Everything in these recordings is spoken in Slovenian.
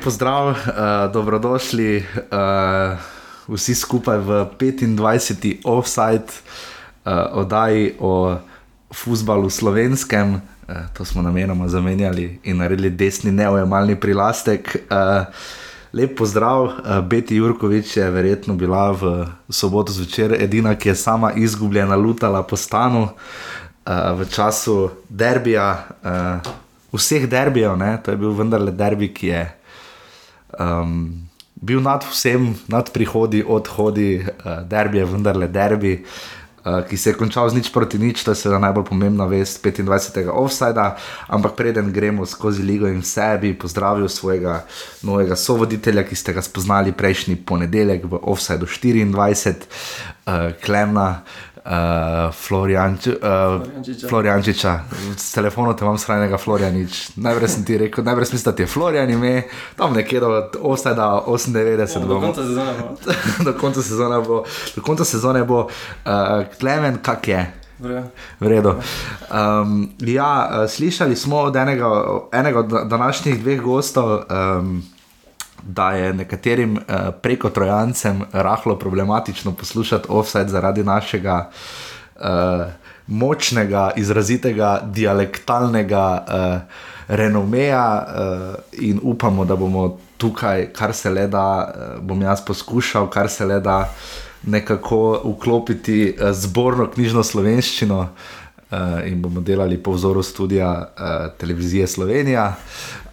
Lep pozdrav, uh, dobrodošli uh, vsi skupaj v 25. offside uh, oddaji o futbalu slovenskem. Uh, to smo namenoma zamenjali in naredili desni neojemalni prilastek. Uh, lep pozdrav, uh, Beti Jurkovič je verjetno bila v soboto zvečer edina, ki je sama izgubljena, lutala po stanu uh, v času derbija. Uh, Vseh derbijev, to je bil vendarle derbi, ki je um, bil nad vsem, nad prihodi, odhodi, uh, derbi je vendarle derbi. Uh, ki se je končal z nič proti nič, to je seveda najbolj pomembna vest 25. offsajda. Ampak preden gremo skozi ligo in sebi, pozdravil svojega novega sovoditelja, ki ste ga spoznali prejšnji ponedeljek v offsajdu 24, uh, Klemna, uh, Floriančiča, uh, s telefonom te imam skrajnega Florianič. Najprej sem ti rekel, najprej sem mislil, da je Florian ime, tam nekje do 98, do konca sezone bo. do konca sezone bo, do konca sezone bo. Uh, Klemen, kak je? V redu. Um, ja, slišali smo od enega, enega od današnjih dveh gostov. Um, da je nekaterim uh, preko trojancem rahlo problematično poslušati offset zaradi našega uh, močnega, izrazitega, dialektalnega uh, renomeja uh, in upamo, da bomo tukaj, kar se le da, uh, bom jaz poskušal, kar se le da nekako vklopiti uh, zborno knjižno slovenščino. Uh, in bomo delali po vzoru študija uh, televizije Slovenija.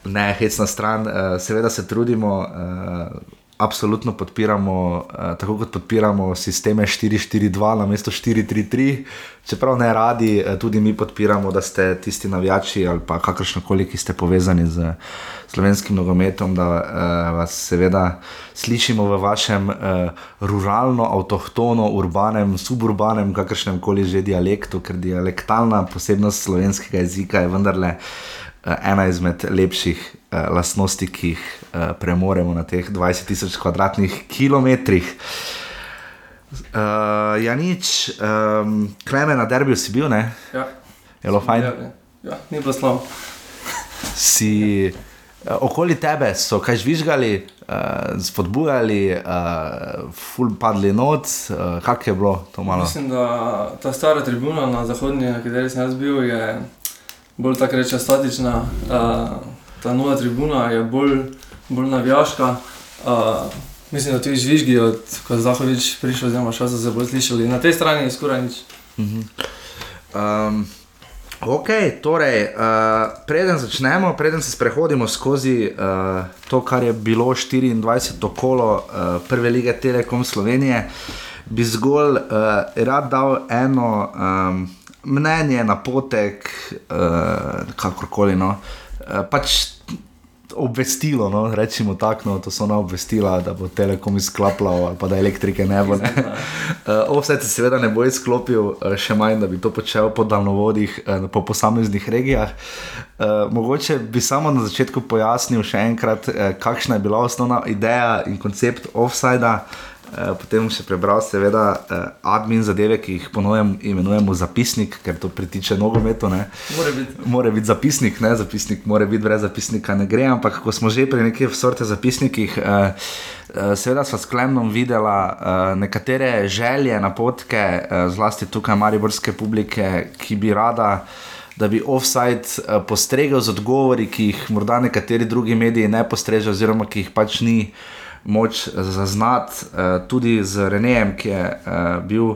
Ne, hecna stran, uh, seveda se trudimo, uh, absolutno podpiramo, uh, tako kot podpiramo sisteme 4-4-2 na mesto 4-3-3, čeprav ne radi, uh, tudi mi podpiramo, da ste tisti navijači ali pa kakršno koli, ki ste povezani z slovenskim nogometom, da uh, vas seveda slišimo v vašem uh, ruralno, avtohtono, urbanem, suburbanem, kakršnem koli že dialektu, ker dialektalna posebnost slovenskega jezika je vendarle. Eh, ena izmed lepših uh, lastnosti, ki jih uh, premoremo na teh 20 tisoč kvadratnih kilometrih. Uh, ja, nič, um, kleme na derbiju si bil, ne? Ja. Je bilo fajn? Ja, ja, ni bilo slabo. Si uh, okoli tebe so kaj žvižgali, uh, spodbujali, uh, ful padli noč, uh, kak je bilo to malo? Mislim, da ta stara tribuna na zahodnji, na kateri sem jaz bil, je bolj tako reče statična, uh, ta nova tribuna je bolj, bolj navijaška. Uh, mislim, da ti žvižgi, od ko Zahovič prišel, oziroma še so se bolj slišali. Na tej strani je skoraj nič. -huh. um, ok, torej, uh, preden začnemo, preden se sprehodimo skozi uh, to, kar je bilo 24. kolo uh, prve lige Telekom Slovenije, bi zgolj uh, rad dal eno. Um, mnenje, napotek, uh, kakorkoli. No. Uh, pač obvestilo, no, rečemo tako, no, to so ona obvestila, da bo Telekom izklapljal ali pa da elektrike ne bo. Ne. Uh, Vse se seveda ne bo izklopil, še manj, da bi to počel po daljnovodih, uh, po posameznih regijah. Uh, mogoče bi samo na začetku pojasnil še enkrat, kakšna je bila osnovna ideja in koncept offsajda. Eh, potem še prebral, seveda, uh, admin zadeve, ki jih ponujem, imenujemo zapisnik, ker to pritiče nogometu. Mora biti. Mora biti zapisnik, ne zapisnik, mora biti brez zapisnika, ne gre. Ampak ko smo že pri nekih vrste zapisnikih, uh, uh, seveda smo s Klemnom videla uh, nekatere želje, napotke, uh, zlasti tukaj mariborske publike, ki bi rada. Da bi offside postregel z odgovori, ki jih morda nekateri drugi mediji ne postrežejo, oziroma ki jih pač ni moč zaznati, uh, tudi z Renejem, ki je uh, bil,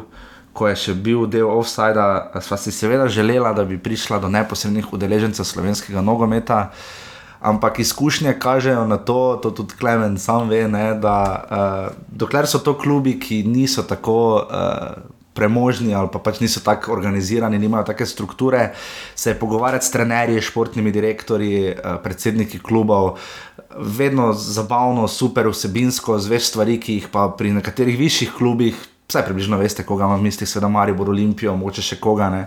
ko je še bil del offsajda, sva si seveda želela, da bi prišla do neposrednih udeležencev slovenskega nogometa. Ampak izkušnje kažejo na to, to tudi Klemen sam ve, ne, da uh, dokler so to klubi, ki niso tako uh, premožni ali pa pač niso tako organizirani, nimajo take strukture, se pogovarjati s trenerji, športnimi direktorji, uh, predsedniki klubov, vedno zabavno, super vsebinsko, zveš stvari, ki jih pa pri nekaterih višjih klubih, vsaj približno veste, koga ima v mislih, seveda Marijo, Olimpijo, moče še koga. Ne.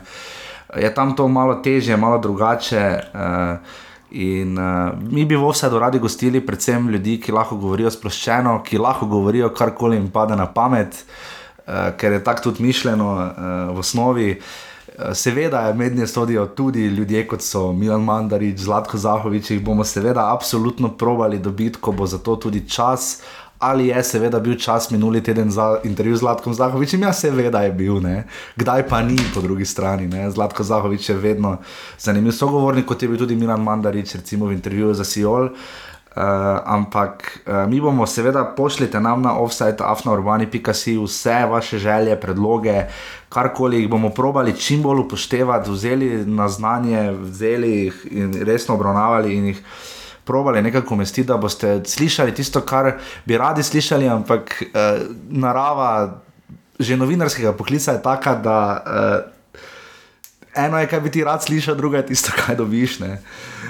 Je tam to malo težje, malo drugače. Uh, In uh, mi bi v vsedu radi gostili, predvsem ljudi, ki lahko govorijo sploščeno, ki lahko govorijo karkoli jim pade na pamet, uh, ker je tako tudi mišljeno uh, v osnovi. Seveda, mednje sodijo tudi ljudje, kot so Milan Mandarič, Zlatko Zahovič, jih bomo seveda absolutno probali dobiti, ko bo za to tudi čas. Ali je seveda bil čas minuli teden za intervju z Zlatkom Zahovičem? Ja, seveda je bil, ne? kdaj pa ni po drugi strani. Ne? Zlatko Zahovič je vedno zanimiv sogovornik, kot je bil tudi Milan Mandarič, recimo v intervjuju za Sijol. Uh, Uh, ampak uh, mi bomo, seveda, pošljite nam na offside, afnaurbani.si vse vaše želje, predloge, karkoli jih bomo probali čim bolj upoštevati, vzeli na znanje, vzeli jih in resno obravnavali in jih probali nekako umestiti, da boste slišali tisto, kar bi radi slišali, ampak uh, narava že novinarskega poklica je taka, da. Uh, eno je, kaj bi ti rad slišal, drugo je tisto, kaj dobiš.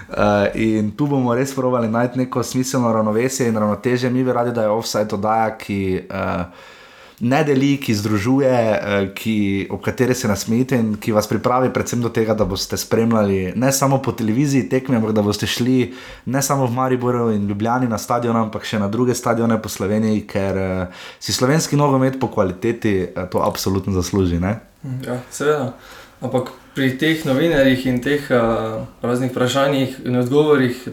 Uh, in tu bomo res provali najti neko smiselno ravnovesje in ravnoteže. Mi bi radi, da je offside oddaja, ki uh, ne deli, ki združuje, uh, ki, ob kateri se nasmejite in ki vas pripravi predvsem do tega, da boste spremljali ne samo po televiziji tekme, ampak da boste šli ne samo v Mariboru in Ljubljani na stadion, ampak še na druge stadione po Sloveniji, ker uh, si slovenski nogomet po kvaliteti uh, to absolutno zasluži. Ne? Ja, seveda. Ampak pri teh novinarjih in teh uh, raznih vprašanjih in odgovorih,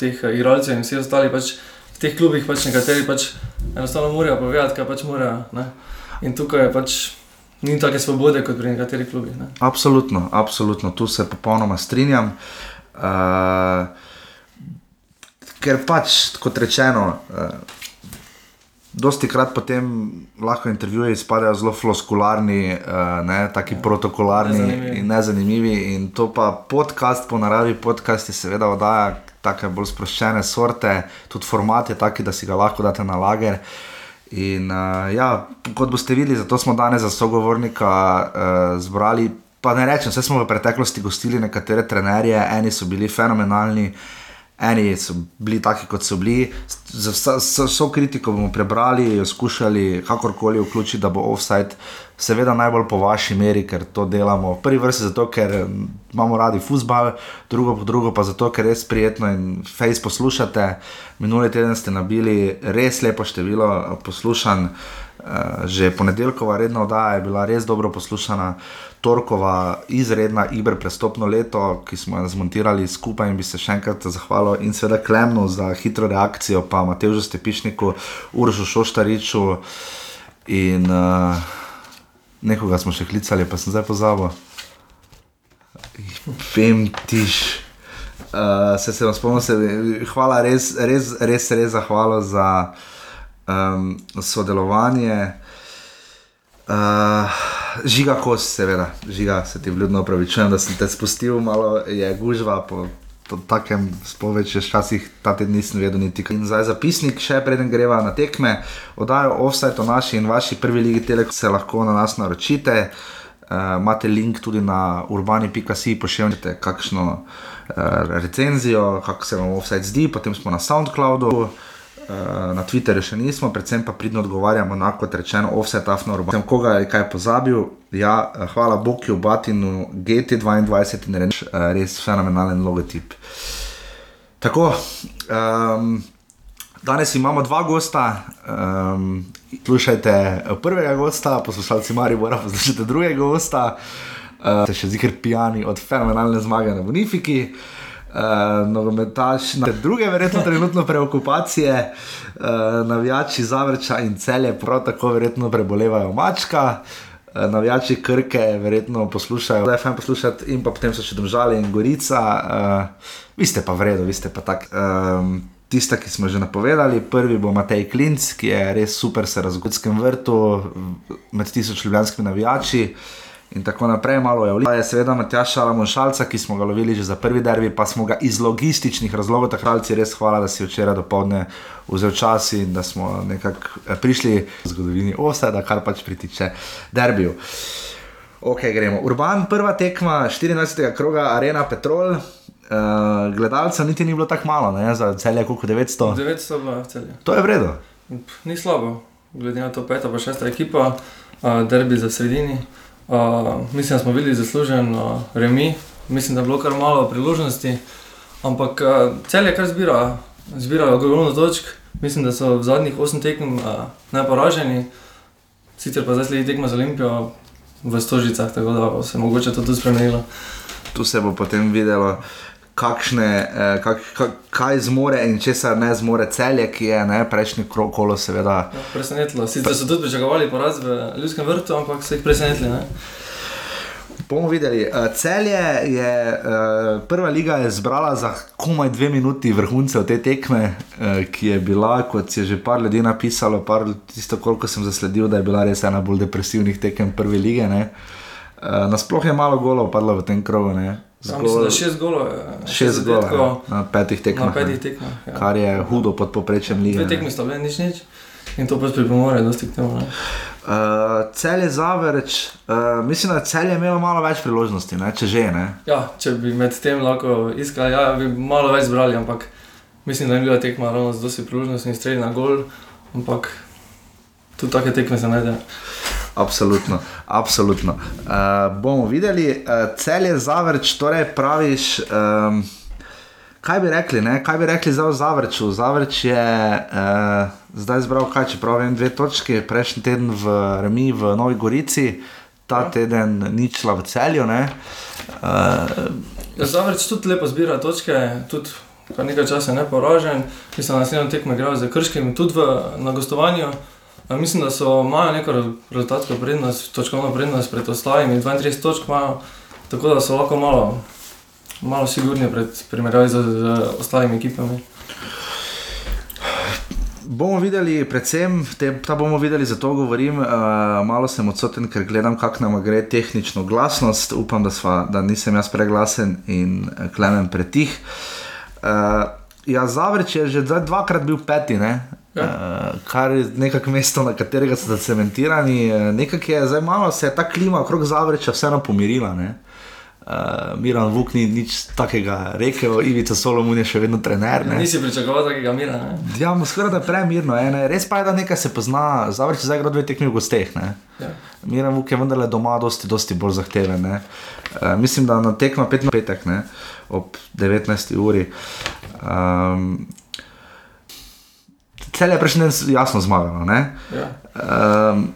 teh uh, igralcev in vseh ostalih, pač, v teh klubih pač nekateri pač enostavno morajo povedati, kaj pač morajo. Ne? In tukaj je pač. Ni tako svobode kot pri nekaterih klubih. Ne? Absolutno, absolutno, tu se popolnoma strinjam. Uh, ker pač, kot rečeno, uh, Dosti krat potem lahko intervjuji izpadejo zelo floskularni, uh, ne, taki ja. protokolarni nezanimivi. in nezanimivi. In to pa podcast, po naravi podcast, je seveda oddaja tako bolj sproščene sorte, tudi format je taki, da si ga lahko date na lager. In uh, ja, kot boste videli, zato smo danes za sogovornika uh, zbrali. Pa ne rečem, vse smo v preteklosti gostili nekatere trenerje, eni so bili fenomenalni. Eni so bili taki, kot so bili, za vso, kritiko bomo prebrali, jo skušali kakorkoli vključiti, da bo offside, seveda najbolj po vaši meri, ker to delamo. Prvi vrsti zato, ker imamo radi futbal, drugo pa drugo pa zato, ker res prijetno in face poslušate. Minuli teden ste nabili res lepo število poslušanj. Uh, že ponedeljkova redna oddaja je bila res dobro poslušana. Torkova izredna Ibr prestopno leto, ki smo jo zmontirali skupaj in bi se še enkrat zahvalil in seveda Klemnu za hitro reakcijo, pa Matežu Stepišniku, Uržu Šoštariču in uh, nekoga smo še klicali, pa sem zdaj pozabil. Vem tiš. Uh, se se vam spomnim, hvala res, res, res, res zahvalo za um, sodelovanje. Uh, žiga kos, seveda, žiga se ti vljudno upravičujem, da sem te spustil, malo je gužva po, po takem spoveč, včasih ta teden nisem vedel niti kaj. In zdaj zapisnik, še preden greva na tekme, oddajo offside o naši in vaši prvi ligi Telekom, se lahko na nas naročite. Uh, imate link tudi na urbani.si, pošiljate kakšno uh, recenzijo, kako se vam offside zdi, potem smo na SoundCloudu. Eh, na Twitterju še nismo, predvsem pa pridno odgovarjamo na kot rečeno, offset afno robo. Sem koga je kaj pozabil, ja, eh, hvala Boku, Batinu, GT22 in reč, eh, res fenomenalen logotip. Tako, um, danes imamo dva gosta, um, slušajte prvega gosta, poslušalci Maribora, poslušajte drugega gosta, uh, ste še zikr pijani od fenomenalne zmage na Bonifiki uh, nogometaš, na druge, verjetno trenutno preokupacije, uh, navijači Zavrča in celje, prav tako verjetno prebolevajo mačka. Uh, navijači Krke, verjetno poslušajo, da je fajn poslušati, in pa potem so še držali in gorica. Uh, vi ste pa vredno, vi ste pa tak. Um, Tista, ki smo že napovedali, prvi bo Matej Klinc, ki je res super, se razgodi v Godskem vrtu med tisoč ljubljanskimi navijači. Uh, in tako naprej, malo je vlivalo. Je seveda Matjaš Alamon Šalca, ki smo ga lovili že za prvi derbi, pa smo ga iz logističnih razlogov, takralci, res hvala, da si včeraj do povdne vzel čas in da smo nekako eh, prišli v zgodovini osada, kar pač pritiče derbiju. Ok, gremo. Urban, prva tekma 24. kroga, Arena Petrol. Uh, gledalcev niti ni bilo tako malo, ne? za celje, koliko 900. 900 v celje. To je vredno. Ni slabo, glede na to peta, pa šesta ekipa, uh, derbi za sredini. Uh, mislim, da smo bili zaslužen uh, remi, mislim, da je bilo kar malo priložnosti, ampak uh, cel je kar zbira, zbira ogromno točk. Mislim, da so v zadnjih osem tekem uh, najporaženi, sicer pa zdaj sledi tekma za Olimpijo, v stožicah, tako da se je mogoče to tudi spremenilo. Tu se bo potem videlo. Kakšne, eh, kak, kak, kaj zmore in česar ne zmore celje, ki je ne, prejšnji krok, kolo, seveda. Ja, presenetilo. Sicer so tudi pričakovali poraz v Ljudskem vrtu, ampak so jih presenetili. Ne? Bomo videli. Uh, celje je uh, prva liga je zbrala za komaj dve minuti vrhuncev te tekme, uh, ki je bila, kot je že par ljudi napisalo, par, tisto, koliko sem zasledil, da je bila res ena bolj depresivnih tekem prve lige. Uh, Nasploh je malo golo padlo v tem krogu. Zgolj ja, šest golov. Šest golov ja, na petih tekmah. Na petih tekmah ja. Kar je hudo pod poprečjem lige. Dve tekmi sta bile nič nič. In to pač pripomore, da ste k temu. Uh, cel je zavrč, uh, mislim, da cel je imel malo več priložnosti, ne? če že ne. Ja, če bi med tem lahko iskali, ja, bi malo več zbrali, ampak mislim, da je bila tekma ravno z dosti priložnosti in strelj na gol, ampak tudi take tekme se najde. Absolutno, absolutno. Uh, bomo videli, uh, cel je zavrč, torej praviš. Um, kaj bi rekli, ne? kaj bi rekli za Zavrču? Zavrč je uh, zdaj zbral, kaj če pravim, dve točke, prejšnji teden v Remi v Novi Gorici, ta ja. teden ničla v celju. Uh, ja, Zavrč tudi lepo zbira točke, tudi kar nekaj časa ne poražen, ki so na naslednjem tekmu igrali za krškim, tudi v, na gostovanju. Mislim, da so imajo neko rezultatsko prednost, točkovno prednost pred ostalimi, 32 točk imajo, tako da so lahko malo malo sigurni pred primerjavi z, z ostalimi ekipami. Bomo videli, predvsem, te, ta bomo videli, zato govorim, uh, malo sem odsoten, ker gledam, kako nam gre tehnično glasnost. Upam, da, sva, da nisem jaz preglasen in eh, klemen pretih. Uh, ja, Zavrč je že dvakrat bil peti, ne? Ja. Uh, kar je nekako mesto, na katerega so zacementirani. Nekako je zdaj malo, se je ta klima okrog Zavrča vseeno pomirila. Ne? uh, Miran Vuk ni nič takega rekel, Ivica Solomon je še vedno trener. Ne? Nisi pričakoval takega mira. Ne? Ja, skoraj da je premirno. Ne? Res pa je, da nekaj se pozna, zavrči zdaj gre dve tekmi v gosteh. Ja. Miran Vuk je vendarle doma dosti, dosti bolj zahteven. Uh, mislim, da na tekmo 5 na petek, ne? ob 19. uri. Um, Cel je prejšnji dan jasno zmagal. Ja. Um,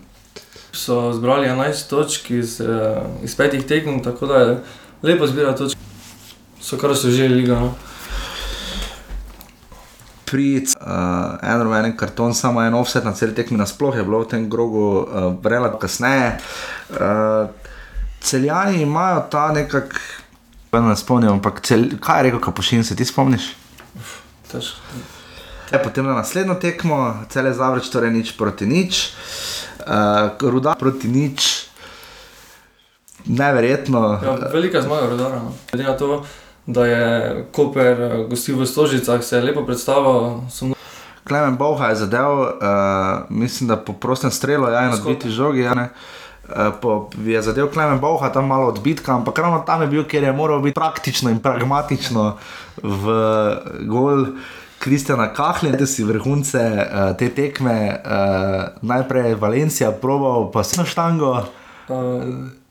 so zbrali 11 točk iz, uh, iz petih tekem, tako da je lepo zbirati točke, so kar so že liga. No? Pri uh, enem enem kartonu, samo en offset na cel tekmi, nasploh je bilo v tem grogu uh, relativno kasneje. Uh, celjani imajo ta nekak, ne spomnim, ampak cel, kaj je rekel, kapušin, se ti spomniš? Težko. Ja, potem na naslednjo tekmo, cel je zavreč, torej nič proti nič. Uh, ruda proti nič, neverjetno. Ja, velika zmaga, rudara. No. Glede na to, da je Koper eh, gostil v Stožicah, se je lepo predstavil. Klemen Boha je zadev, uh, mislim, da po prostem strelu, ja, na dviti žogi. Ja, Uh, po, je zadev Klemen Boha tam malo odbitka, ampak ravno tam je bil, ker je moral biti praktično in pragmatično v gol. Uh, Kristjana Kahle, da si vrhunce uh, te tekme, uh, najprej Valencija, probal pa se na štango. Uh.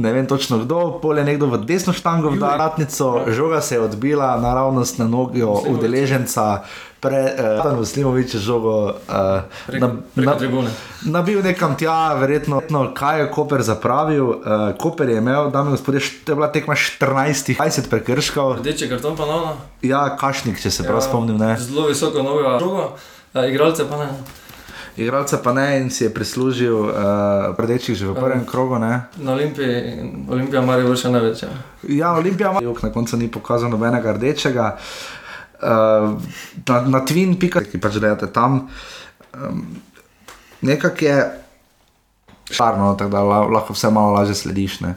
Ne vem točno kdo, polje nekdo v desno štango, v Daratnico, žoga se je odbila naravnost na nogi udeleženca, Tam v Slimoviču žogo uh, nabil nekam tja, verjetno, kaj je Koper zapravil. Uh, Koper je imel, da mi gospodje, to je bila tekma 14-20 prekrškov. Rdeče karton pa nono? Ja, kašnik, če se ja, prav spomnim. Ne. Zelo visoko nogo, žogo, uh, igralce pa ne. Igralca pa ne in si je prislužil uh, rdečih že v prvem krogu. Ne? Na Olimpiji, Olimpija Marijo še največ. Ja, Olimpija Marijo na koncu ni pokazal nobenega rdečega. Uh, uh, na, na Twin, pika, ki pač delate tam. Um, Nekako je šarno, tako da lahko vse malo lažje slediš. Ne.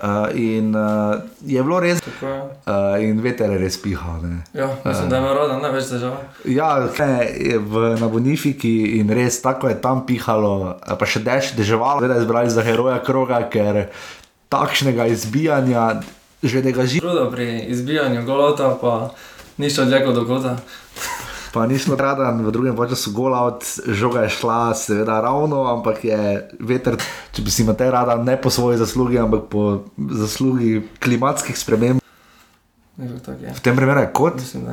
Uh, in uh, je bilo res, da je uh, in veter je res pihal. Ja, mislim, da ima roda največ težav. Ja, ne, v, na Bonifiki in res tako je tam pihalo, pa še dež, deževalo, da je zbrali za heroja kroga, ker takšnega izbijanja že ne ga živi. Pri izbijanju golota pa ni šlo dlje do kota. Pa nismo rada, v drugem času gola od žoga je šla, seveda ravno, ampak je veter, če bi si imel rada, ne po svoji zaslugi, ampak po zaslugi klimatskih sprememb. V tem primeru je kot. Mislim.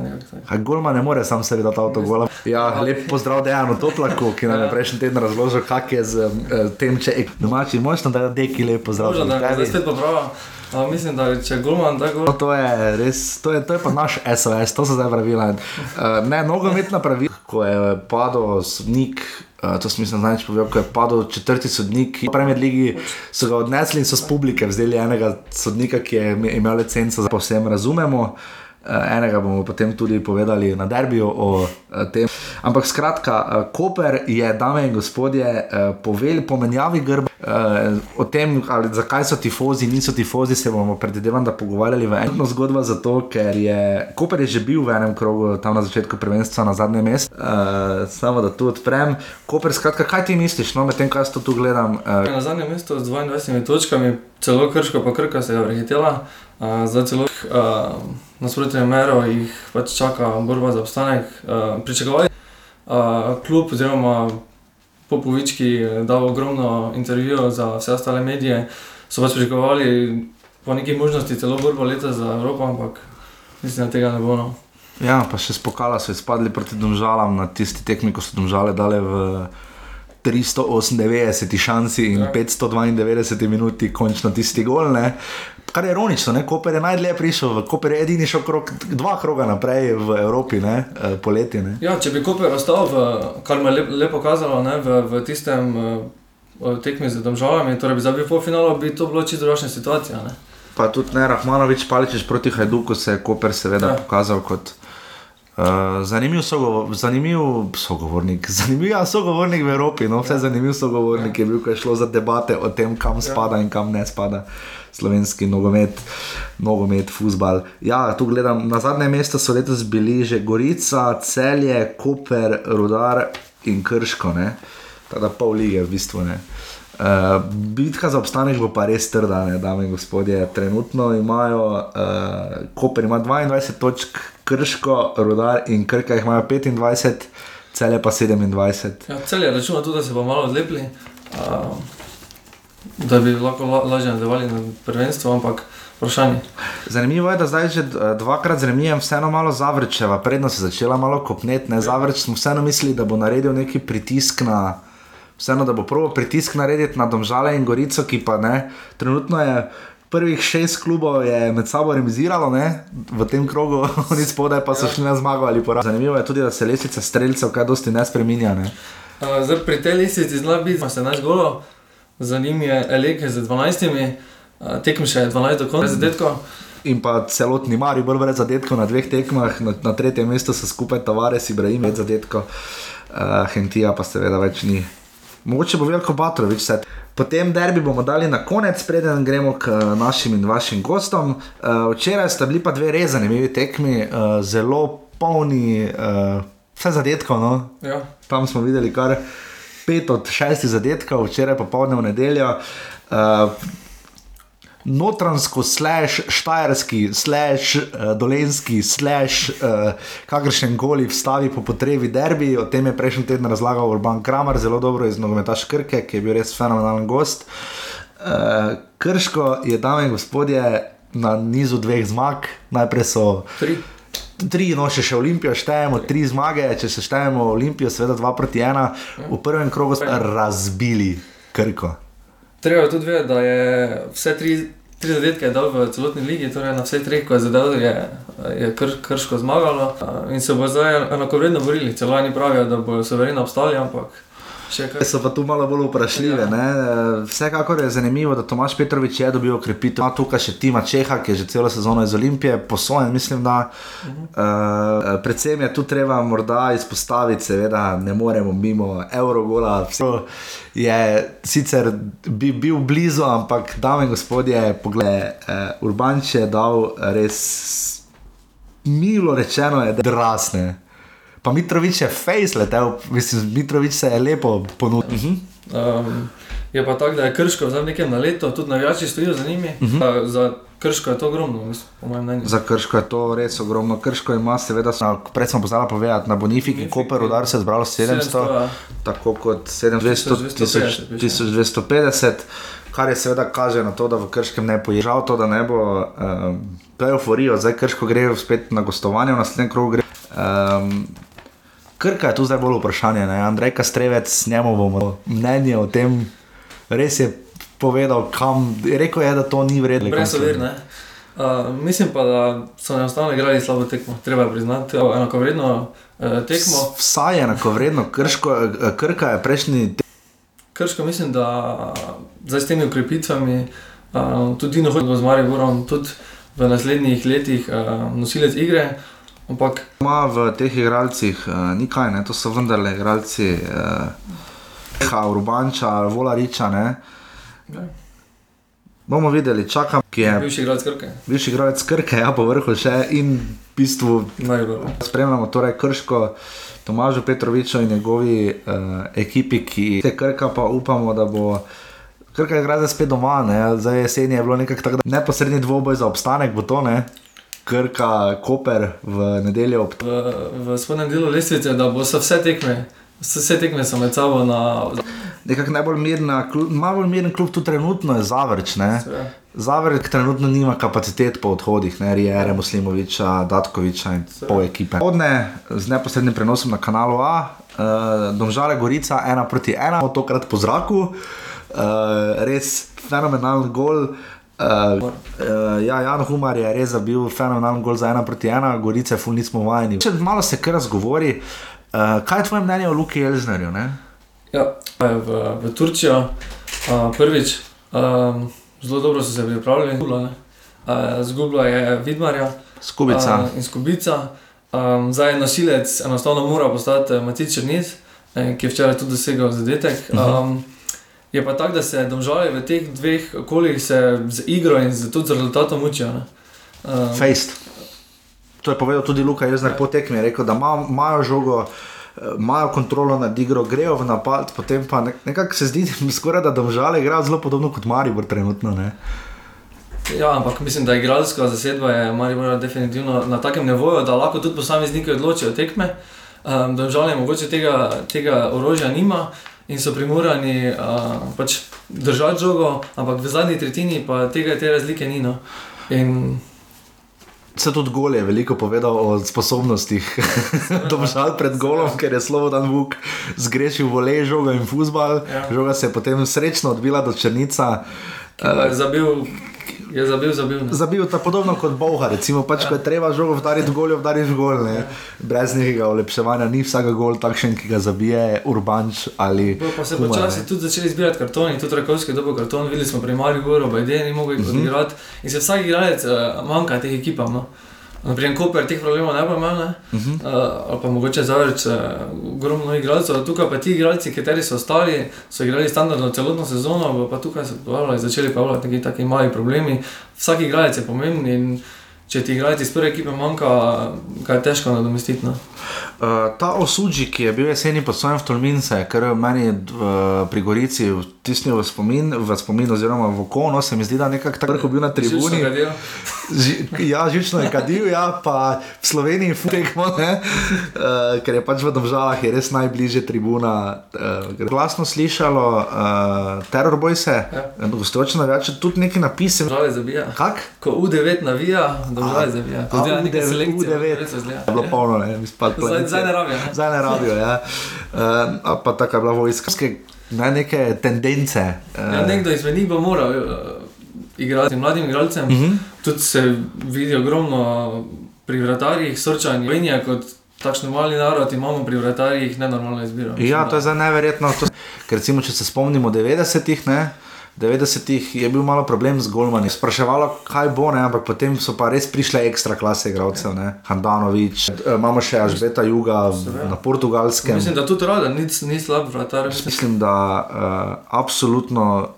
Golma ne more sam sebi dati avto gola. Ja, lep pozdrav Dejanu Toplaku, ki nam je prejšnji teden razložil, kak je z uh, tem, če je domači močno, da je deki lep pozdrav. Da je spet poprava. A, mislim, da če Golman tako. No, to je res, to je, to je pa naš SOS, to so zdaj pravila. Uh, ne, nogometna pravila, ko je padel sodnik. Uh, to sem mislim, največ povedal, ko je padel četrti sodnik. V Premier League so ga odnesli in so z publike vzeli enega sodnika, ki je imel licenco, da povsem razumemo. Uh, enega bomo potem tudi povedali na derbiju o uh, tem. Ampak skratka, uh, Koper je, dame in gospodje, uh, povedal pomenjavi grb. Uh, o tem, ali, zakaj so tifozi, niso tifozi, se bomo predvidevam, da pogovarjali v eno zgodbo. Zato, ker je Koper je že bil v enem krogu, tam na začetku prvenstva, na zadnjem mestu. Uh, samo da tu odprem. Koper, skratka, kaj ti misliš, no, medtem, kaj to tu gledam? Uh, Na zadnjem mestu z 22 točkami, celo krško, pa krka se je prehitela. Uh, za celo uh, nasprotne mero jih pač čaka borba za obstanek. Uh, pričakovali uh, klub oziroma Popovič, ki je dal ogromno intervjujev za vse ostale medije, so pač pričakovali po neki možnosti celo borbo leta za Evropo, ampak mislim, da tega ne bo. No. Ja, pa še spokala so izpadli proti domžalam na tisti tekmi, ko so domžale dale v 398 šanci in Ja. 592 minuti, končno tisti gol. Ne? Kar je ironično, ne? Koper je najdlje prišel, Koper je edini šel krok, dva kroga naprej v Evropi, ne? Eh, poleti. Ne? Ja, če bi Koper ostal, v, kar me je lep, lepo kazalo ne, v, v tistem uh, tekmi z državami, torej bi zabil polfinalo, bi to bilo čisto drugačna situacija. Ne. Pa tudi ne, Rahmanovič, Paličič proti Hajduku se je Koper seveda ja. Ja. pokazal kot. Uh, zanimiv, sogovor, zanimiv sogovornik, zanimiv ja, sogovornik v Evropi, no, vse zanimiv sogovornik je bil, ko je šlo za debate o tem, kam spada in kam ne spada slovenski nogomet, nogomet, futbal. Ja, tu gledam, na zadnje mesto so letos bili že Gorica, Celje, Koper, Rudar in Krško, ne? Tada pol lige v bistvu ne. Uh, bitka za obstanek bo pa res trda, ne, dame in gospodje. Trenutno imajo, uh, Koper ima 22 točk, Krško, Rudar in Krka jih imajo 25, cele pa 27. Ja, cel je računal tudi, da se bo malo zlepili, uh, da bi lahko la, lažje nadaljevali na prvenstvo, ampak vprašanje. Zanimivo je, da zdaj že eh, dvakrat z remijem vseeno malo zavrčeva, predno se je začela malo kopnet, ne zavrč smo vseeno mislili, da bo naredil neki pritisk na. Vseeno, da bo prvo pritisk narediti na Domžale in Gorico, ki pa ne. Trenutno je prvih šest klubov je med sabo remiziralo ne, v tem krogu, oni spodaj pa so šli na zmago ali poraz. Zanimivo je tudi, da se lestvica streljcev kaj dosti ne spreminja. Ne. Uh, zdaj, pri tej listvici zna biti 17 golov, za njim je Elek z 12, uh, tekem še 12 do konca zadetkov. In pa celotni Mari, bolj brez zadetkov na dveh tekmah, na, na tretjem mestu so skupaj Tavares, Ibrahim, več zadetkov, uh, Hentija pa seveda več ni. Mogoče bo veliko Batrovič vse. Potem derbi bomo dali na konec, preden gremo k eh, našim in vašim gostom. Uh, včeraj sta bili pa dve res zanimivi tekmi, uh, zelo polni, uh, vse zadetkov. No? Ja. Tam smo videli kar pet od šestih zadetkov, včeraj popoldne v nedeljo. Uh, Notransko, slash, štajerski, slash, uh, dolenski, slash, uh, kakršen koli vstavi po potrebi derbi. O tem je prejšnji teden razlagal Urban Kramer, zelo dobro iz nogometaš Krke, ki je bil res fenomenalen gost. Uh, Krško je, dame in gospodje, na nizu dveh zmag, najprej so Tri. Tri, no, še, še Olimpijo štejemo, tri zmage, če se štejemo Olimpijo, seveda dva proti ena. V prvem krogu so razbili Krko. Treba tudi vedeti, da je vse tri, tri zadetke dal v celotni ligi, torej na vseh treh, ko je zadel, je, je kr, krško zmagalo in se bo zdaj enakovredno borili. Celo oni pravijo, da bodo sovereno obstali, ampak. So pa tu malo bolj vprašljive. Ja. Ne? Vsekakor je zanimivo, da Tomaš Petrovič je dobil okrepitev. Ima tukaj še Tima Čeha, ki je že celo sezono iz Olimpije, posojen, mislim, da. Uh, predvsem je tu treba morda izpostaviti, seveda ne moremo mimo Eurogola. Je sicer bi, bil blizu, ampak dame in gospodje, pogled, uh, Urbanč je dal res milo rečeno, je drasne. Pa Mitrovič je face letel, mislim, Mitrovič se je lepo ponudil. Uh -huh. Um, je pa tako, da je krško zdaj v nekem naletu, tudi navijači stojijo za njimi. Uh -huh. uh, za krško je to ogromno, mislim, po mojem mnenju. Za Krško je to res ogromno. Krško ima, seveda, na, prej smo pozvala povedati, na Bonifiki, Bonifiki. Koper, udar se je zbralo 700, 700, ja. tako kot 700, 1250, 1250, kar je seveda kaže na to, da v Krškem ne poje. Žal to, da ne bo, um, to je euforijo, zdaj Krško gre spet na gostovanje, v naslednjem krogu gre. Um, Krka je tu zdaj bolj vprašanje, ne? Andrej Kastrevec, njemu bomo mnenje o tem, res je povedal, kam, rekel je, da to ni vredno. Brez ovir, ne. Uh, mislim pa, da so enostavno igrali slabo tekmo, treba je priznati, enako vredno uh, tekmo. Vsaj enako vredno, Krško, uh, Krka je prejšnji. Krško mislim, da zdaj s temi ukrepitvami, uh, tudi Dino Hodno z Mariborom, tudi v naslednjih letih uh, nosilec igre. Ampak. Ma v teh igralcih uh, ni kaj, ne? to so vendarle igralci, uh, Urbanča, Volariča. Ne? Bomo videli, čakam, ki je. Bivši igralec Krke. Bivši igralec Krke, ja, po vrhu še in v bistvu. Spremljamo torej Krško, Tomažo Petroviča in njegovi uh, ekipi, ki te Krka pa upamo, da bo. Krka je igrala spet doma, ne? zdaj jesen je bilo nekako tako, da neposredni dvoboj za obstanek bo to, ne? Krka, Koper v nedeljo ob. V, v spodnjem delu lestvice, da bo se vse tekme, vse tekme so med sabo na. Nekako najbolj miren, malo miren klub tu trenutno je Zavrč. Zavrč trenutno nima kapacitet po odhodih, ne Rijere, Muslimoviča, Datkoviča in pol ekipe. Odne z neposrednim prenosom na kanalu A, uh, Domžale Gorica, ena proti ena, tokrat po zraku, uh, res fenomenalen gol. Uh, uh, ja, Jan Humar je res bil fenomenalen gol za ena proti ena, gorice, ful nismo vajeni. Če malo se kar razgovori, uh, kaj je tvoje mnenje o Luki Elznerju? Ne? Ja, v, v Turčijo uh, prvič, um, zelo dobro so se pripravili, uh, zgubila je Vidmarja Skubica. Uh, in Skubica. Um, zdaj je nosilec, enostavno mora postati Matic Črnic, ki je včeraj tudi dosegel zadetek. Um, uh -huh. Je pa tako, da se domžale v teh dveh okoljih z igro in z, tudi z rezultatom učijo. Um, Fejst. To je povedal tudi Luka Jezner po tekmi, rekel, da imajo žogo. Imajo kontrolo nad igro, grejo v napad, potem pa nekako se zdi, skoraj, da domžale igrajo zelo podobno kot Maribor trenutno. Ne? Ja, ampak mislim, da je igralska zasedba je Maribor definitivno na takem nivoju, da lahko tudi posamezniki odločijo tekme. Um, domžale mogoče tega, tega orožja nima, in so primorani uh, pač držati žogo, ampak v zadnji tretjini pa tega, te razlike ni. No. In... Se tudi gol je veliko povedal o sposobnostih, da bo šel pred golom, ker je Slobodan Vuk zgrešil vole žogo in fusbal. Ja. Žoga se je potem srečno odbila do Črnica. Uh, zabil Je zabil, zabil. Zabil je podobno kot Boga, recimo, pač, ja. ko je treba žogo vdariti gol, vdariš gol. Ja. Brez nekega olepševanja, ni vsak gol takšen, ki ga zabije urbanč ali. Bo, pa se počasi tudi začeli zbirati kartoni, tudi rakovski dobo karton, videli smo pri Mariju Goro, Bajden, ni mogel jih mhm. odigrati. Mm -hmm. In se vsak igralec uh, manjka teh ekipam. No? Naprimer, Koper teh problemov ne bo imel, ne? uh -huh. uh, ali pa mogoče zavrč uh, ogromno igralcev. Tukaj pa ti igralci, kateri so ostali, so igrali standardno celotno sezono, pa tukaj so začeli pa neki taki mali problemi. Vsak igralec je pomemben in če ti igralci iz prve ekipe manjka, kaj je težko nadomestiti. Uh, ta osuđi, ki je bil jeseni pod svojim Tolmince, ker je meni uh, pri Gorici vtisnil v spomin, v spomin oziroma v oko, no se mi zdi, da nekako tako bil na tribuni. Ži, ja, žično je kadil, ja, pa v Sloveniji futekmo, uh, ker je pač v Domžalah je res najbližje tribuna. Uh, glasno slišalo, uh, teror boj se, ja. gostočno več, tudi neki napisi. Domžale zabija. Kak? Ko U9 navija, Domžale zabija. To je nekaj selekcije. U9 je bilo polno, ne, mi spadlo zdaj ne rabijo. Zdaj ne rabijo, ja. Uh, pa tako je bila vojska, ne neke tendence. Uh. Ja, nekdo izmed njih bo moral uh, igrati mladim igralcem. Uh mhm. -huh. Tudi se vidi ogromno pri vratarjih, srčanj, venja kot. Takšno mali narod imamo pri vratarjih, ne normalno izbiro. Ja, to je zdaj neverjetno. To, ker recimo, če se spomnimo 90-ih, 90-ih je bil malo problem z Golmani. Spraševalo, kaj bo, ne? ampak potem so pa res prišle ekstra klase igralcev, Handanovič, e, imamo še Ažbeta Juga na portugalskem. Mislim, da tudi rada, ni, ni slab vratar. Mislim, da uh, absolutno.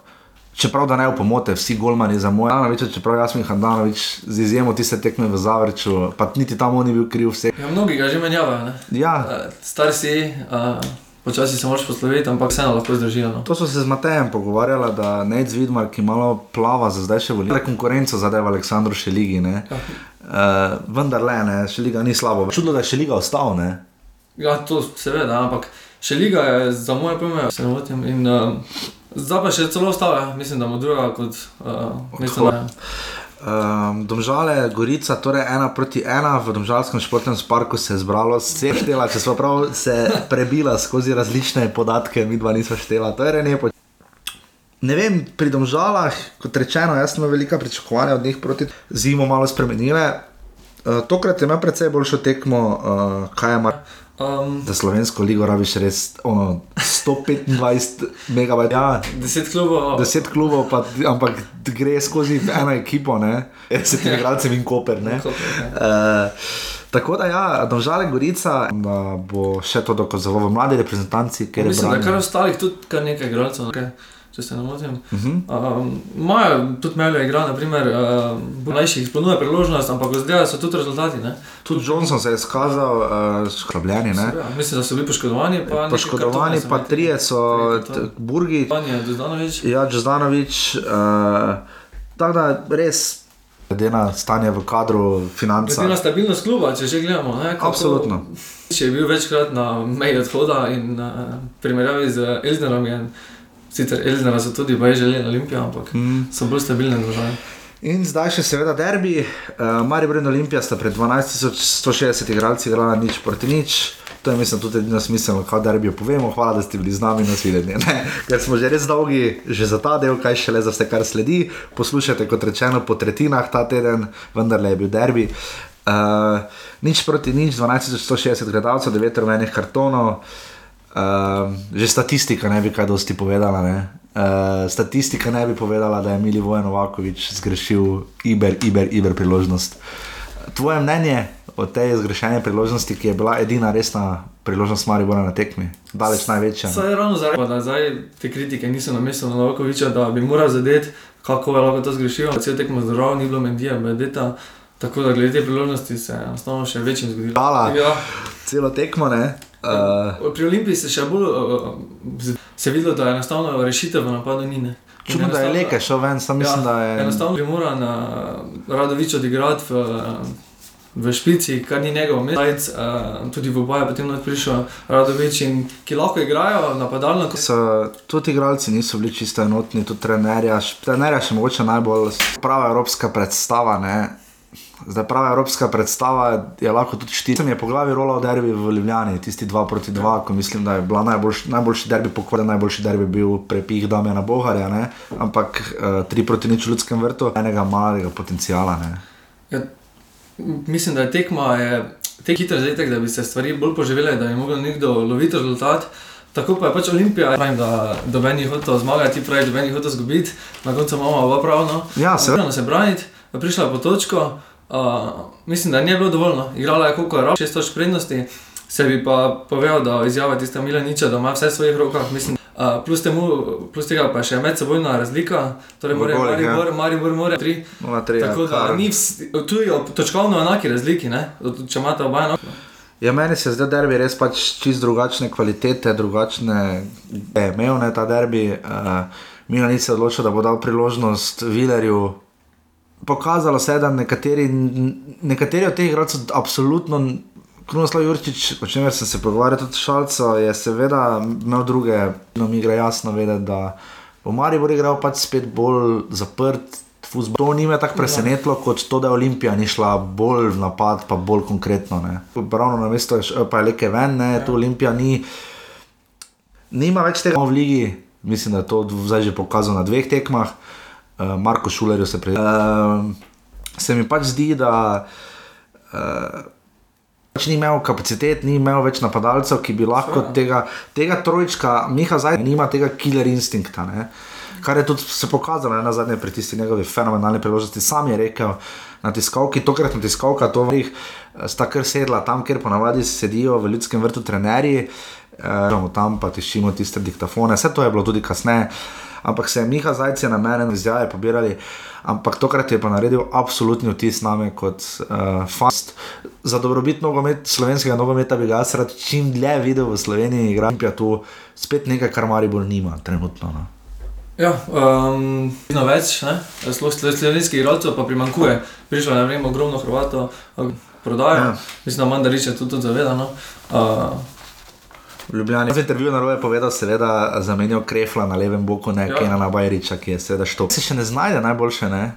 Čeprav da ne v pomote, vsi golmani za moj, Handanovič, čeprav jaz sem Handanovič, z izjemo tiste tekme v Zavrču, pa niti tam on ni bil kriv vse. Ja, mnogi ga že menjavajo. Ja. Uh, star si. Uh... Počasi se moraš posloviti, ampak vseeno lahko zdržijo. No. To so se z Matejem pogovarjali, da ne z Vidmar, ki malo plava za zdaj še volitve. Konkurenco zadeva Aleksandru Šeligi. Uh, vendar le, ne, Šeliga ni slabo. Čudno, da je Šeliga ostal. Ne? Ja, to seveda, ampak Šeliga je za moje pojme, se ne motim. In uh, Zdaj pa še celo ostalo, mislim, da mu druga kot uh, mesto. Um, domžale, Gorica, torej ena proti ena v Domžalskem športnem parku se je zbralo, vse štela, če smo prav se prebila skozi različne podatke, mi dva nismo štela, to je renepo. Ne vem, pri Domžalah, kot rečeno, jaz sem velika pričakovanja od njih proti zimo malo spremenile. Uh, tokrat ima precej boljšo tekmo, uh, kaj ima. Um, Za slovensko ligo rabiš res ono, 125 megabajtov. Ja, 10 klubov. 10 klubov, pa, ampak gre skozi eno ekipo, ne, s temi igralci in koper. Uh, tako da, ja, domžale Gorica, da bo še to dokazoval v mladi reprezentanci. Mislim, da kar ostalih tudi kar nekaj igralcev. Okay če se ne motim. Uh -huh. um, tudi Melja igra, naprimer, uh, mlajši izpolnjuje priložnost, ampak zdaj so tudi rezultati. Ne? Tudi Johnson se je izkazal, uh, skrbljen. Ja, mislim, da so bili poškodovani. Pa poškodovani, pa trije so, Burgi. Ja, Džozdanovič. Uh, tako da res. Glede na stanje v kadru, finance. Glede na stabilnost kluba, če že gledamo. Ne, kako, Absolutno. Če je bil večkrat na meji odhoda in uh, primerjavi z Elznerom, je Sicer Elzina so tudi boje želeli Olimpijo, ampak mm. so bolj stabilne države. In zdaj še seveda derbi. Uh, Maribor in Olimpija sta pred 12.160 igralci igrala nič proti nič. To je mislim tudi edino smiselno, kaj derbi povemo. Hvala, da ste bili z nami na svidenje. Ker smo že res dolgi, že za ta del, kaj šele za vse, kar sledi. Poslušajte, kot rečeno, po tretjinah ta teden, vendar le je bil derbi. Uh, nič proti nič, 12.160 gledalcev, 9 rumenih kartonov. Uh, že statistika ne bi kaj dosti povedala. Uh, statistika ne bi povedala, da je Mili Vojen Novakovič zgrešil iber, iber, iber priložnost. Tvoje mnenje o tej zgrešeni priložnosti, ki je bila edina resna priložnost Maribora na tekmi, daleč največja? Saj je ravno zaradi tega, da zdaj te kritike niso na mestu Novakoviča, da bi moral zadeti, kako je lahko to zgrešil. Cel tekmo zdrav, ni bilo medija, medeta. Tako da glede te priložnosti se je enostavno še večjim zgodilo. Hvala. Ja. Celo tekmo, ne? Uh, pri Olimpiji se še bolj uh, se videlo, da je enostavno rešitev v napadu ni. Čudno, da je leke šel ven, sam mislim, ja, da je. Enostavno bi moral na Radovič odigrati v, v špici, kar ni njegov medajc, uh, tudi v boju potem prišel Radovič in ki lahko igrajo napadalno. Tudi igralci niso bili čisto enotni, tudi trenerja, trenerja še mogoče najbolj prava evropska predstava. Ne? Zdaj prava evropska predstava je lahko tudi štiri. Sem je po glavi rolal derbi v Ljubljani, tisti dva proti dva, ko mislim, da je bila najboljši, najboljši derbi pokvarjen, najboljši derbi bil prepih Damjana Boharja, ne? ampak uh, tri proti nič v ljudskem vrtu, enega malega potencijala. Ja, mislim, da je tekma, je te hitro zaetek, da bi se stvari bolj poživele, da bi mogel nekdo loviti rezultat. Tako pa je pač Olimpija, pravim, da doben je hotel zmagati, pravi, doben je hotel zgubiti, na koncu imamo oba pravno. Ja, se pravi. se braniti, prišla je po točko. Uh, mislim, da ni bilo dovolj. No. Igrala je kot rok, šest točk prednosti, se bi pa povedal, da izjava tiste Milaniča, da ima vse v svojih rokah. Mislim, uh, plus, temu, plus tega pa še medsebojna razlika, torej mora Maribor, Maribor mora tri. Tako da ni vsi, tu je točkovno enaki razliki, ne? če imate oba enako. Ja, meni se zdaj derbi res pač čist drugačne kvalitete, drugačne je imel ne, ta derbi. Uh, Milan se je odločil, da bo dal priložnost Vilerju, pokazalo se je, da nekateri, nekateri od teh igralcev absolutno. Krunoslav Jurčič, o čemer sem se pogovarjal tudi s Šalco, je seveda imel druge, no mi gre jasno vedeti, da bo Maribor igral pač spet bolj zaprt. Fuzbol. To ni me tako presenetilo, kot to, da je Olimpija ni šla bolj v napad, pa bolj konkretno. Pravno na mestu je, pa je leke ven, ne, tu Olimpija ni. Nima več tega v ligi, mislim, da je to zdaj že pokazal na dveh tekmah uh, Marko Šulerju se prej. Uh, se mi pač zdi, da uh, pač ni imel kapacitet, ni imel več napadalcev, ki bi lahko ja. tega, tega trojčka, Miha zdaj nima tega killer instinkta. Ne? Kar je tudi se pokazalo na zadnje pri tisti njegovi fenomenalni priložnosti. Sam je rekel na tiskalki, tokrat na tiskalki, to vrih, sta kar sedla tam, kjer ponavadi sedijo v ljudskem vrtu trenerji, eh, tam pa tišimo tiste diktafone, vse to je bilo tudi kasneje ampak se je Miha Zajce na mene izjave pobirali. Ampak tokrat je pa naredil absolutni vtis name kot uh, fast. Za dobrobit nogomet, slovenskega nogometa bi ga rad čim dlje videl v Sloveniji, igra pa tu spet nekaj, kar Maribor nima trenutno. No. Ja, um, vedno več, slovenskih igralcev pa primankuje. Prišlo je na ogromno Hrvatov, prodajo. Ja. Mislim, da Mandarič je tudi, tudi zavedano. Uh, Ljubljani. Za intervju na roje povedal, seveda, zamenjal Krefla na levem boku, ne ja. Kena na Bajriča, ki je seveda što. Se še ne znajde najboljše, ne?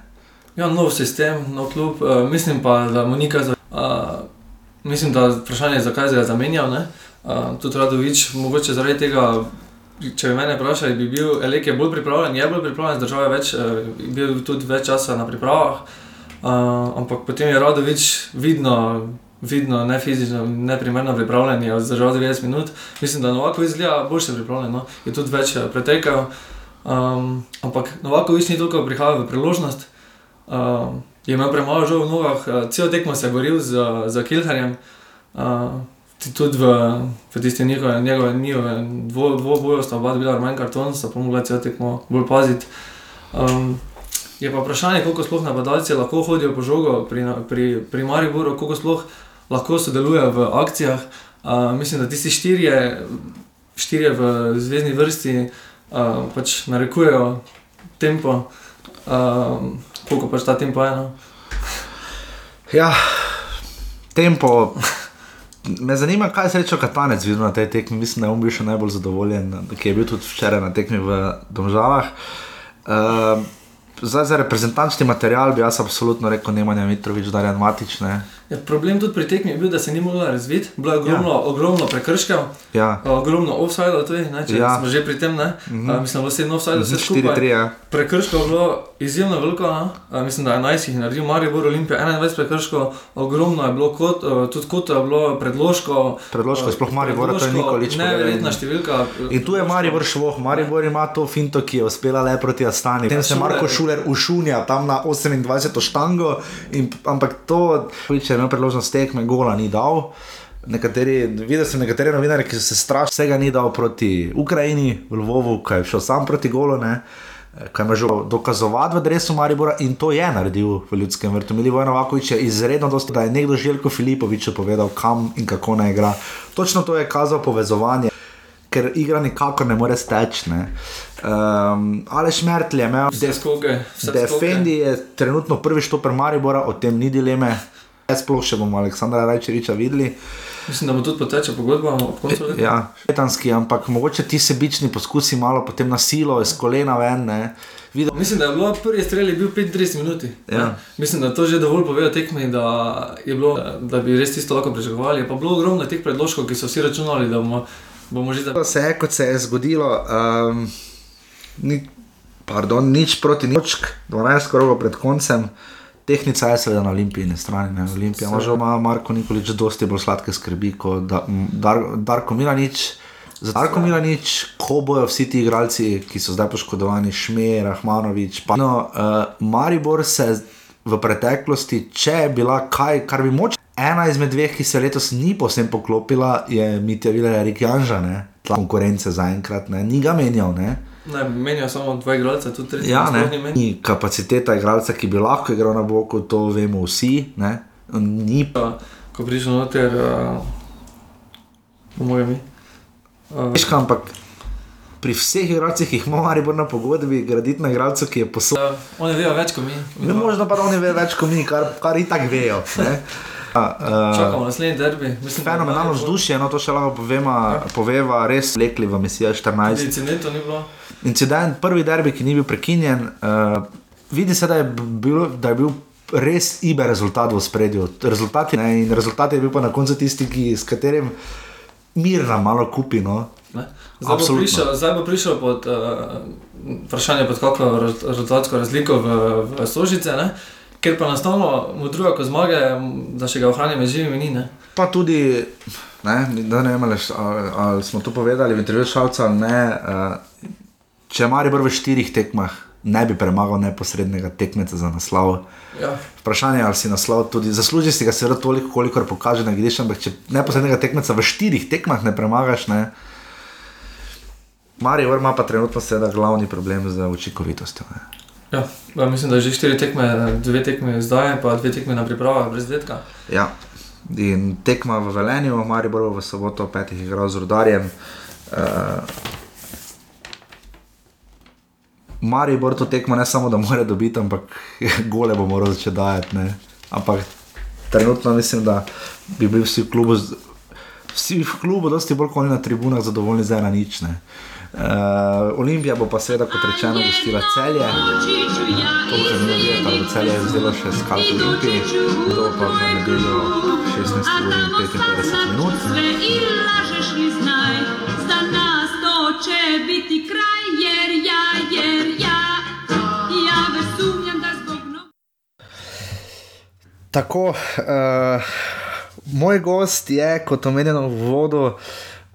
Ja, nov sistem, nov klub. Uh, mislim pa, da mu nikaj za. Uh, mislim, da vprašanje je, zakaj se je zamenjal. Uh, tudi Radovič, mogoče zaradi tega. Če bi me vprašali, bi bil Elek bolj pripravljen, je bolj pripravljen, zdržal je več, bil tudi več časa na pripravah. Uh, ampak potem je Radovič vidno, vidno, ne fizično, ne primerno pripravljen, je zdržal 90 minut. Mislim, da Novako izgleda boljše pripravljen, no? je tudi več eh, pretekel. Um, ampak Novako več ni toliko prihajal v priložnost. Um, je imel premalo žal v nogah, uh, cel tekmo se je boril z, z Kilharjem. Uh, tudi v, v tisti njihove, njegove, njihove dvo, dvobojo sta oba bila manj karton, sta pa mogla cel tekmo bolj paziti. Um, je pa vprašanje, koliko sploh napadalci lahko hodijo po žogo pri, pri, pri Mariboru, koliko sploh lahko sodelujejo v akcijah. Uh, mislim, da tisti štirje, štirje v zvezdni vrsti uh, pač narekujejo tempo, uh, koliko pač ta tempo je. No? Ja, tempo. Me zanima, kaj se reče, katanec videl na tej tekmi. Mislim, da je on bil še najbolj zadovoljen, ki je bil tudi včeraj na tekmi v Domžalah. Uh, Zdaj, za reprezentančni material bi jaz absolutno rekel, Nemanja Mitrovič, da je matične. Ja, problem tudi pri tekmi je bil, da se ni mogla razviti, bilo je ogromno, ja. ogromno prekrškov, ja. ogromno offside, tudi, ne, če ja. smo že pri tem, ne, mm -hmm. uh, mislim, da vse offside, vse skupaj. 4-3, ja. Prekrškov je bilo izjemno veliko, uh, mislim, da je 11 jih naredil, Maribor Olimpija, 21 prekrškov, ogromno je bilo, kot, uh, tudi kot je bilo predložko. Predložko, uh, sploh Maribor, to je nikoli ne. Neverjetna številka. In tu je Maribor švoh, Maribor ima to finto, ki je uspela le proti Astani. Potem se Marko Šuler ušunja tam na 28. štango, in, ampak to, če je imel priložnost tekme, gola ni dal. Nekateri, videl sem nekatere novinarje, ki so se strašili, vsega ni dal proti Ukrajini, v Lvovu, ki je šel sam proti golu, ne, kaj ima že dokazovati v drevesu Maribora in to je naredil v ljudskem vrtu. Mili Vojno Vakovič je izredno dosto, da je nekdo Željko Filipovič povedal, kam in kako naj igra. Točno to je kazal povezovanje. Ker igra nikakor ne more steči. Um, ehm, ali šmrtli je imel, da se defendi, je trenutno prvi štoper Maribora, o tem ni dileme. Sploh še bomo Aleksandra Rajčeriča videli. Mislim, da bo tudi poteča pogodba ob koncu. Ja, petanski, ampak mogoče ti sebični poskusi malo potem na silo, iz kolena ven. Mislim, da je bilo prvi strel bil 35 minut. Ja. Mislim, da to že dovolj pove o tekmi, da, bilo, da bi res tisto lahko pričakovali. Pa bilo ogromno teh predložkov, ki so vsi računali, da bomo, bomo že tam. Vse, kot se je zgodilo, um, ni, pardon, nič proti nič, 12 krogov pred koncem. Tehnica je seveda na olimpijski strani, ne olimpija. Možno ima Marko Nikolič dosti bolj sladke skrbi kot da, Dar, Darko Milanič. Za Darko Milanič, ko bojo vsi ti igralci, ki so zdaj poškodovani, Šmer, Rahmanovič. Pa, no, uh, Maribor se v preteklosti, če je bila kaj, kar bi moč. Ena izmed dveh, ki se letos ni posebno poklopila, je Mitja Viler, Erik Janža, konkurence zaenkrat, ni ga menjal. Ne? Ne, menijo samo dva igralca, tudi tri. Ja, ne. Ni kapaciteta igralca, ki bi lahko igral na boku, to vemo vsi. Ne. Ni pa. Ko prišel noter, uh, bomo mi. Uh, ampak pri vseh igralcih, ki jih imamo, ali bo na pogodbi, graditi na igralcu, ki je posodil. Uh, oni vejo več kot mi. Ne, možno pa oni vejo več kot mi, kar, kar i tak vejo. Uh, Čakamo naslednji derbi. Fenomenalno vzdušje, no to še lahko povemo, ja. poveva, res lekli v misiji 14. Incident ni bilo incident, prvi derbi, ki ni bil prekinjen, uh, vidi se, da je, bil, da je bil res iber rezultat v spredju. Rezultati, ne, in rezultat je bil pa na koncu tisti, ki, s katerim mirno malo kupi. No. Zdaj bo, prišel, zdaj bo prišel pod uh, vprašanje, pod kakšno rezultatsko razliko v, v Sožice, ne? ker pa enostavno mu druga kot zmage, da še ga ohranjamo živimi, ni. Ne? Pa tudi, ne, da ne vem, ali, ali smo to povedali v intervjuju šalca ali ne. Uh, če Maribor v štirih tekmah ne bi premagal neposrednega tekmeca za naslov. Ja. Vprašanje je, ali si naslov tudi zasluži, si ga seveda toliko, koliko pokaže na grišču, ampak če neposrednega tekmeca v štirih tekmah ne premagaš, ne. Maribor ima pa trenutno seveda glavni problem z učinkovitostjo. Ja, ja, mislim, da je že štiri tekme, dve tekme zdaj, pa dve tekme na pripravah, brez vedka. Ja. In tekma v Velenju, Maribor v soboto petih igral z rodarjem. Uh, Maribor to tekmo ne samo, da mora dobiti, ampak gole bo moral začeti dajati. Ne. Ampak trenutno mislim, da bi bili vsi v klubu vsi v klubu, dosti bolj kot na tribunah, zadovoljni za ena nič. Ne. Uh, Olimpija bo pa seveda, kot rečeno, gostila celje. To bo zanimivo videti, bo celje vzelo še skalp Olimpiji, to pa v nedeljo 16 ur in 55 minut. Tako, uh, moj gost je, kot omenjeno v vodu,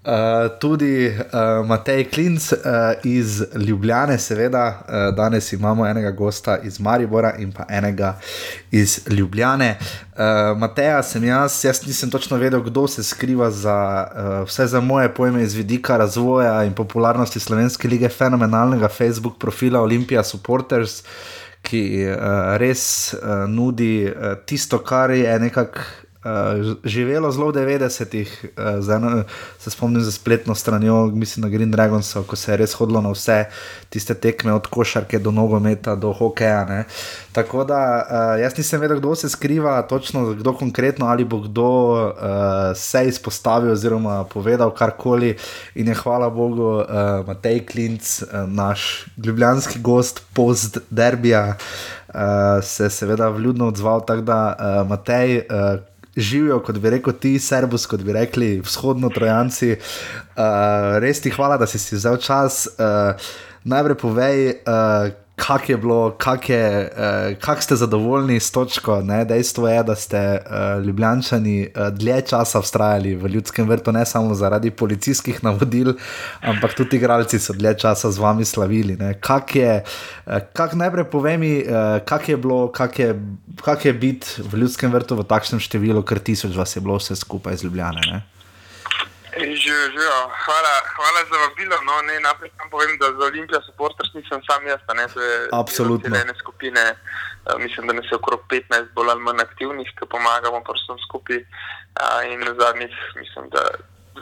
Uh, tudi uh, Matej Klinc uh, iz Ljubljane, seveda, uh, danes imamo enega gosta iz Maribora in pa enega iz Ljubljane. Uh, Mateja sem jaz, jaz nisem točno vedel, kdo se skriva za uh, vse za moje pojme iz vidika razvoja in popularnosti Slovenske lige, fenomenalnega Facebook profila Olympia Supporters. Ki uh, res uh, nudi uh, tisto, kar je nekako uh, živelo zelo v 90-ih, uh, se spomnim za spletno stranjo, mislim na Green Dragons, ko se je res hodilo na vse tiste tekme, od košarke do nogometa do hokeja. Ne. Tako da uh, jaz nisem vedel, kdo se skriva, točno kdo konkretno ali bo kdo uh, se izpostavil oziroma povedal karkoli. In je hvala Bogu, uh, Matej Klinc, uh, naš ljubljanski gost, post derbija. Uh, se je seveda vljudno odzval, tako da, uh, Matej, uh, živijo, kot bi rekel ti, Serbus, kot bi rekli vzhodno trojanci. Uh, res ti hvala, da si si vzel čas. Uh, najprej povej. Uh, Kak je bilo, kak, je, uh, kak ste zadovoljni s točko? Ne? Dejstvo je, da ste uh, ljubljani uh, dlje časa vztrajali v ljudskem vrtu, ne samo zaradi policijskih navodil, ampak tudi igralci so dlje časa z vami slavili. Kak je, uh, kak najprej povej mi, uh, kak je bilo, kak je, kak je biti v ljudskem vrtu v takšnem številu, ker tisoč vas je bilo vse skupaj z ljubljane. Živijo, hvala, hvala za vabilo. No, ne, naprej sam povem, da za Olimpijo supporters nisem sam jaz, ne, to je Absolutno. ene skupine. Mislim, da nas je okrog 15 bolj ali manj aktivnih, ki pomagamo vsem skupaj. In zadnjih, mislim, da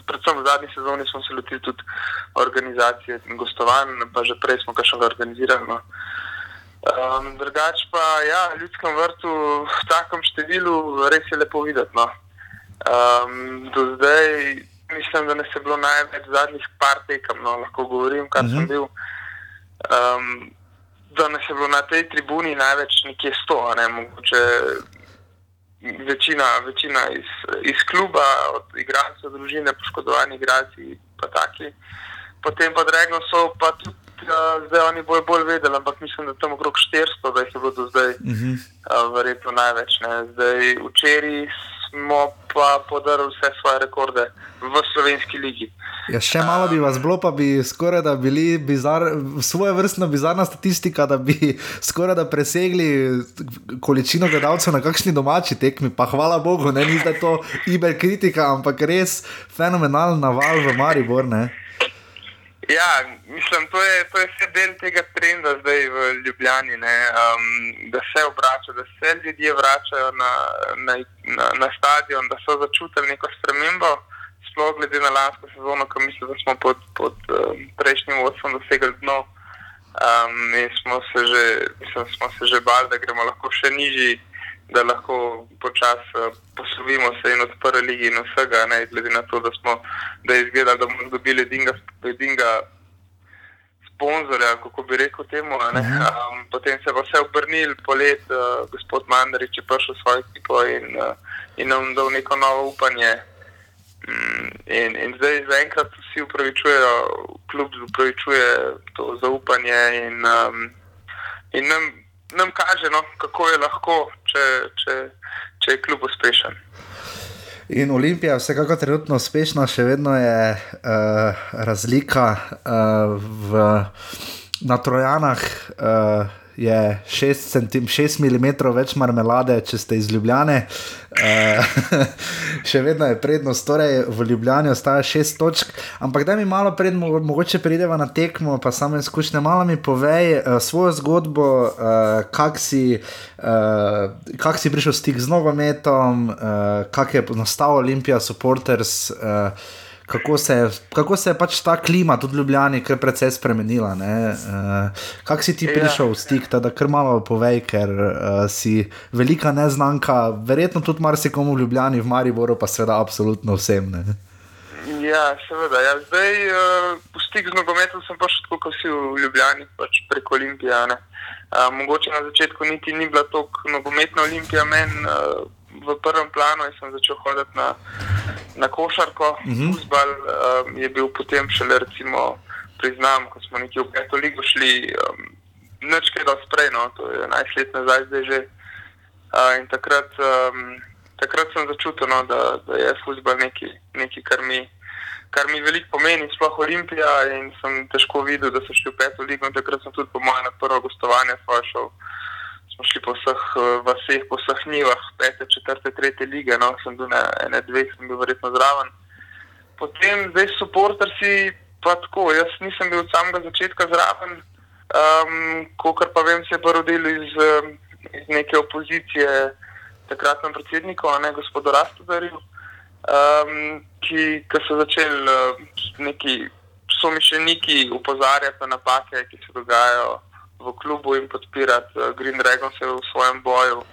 predvsem v zadnji sezoni smo se lotili tudi organizacije in gostovanj, pa že prej smo kaj še organizirali. No. Um, drugač pa, ja, v ljudskem vrtu v takem številu res je lepo videti. No. Um, do zdaj mislim, da nas je bilo največ zadnjih par tekem, no, lahko govorim, kar uh -huh. sem mhm. bil. Um, da nas je bilo na tej tribuni največ nekje sto, ne mogoče. Večina, večina iz, iz kluba, od igralcev, družine, poškodovani igralci, pa taki. Potem pa Dragon so pa tudi, uh, zdaj oni bolj, bolj vedeli, ampak mislim, da tam okrog 400, da jih je bilo do zdaj, uh -huh. uh, verjetno največ. Ne. Zdaj, včeraj smo pa podarili vse svoje rekorde v slovenski ligi. Ja, še malo bi vas bilo, pa bi skoraj da bili bizar, svoje vrstna bizarna statistika, da bi skoraj da presegli količino gledalcev na kakšni domači tekmi. Pa hvala Bogu, ne ni da to iber kritika, ampak res fenomenalen naval v Maribor. Ne? Ja, mislim, to je, to je vse del tega trenda zdaj v Ljubljani, um, da se obrača, da se ljudje vračajo na, na, na, na stadion, da so začutili neko spremembo. Sploh glede na lansko sezono, ko mislim, da smo pod, pod um, prejšnjim vodstvom dosegli dno. Um, in smo se, že, mislim, smo se že bali, da gremo lahko še nižji da lahko počasi eh, poslovimo se in odprli lige in vsega, ne glede na to, da smo da izgleda, da bomo dobili edinega sponzorja, kako bi rekel temu. Um, potem se bo vse obrnil, polet, uh, gospod Mandarič je prišel s svojo ekipo in, uh, in nam dal neko novo upanje. Mm, in, in zdaj zaenkrat vsi upravičujejo, kljub upravičuje to zaupanje in, um, in nam nam kaže, no, kako je lahko, če, če, če je kljub uspešen. In Olimpija je vsekakor trenutno uspešna, še vedno je uh, razlika uh, v, na Trojanah. Uh, je 6 mm več marmelade, če ste iz Ljubljane. Uh, še vedno je prednost, torej v Ljubljani ostaja 6 točk. Ampak da mi malo pred, mogoče prideva na tekmo, pa samo izkušnje, malo mi povej uh, svojo zgodbo, uh, kak, si, uh, kak si prišel v stik z nogometom, uh, kak je nastal Olimpija, supporters. Uh, kako se, kako se je pač ta klima tudi v Ljubljani kar precej spremenila. Uh, kako si ti ja. prišel v stik, da kar malo povej, ker uh, si velika neznanka, verjetno tudi marsikomu v Ljubljani, v Mariboru, pa seveda absolutno vsem. Ne? Ja, seveda. Ja. Zdaj, uh, v stik z nogometom sem pa še tako, kot si v Ljubljani, pač preko Olimpije. Uh, mogoče na začetku niti ni bila tako nogometna Olimpija, meni uh, v prvem planu sem začel hoditi na, na košarko, uh -huh. fusbal um, je bil potem šele, recimo, priznam, ko smo nekje v peto ligo šli, um, neč kaj dosti prej, no, to je 11 let nazaj zdaj že. Uh, in takrat. Um, takrat sem začutil, no, da, da je futbol nekaj, nekaj kar, mi, kar mi veliko pomeni, sploh Olimpija. In sem težko videl, da so šli v peto ligo. Takrat sem tudi po mojem na prvo gostovanje šel. Smo šli po vseh vseh, po vseh njivah, pete, četrte, tretje lige, no, sem bil na ene, dveh, sem bil verjetno zraven. Potem, zdaj so portarsi, pa tako, jaz nisem bil od samega začetka zraven, um, kar pa vem, se je pa rodil iz, iz neke opozicije takratnem predsedniku, ne gospodu Rastodarju, um, ki, ki so začeli uh, neki somišljeniki upozarjati na napake, ki se dogajajo v klubu in podpirati uh, Green Dragon v svojem boju uh,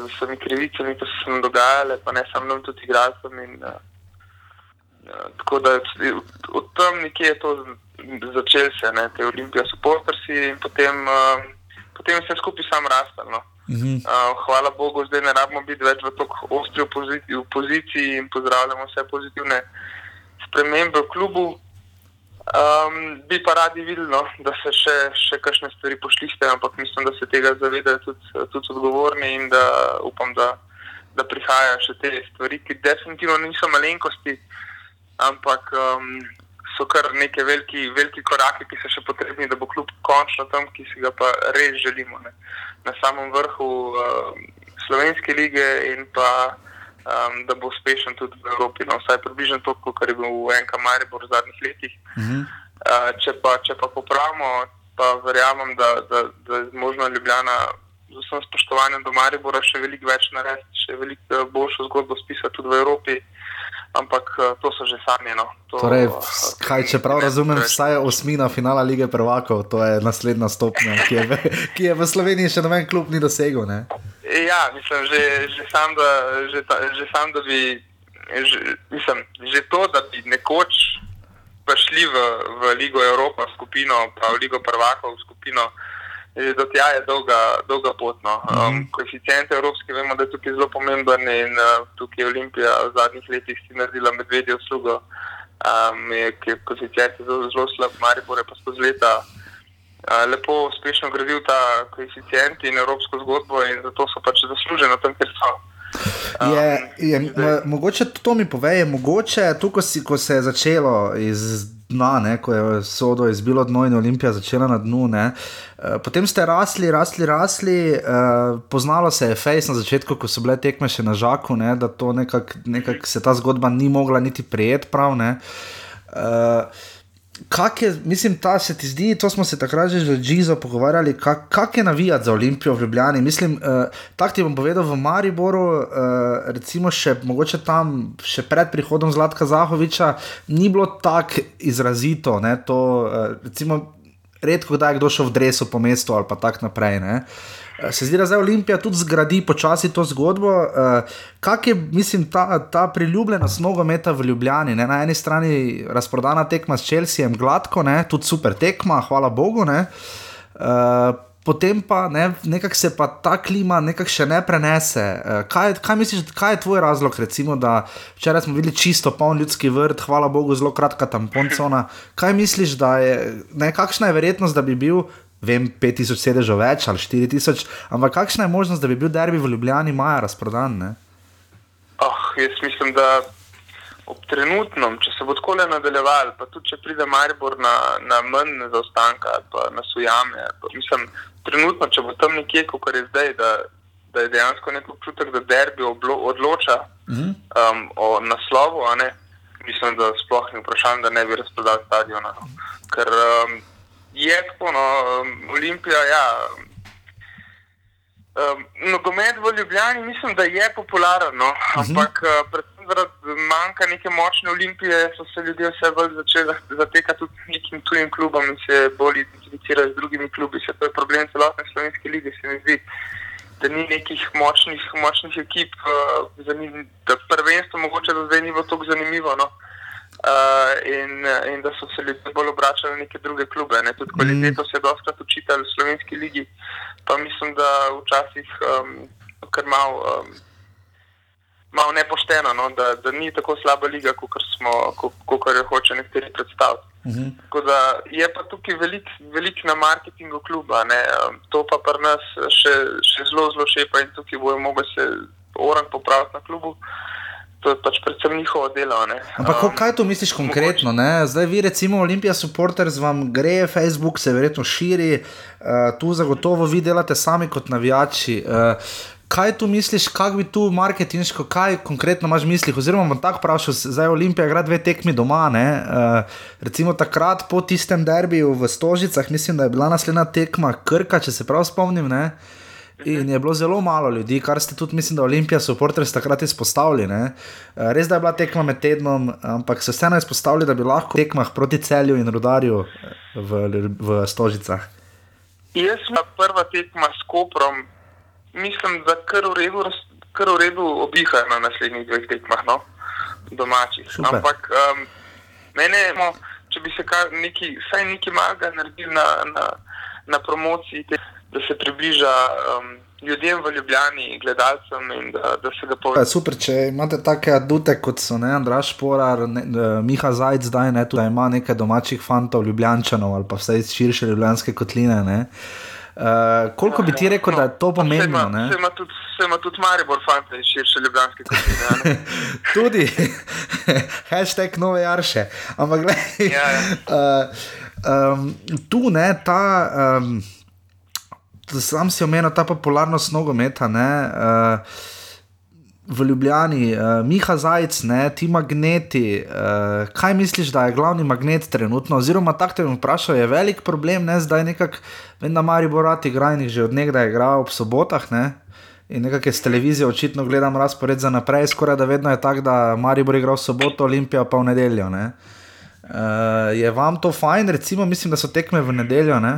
z vsemi krivicami, ki so se nam dogajale, pa ne samo nam, tudi igralcem. Uh, uh, tako da od tam nekje je to začel se, ne, te olimpije so postrsi in potem, uh, potem se skupaj sam rastel. No. Uh, hvala Bogu, zdaj ne rabimo biti več v tako ostri opoziciji in pozdravljamo vse pozitivne spremembe v klubu. Um, bi pa radi videli, no, da se še, še kakšne stvari pošliste, ampak mislim, da se tega zavedajo tudi, tudi odgovorni in da upam, da, da prihajajo še te stvari, ki definitivno niso malenkosti, ampak um, so kar neke veliki, veliki korake, ki so še potrebni, da bo klub končno tam, ki si ga pa res želimo. Ne na samem vrhu uh, slovenske lige in pa um, da bo uspešen tudi v Evropi. No, vsaj približno toliko, kar je bil v NK Maribor v zadnjih letih. Uh -huh. uh, če, pa, če pa popravimo, pa verjamem, da, da, da je možno Ljubljana z vsem spoštovanjem do Maribora še veliko več narediti, še veliko boljšo zgodbo spisati tudi v Evropi ampak eh, to so že sami. No. To, torej, kaj, če prav razumem, vsaj osmina finala lige prvakov, to je naslednja stopnja, ki je v, ki je v Sloveniji še noben klub ni dosegel. Ne? Ja, mislim, že, že, sam, da, že, ta, že sam, da bi. Že, mislim, že to, da bi nekoč prišli v, v Ligo Evropa, skupino, pa v Ligo Prvakov, skupino, do tja je dolga, dolga pot. No. Mhm. Um, koeficient evropski, vemo, da je tukaj zelo pomemben in uh, tukaj je Olimpija v zadnjih letih si naredila medvedje uslugo, um, je, ki je koeficient zelo, zelo slab, Maribor je pa skozi leta uh, lepo, uspešno gradil ta koeficient in evropsko zgodbo in zato so pač zasluženi tam, ker so. Um, je, je, mogoče to mi pove, je mogoče to, ko, si, ko se je začelo iz dna, ne, ko je sodo izbilo dno in Olimpija začela na dnu. Ne. Eh, potem ste rasli, rasli, rasli, uh, poznalo se je fejs na začetku, ko so bile tekme še na žaku, ne, da to nekako nekak se ta zgodba ni mogla niti prijeti prav. Uh, Kak je, mislim, ta se ti zdi, to smo se takrat že z Džizo pogovarjali, kak, kak je navijati za Olimpijo v Ljubljani. Mislim, uh, tako ti bom povedal v Mariboru, uh, recimo še mogoče tam, še pred prihodom Zlatka Zahoviča, ni bilo tako izrazito. Ne, to, uh, recimo, redko kdaj je kdo šel v dresu po mestu ali pa tako naprej. Ne. Eh, se zdi, da zdaj Olimpija tudi zgradi počasi to zgodbo. Uh, Kaj je, mislim, ta, ta priljubljenost nogometa v Ljubljani? Ne? Na eni strani razprodana tekma s Čelsijem, gladko, ne? tudi super tekma, hvala Bogu. Uh, potem pa ne, nekako se pa ta klima nekako še ne prenese. Kaj, kaj misliš, kaj je tvoj razlog, recimo, da včeraj smo videli čisto poln ljudski vrt, hvala Bogu, zelo kratka tamponcona. Kaj misliš, da je, ne, kakšna je verjetnost, da bi bil vem, 5000 sedežev več ali 4000, ampak kakšna je možnost, da bi bil derbi v Ljubljani maja razprodan? Oh, jaz mislim, da ob trenutnem, če se bo tako le nadaljeval, pa tudi če pride Maribor na, na manj zaostanka ali pa na sujame, pa, mislim, trenutno, če bo tam nekje, kot je zdaj, da, da je dejansko nek občutek, da derbi oblo, odloča mhm. um, o naslovu, mislim, da sploh ni vprašanje, da ne bi razprodal stadiona. No. Ker, um, je tako, no, um, Olimpija. Ja, um, nogomet v Ljubljani mislim, da je popularen, no, uh mhm. -huh. ampak uh, predvsem zaradi manjka neke močne Olimpije so se ljudje vse bolj začeli zatekati tudi nekim tujim klubom in se bolj identificirati z drugimi klubi. Se to je problem celotne slovenske lige, se mi zdi. Da ni nekih močnih, močnih ekip, uh, da prvenstvo mogoče do zdaj ni bilo tako zanimivo. No. Uh, in, in da so se ljudje bolj obračali na neke druge klube. Ne? Tudi kvaliteto mm. se je dostakrat učitelj v slovenski ligi, pa mislim, da včasih um, kar malo um, mal nepošteno, no? da, da ni tako slaba liga, kot jo hoče nekateri predstaviti. Mm -hmm. da, je pa tukaj veliko velik na marketingu kluba, ne? to pa pri nas še, še zelo, zelo šepa in tukaj bojo mogli se orang popraviti na klubu. Uh, to je pač predvsem njihovo delo. Ne. Ampak um, kaj to misliš konkretno? Ne? Zdaj, vi, recimo, Olimpija supporters, vam gre, Facebook se verjetno širi, uh, tu zagotovo vi delate sami kot navijači. Uh, Kaj tu misliš, kako bi tu marketinško, kaj konkretno imaš v mislih? Oziroma, bom tako vprašal, zdaj Olimpija igra dve tekmi doma. Uh, recimo takrat po tistem derbiju v Stožicah, mislim, da je bila naslednja tekma Krka, če se prav spomnim. Uh, In je bilo zelo malo ljudi, kar ste tudi, mislim, da Olimpija so porters takrat izpostavili. Ne? Eh, res da je bila tekma med tednom, ampak so vseeno izpostavili, da bi lahko tekmah proti celju in rodarju eh, v, v Stožicah. Jaz sem prva tekma s Koprom, mislim, da kar v redu, kar v redu obiha na naslednjih dveh tekmah, no? domačih. Super. Ampak um, mene, no, če bi se nekaj, vsaj nekaj malega naredil na, na, na promociji. Te, da se približa um, ljudem v Ljubljani, gledalcem in da, da se ga poveže. Super, če imate take adute kot so ne, Andraš Porar, ne, Miha Zajc, zdaj ne, da ima nekaj domačih fantov, Ljubljančanov ali pa vse iz širše ljubljanske kotline. Ne. Uh, koliko bi ti rekel, no, da je to pomembno? Se ima tudi, tudi Maribor, fante iz širše ljubljanske kotline. tudi, hashtag nove jarše. Ampak, gledaj, ja, ja. uh, um, tu ne ta. Um, sam si omenil ta popularnost nogometa. Ne, uh, V Ljubljani, uh, Miha Zajec, ti magneti, uh, kaj misliš, da je glavni magnet trenutno? Oziroma, tako te bom vprašal, je velik problem, ne, zdaj nekako, vem, da Mari Borati in že od nekdaj igra ob sobotah, ne, in nekako z televizijo očitno gledam razpored za naprej, skoraj da vedno je tako, da Mari bo igral soboto, Olimpija pa v nedeljo. Ne. Uh, je vam to fajn, recimo, mislim, da so tekme v nedeljo? Ne?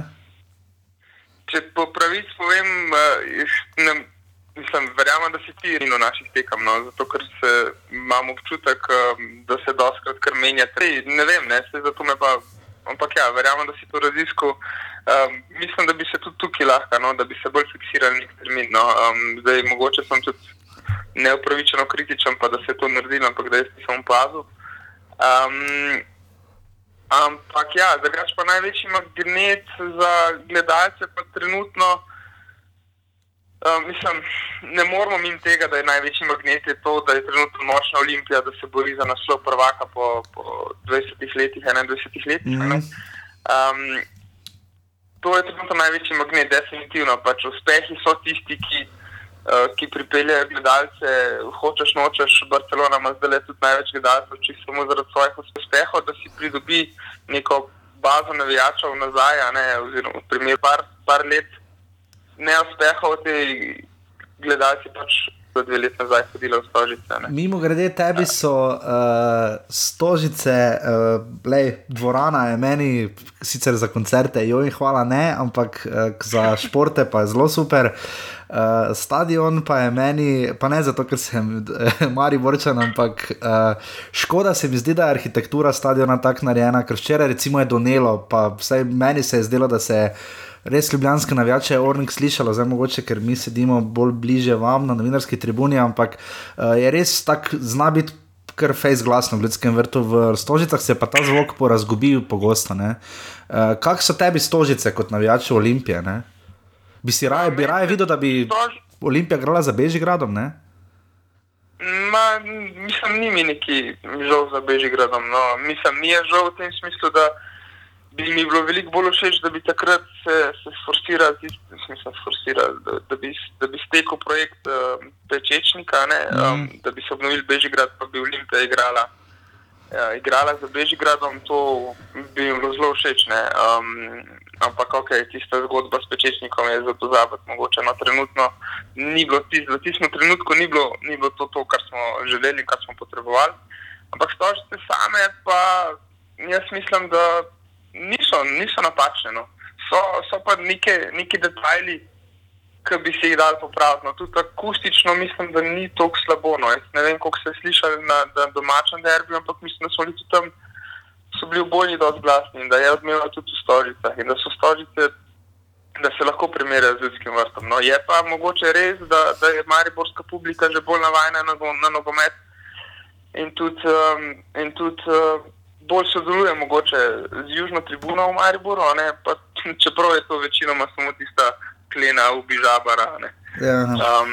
če po pravici povem, uh, ne, mislim, verjamem, da si ti v naših tekam, no, zato ker se, imam občutek, um, da se doskrat kar menja. Tej, ne vem, ne, se zato me pa, ampak ja, verjamem, da si to raziskal. Um, mislim, da bi se tudi tukaj lahko, no, da bi se bolj fiksirali nek termin. No. Um, zdaj, mogoče sem tudi neupravičeno kritičen, pa da se je to naredilo, ampak da jaz nisem opazil. Ampak ja, drugač pa največji magnet za gledalce pa trenutno. Uh, mislim, ne moramo min tega, da je največji magnet je to, da je trenutno nočna olimpija, da se bori za naslov prvaka po, po 20 letih, 21 letih. Mm -hmm. um, to je trenutno največji magnet, definitivno. Pač uspehi so tisti, ki ki pripeljejo gledalce, hočeš nočeš, Barcelona ima zdaj tudi največ gledalcev, če samo zaradi svojih uspehov, da si pridobi neko bazo navijačev nazaj, ne, oziroma v primeru par, par let neuspehov, ti gledalci pač so dve leti nazaj hodili v stožice. Ne. Mimo grede, tebi so uh, stožice, uh, lej, dvorana je meni sicer za koncerte, jo in hvala ne, ampak uh, za športe pa je zelo super. Uh, stadion pa je meni, pa ne zato, ker sem mari vrčen, ampak uh, škoda se mi zdi, da je arhitektura stadiona tako narejena, ker včeraj recimo je donelo, pa vsaj meni se je zdelo, da se je res ljubljanske navijače Ornik slišalo, zdaj mogoče, ker mi sedimo bolj bliže vam na novinarski tribuni, ampak uh, je res tak zna biti. Ker fejs glasno v ljudskem vrtu, v stožicah se je pa ta zvok porazgubil pogosto. Uh, Kakšne so tebi stožice kot navijači Olimpije? Ne? Bi si raje, bi raje videl, da bi Olimpija igrala za Bežigradom? Ne? Ma, mislim, ni mi neki žal za Bežigradom. No. Mislim, mi je žal v tem smislu, da bi mi bilo veliko bolj všeč, da bi takrat se, se sforsirali, smisel, sforsirali da, da, bi, da bi stekel projekt uh, Pečečnika, mm. um, da bi se obnovili Bežigrad, pa bi Olimpija igrala. Ja, igrala za Bežigradom, to bi jim bilo zelo všeč. Um, ampak, ok, tista zgodba s pečečnikom je za to zabavno. Mogoče no, trenutno ni bilo, tis, v tistem trenutku ni bilo, ni bilo to, to, kar smo želeli, kar smo potrebovali. Ampak stožice same, pa jaz mislim, da niso, niso napačne. No. So, so pa neke, neke detajli, ki bi se jih dal popraviti. No, tudi akustično mislim, da ni tako slabo. No. Ne vem, koliko ste slišali na, na domačem derbiju, ampak mislim, da so bili tam so bili v bolji dosti glasni in da je odmeval tudi v storice in da so storice, da se lahko primerjajo z ljudskim vrstom. No, je pa mogoče res, da, da je mariborska publika že bolj navajena na, na nogomet in tudi, um, in tudi uh, bolj sodeluje mogoče z južno tribuno v Mariboru, pa, čeprav je to večinoma samo tista klena v Bižabara. Ja, um,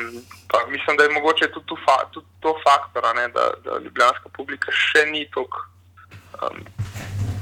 pa mislim, da je mogoče tudi to, fa tudi to faktor, da, da ljubljanska publika še ni tako um,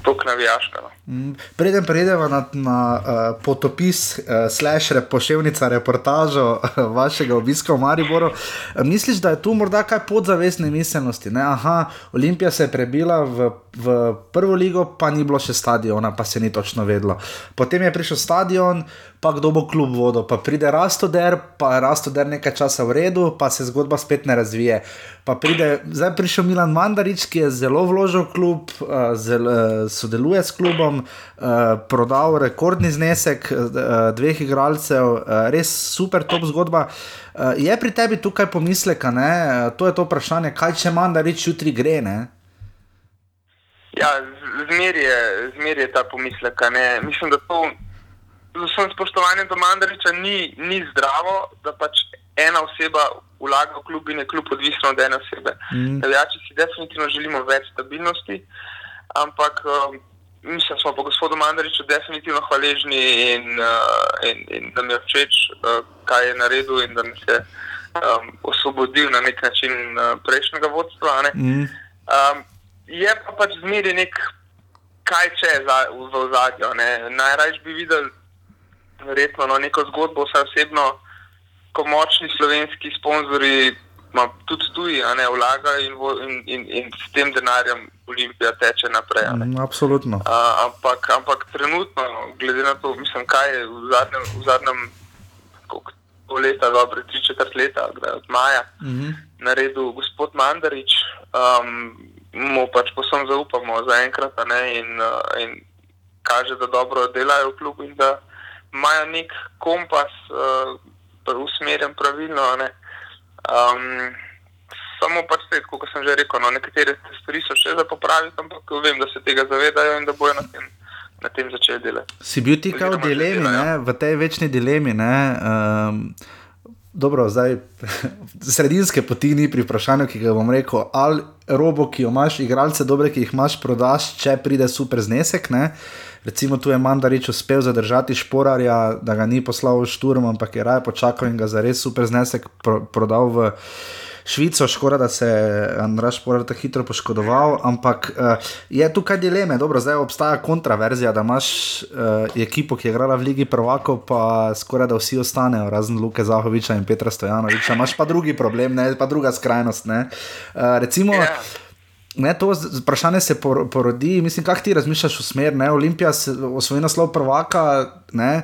tako navijaška. No. Mm, preden prejdemo na, na uh, potopis, uh, slash repoševnica, reportažo uh, vašega obiska v Mariboru, uh, misliš, da je tu morda kaj podzavestne miselnosti? Ne? Aha, Olimpija se je prebila v, v prvo ligo, pa ni bilo še stadiona, pa se ni točno vedlo. Potem je prišel stadion, pa kdo bo klub vodil, pa pride Rastoder, pa je Rastoder nekaj časa v redu, pa se zgodba spet ne razvije. Pa pride, zdaj je prišel Milan Mandarič, ki je zelo vložil klub, uh, zel, uh, sodeluje s klubom, uh, prodal rekordni znesek uh, dveh igralcev, uh, res super top zgodba. Uh, je pri tebi tukaj pomisleka, ne? to je to vprašanje, kaj če Mandarič jutri gre? Ne? Ja, zmeri je, zmer je ta pomislek. Mislim, da to z vsem spoštovanjem do Mandariča ni, ni zdravo, da pač ena oseba vlaga v klub in je klub odvisno od ene osebe. Mm. Navijači si definitivno želimo več stabilnosti, ampak um, mislim, smo pa gospodu Mandariču definitivno hvaležni in, uh, in, in da mi je všeč, uh, kaj je naredil in da nas je um, osvobodil na nek način uh, prejšnjega vodstva. Mm. Um, je pa pač zmeri nek. Kaj če je za, v, v zadju? Najraje bi videl verjetno no, neko zgodbo, vsaj osebno, ko močni slovenski sponzorji, tudi tuji, ne vlagajo in, in, in, in s tem denarjem Olimpija teče naprej. Mm, absolutno. A, ampak, ampak trenutno, glede na to, mislim, kaj je v zadnjem, v zadnjem koliko leta, dobro, tri četrt leta, od maja, mm -hmm. naredil gospod Mandarič. Um, Mu pač posebno zaupamo za enkrat, in, in kaže, da dobro delajo v klubu, in da, imajo nek kompas, uh, usmerjen pravilno. Um, samo pač te, kot sem že rekel, no, nekatere stvari so še za popraviti, ampak vem, da se tega zavedajo in da bojo na tem. Na tem začeli delati. Si bil ti kot v dilemi, ne, v tej večni dilemi. Um, dobro, zdaj sredinske poti ni pri vprašanju, ki ga bom rekel. Ali robo, ki jo imaš, igralce dobre, ki jih imaš, prodaš, če pride super znesek. Ne? Recimo tu je Mandarič uspel zadržati šporarja, da ga ni poslal v šturm, ampak je raje počakal in ga za res super znesek pro, prodal v. Švico, škoda, da se je Andrej Šporar tako hitro poškodoval, ampak uh, je tukaj dileme. Dobro, zdaj obstaja kontraverzija, da imaš uh, ekipo, ki je igrala v Ligi Prvako, pa skoraj da vsi ostanejo, razen Luke Zahoviča in Petra Stojanoviča. Imáš pa drugi problem, ne, pa druga skrajnost. Uh, recimo. Yeah. Ne, to vprašanje se porodi, mislim, kako ti razmišljaš v smer, ne, Olimpija osvoji naslov prvaka, ne,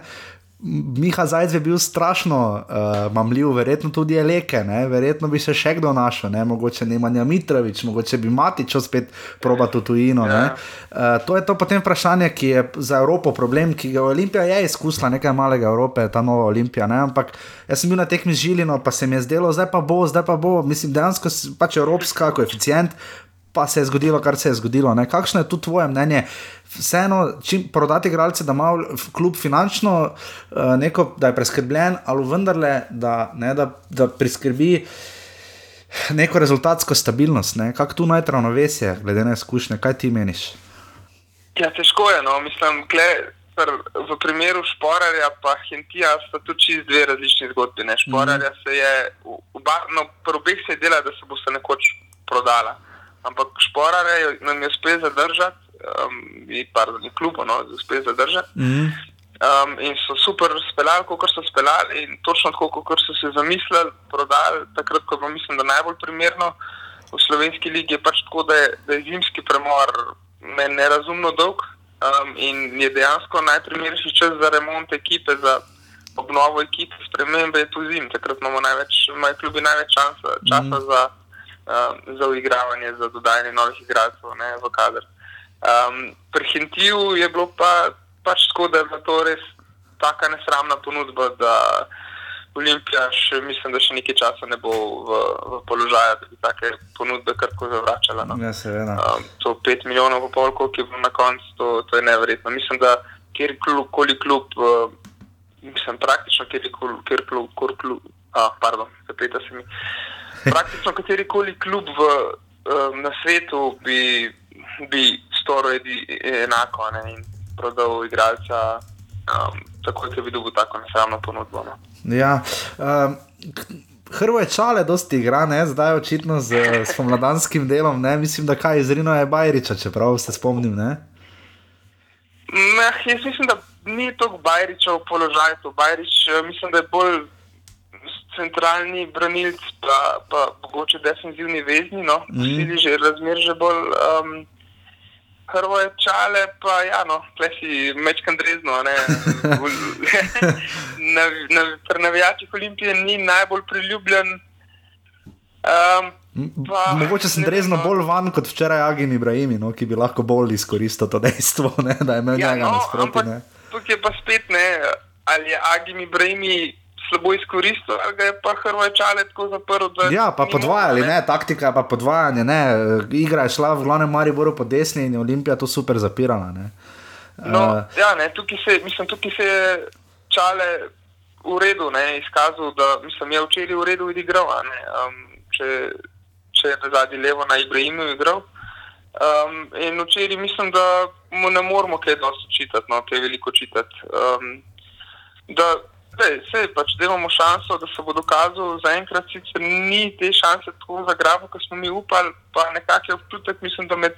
Miha Zajec je bil strašno uh, mamljiv, verjetno tudi je leke, ne, verjetno bi se še kdo našel, ne, mogoče Nemanja Mitrovič, mogoče bi Matič spet proba to tujino. Ja. Uh, to je to potem vprašanje, ki je za Evropo problem, ki ga Olimpija je izkusila, nekaj malega Evrope, ta nova Olimpija, ne, ampak jaz sem bil na tekmi žilino, pa se mi je zdelo, zdaj pa bo, zdaj pa bo, mislim, dejansko pač evropska koeficient pa se je zgodilo, kar se je zgodilo. Ne? Kakšno je tu tvoje mnenje? Vseeno, če prodati igralce, da ima klub finančno, uh, neko, da je preskrbljen, ali vendarle, da, ne, da, da priskrbi neko rezultatsko stabilnost. Ne? Kako tu najti ravnovesje, glede na izkušnje, kaj ti meniš? Ja, težko je. No. Mislim, kle, v primeru Šporarja in Hintija sta tu čist dve različni zgodbi. Šporarja mm. se je, v, no, pri obeh se je dela, da se bo se nekoč prodala ampak šporare nam je spet zadržati, um, in pardon, klubo, no, spet zadržati. Mm -hmm. um, in so super speljali, kot so speljali, in točno tako, kot so se zamislili, prodali, takrat, ko bo, mislim, da najbolj primerno v slovenski ligi je pač tako, da je, da je zimski premor nerazumno dolg um, in je dejansko najprimernejši čas za remont ekipe. Za, Obnovo ekipe, spremembe je tu zim, takrat imamo največ, imajo klubi največ časa, časa mm. za um, za uigravanje, za dodajanje novih igralcev v kader. Um, pri Hintiju je bilo pa, pač tako, da je bila to res tako nesramna ponudba, da Olimpija še, mislim, da še nekaj časa ne bo v, v položaju, da bi take ponudbe karko zavračala. No. Ja, seveda. Um, to 5 milijonov, pa pol, koliko je bilo na koncu, to, to je neverjetno. Mislim, da kjerkoli klub, uh, mislim, praktično kjerkoli kjer klub, kjer klub, a, pardon, zapeta se mi. Praktično katerikoli klub v, um, na svetu bi, bi storil enako ne, in prodal igralca. Um, tako da bi dobil tako nesramno ponudbo. No. Ja, um, Hrvo je čale, dosti igra, ne? zdaj očitno z, z pomladanskim delom. Ne? Mislim, da kaj izrino je Bajriča, čeprav se spomnim. Ne? Ne, jaz mislim, da ni to Bajriča v položaju. Bajrič, eh, mislim, da je bolj centralni branilc, pa, pa mogoče defensivni vezni. No? Mm. Že razmer že bolj. Um, Hrvoje čale, pa ja, no, plesi mečkam drezno. na, na, pri navijačih Olimpije ni najbolj priljubljen. Um, pa, Mogoče sem drezno no. bolj van kot včeraj Agin Ibrahim, no, ki bi lahko bolj izkoristil to dejstvo, ne, da je imel ja, njega no, nasprotno. Tukaj je pa spet ne, ali je Agin Ibrahim slabo izkoristil, ali ga je pa Hrvačale tako zaprl. Ja, pa podvajali, ne? ne, taktika je pa podvajanje, ne, igra je šla v glavnem Mariboru po desni in je Olimpija to super zapirala. Ne. No, uh, ja, ne, tukaj, se, mislim, tukaj se je čale v redu ne, izkazal, da mislim, je včeraj v redu igral. Um, če, če je zadnji levo na Ibrahimu igral. Um, in včeraj mislim, da mu ne moramo kaj dosti čitati, no, kaj veliko čitati. Um, da, Vse, pač, imamo šanso, da se bo dokazal, zaenkrat sicer ni te šanse tako zagrabo, kot smo mi upali, pa nekako je občutek, mislim, da med,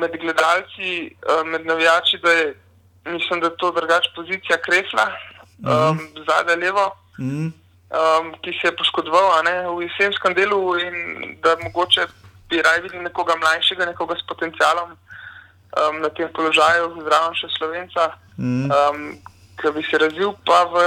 med gledalci, eh, med navijači, da je mislim, da to drugačna pozicija kresla, um, mm. zadaj levo, mm. um, ki se je poškodoval ne, v jesenskem delu in da mogoče bi raj videli nekoga mlajšega, nekoga s potencialom um, na tem položaju, zraven še slovenca. Mm. Um, ki bi se razvil, pa v,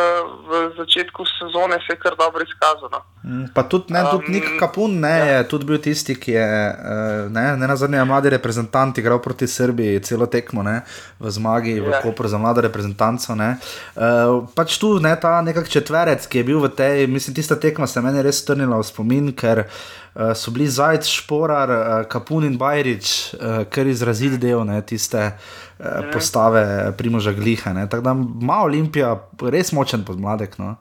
v začetku sezone se je kar dobro izkazal. No. Mm, pa tudi, ne, tudi um, Nik Kapun ne, ja. je tudi bil tisti, ki je eh, ne, ne na zadnje mladi reprezentant igral proti Srbiji celo tekmo ne, v zmagi v ja. Koperu za mlado reprezentanco. Ne. Uh, pač tu ne, ta nekak četverec, ki je bil v tej, mislim, tista tekma se meni res strnila v spomin, ker uh, so bili Zajec, Šporar, uh, Kapun in Bajrič, uh, kar izrazili del ne, tiste. Eh, postave Primoža Gliha. Tako da ima Olimpija res močen podmladek. No?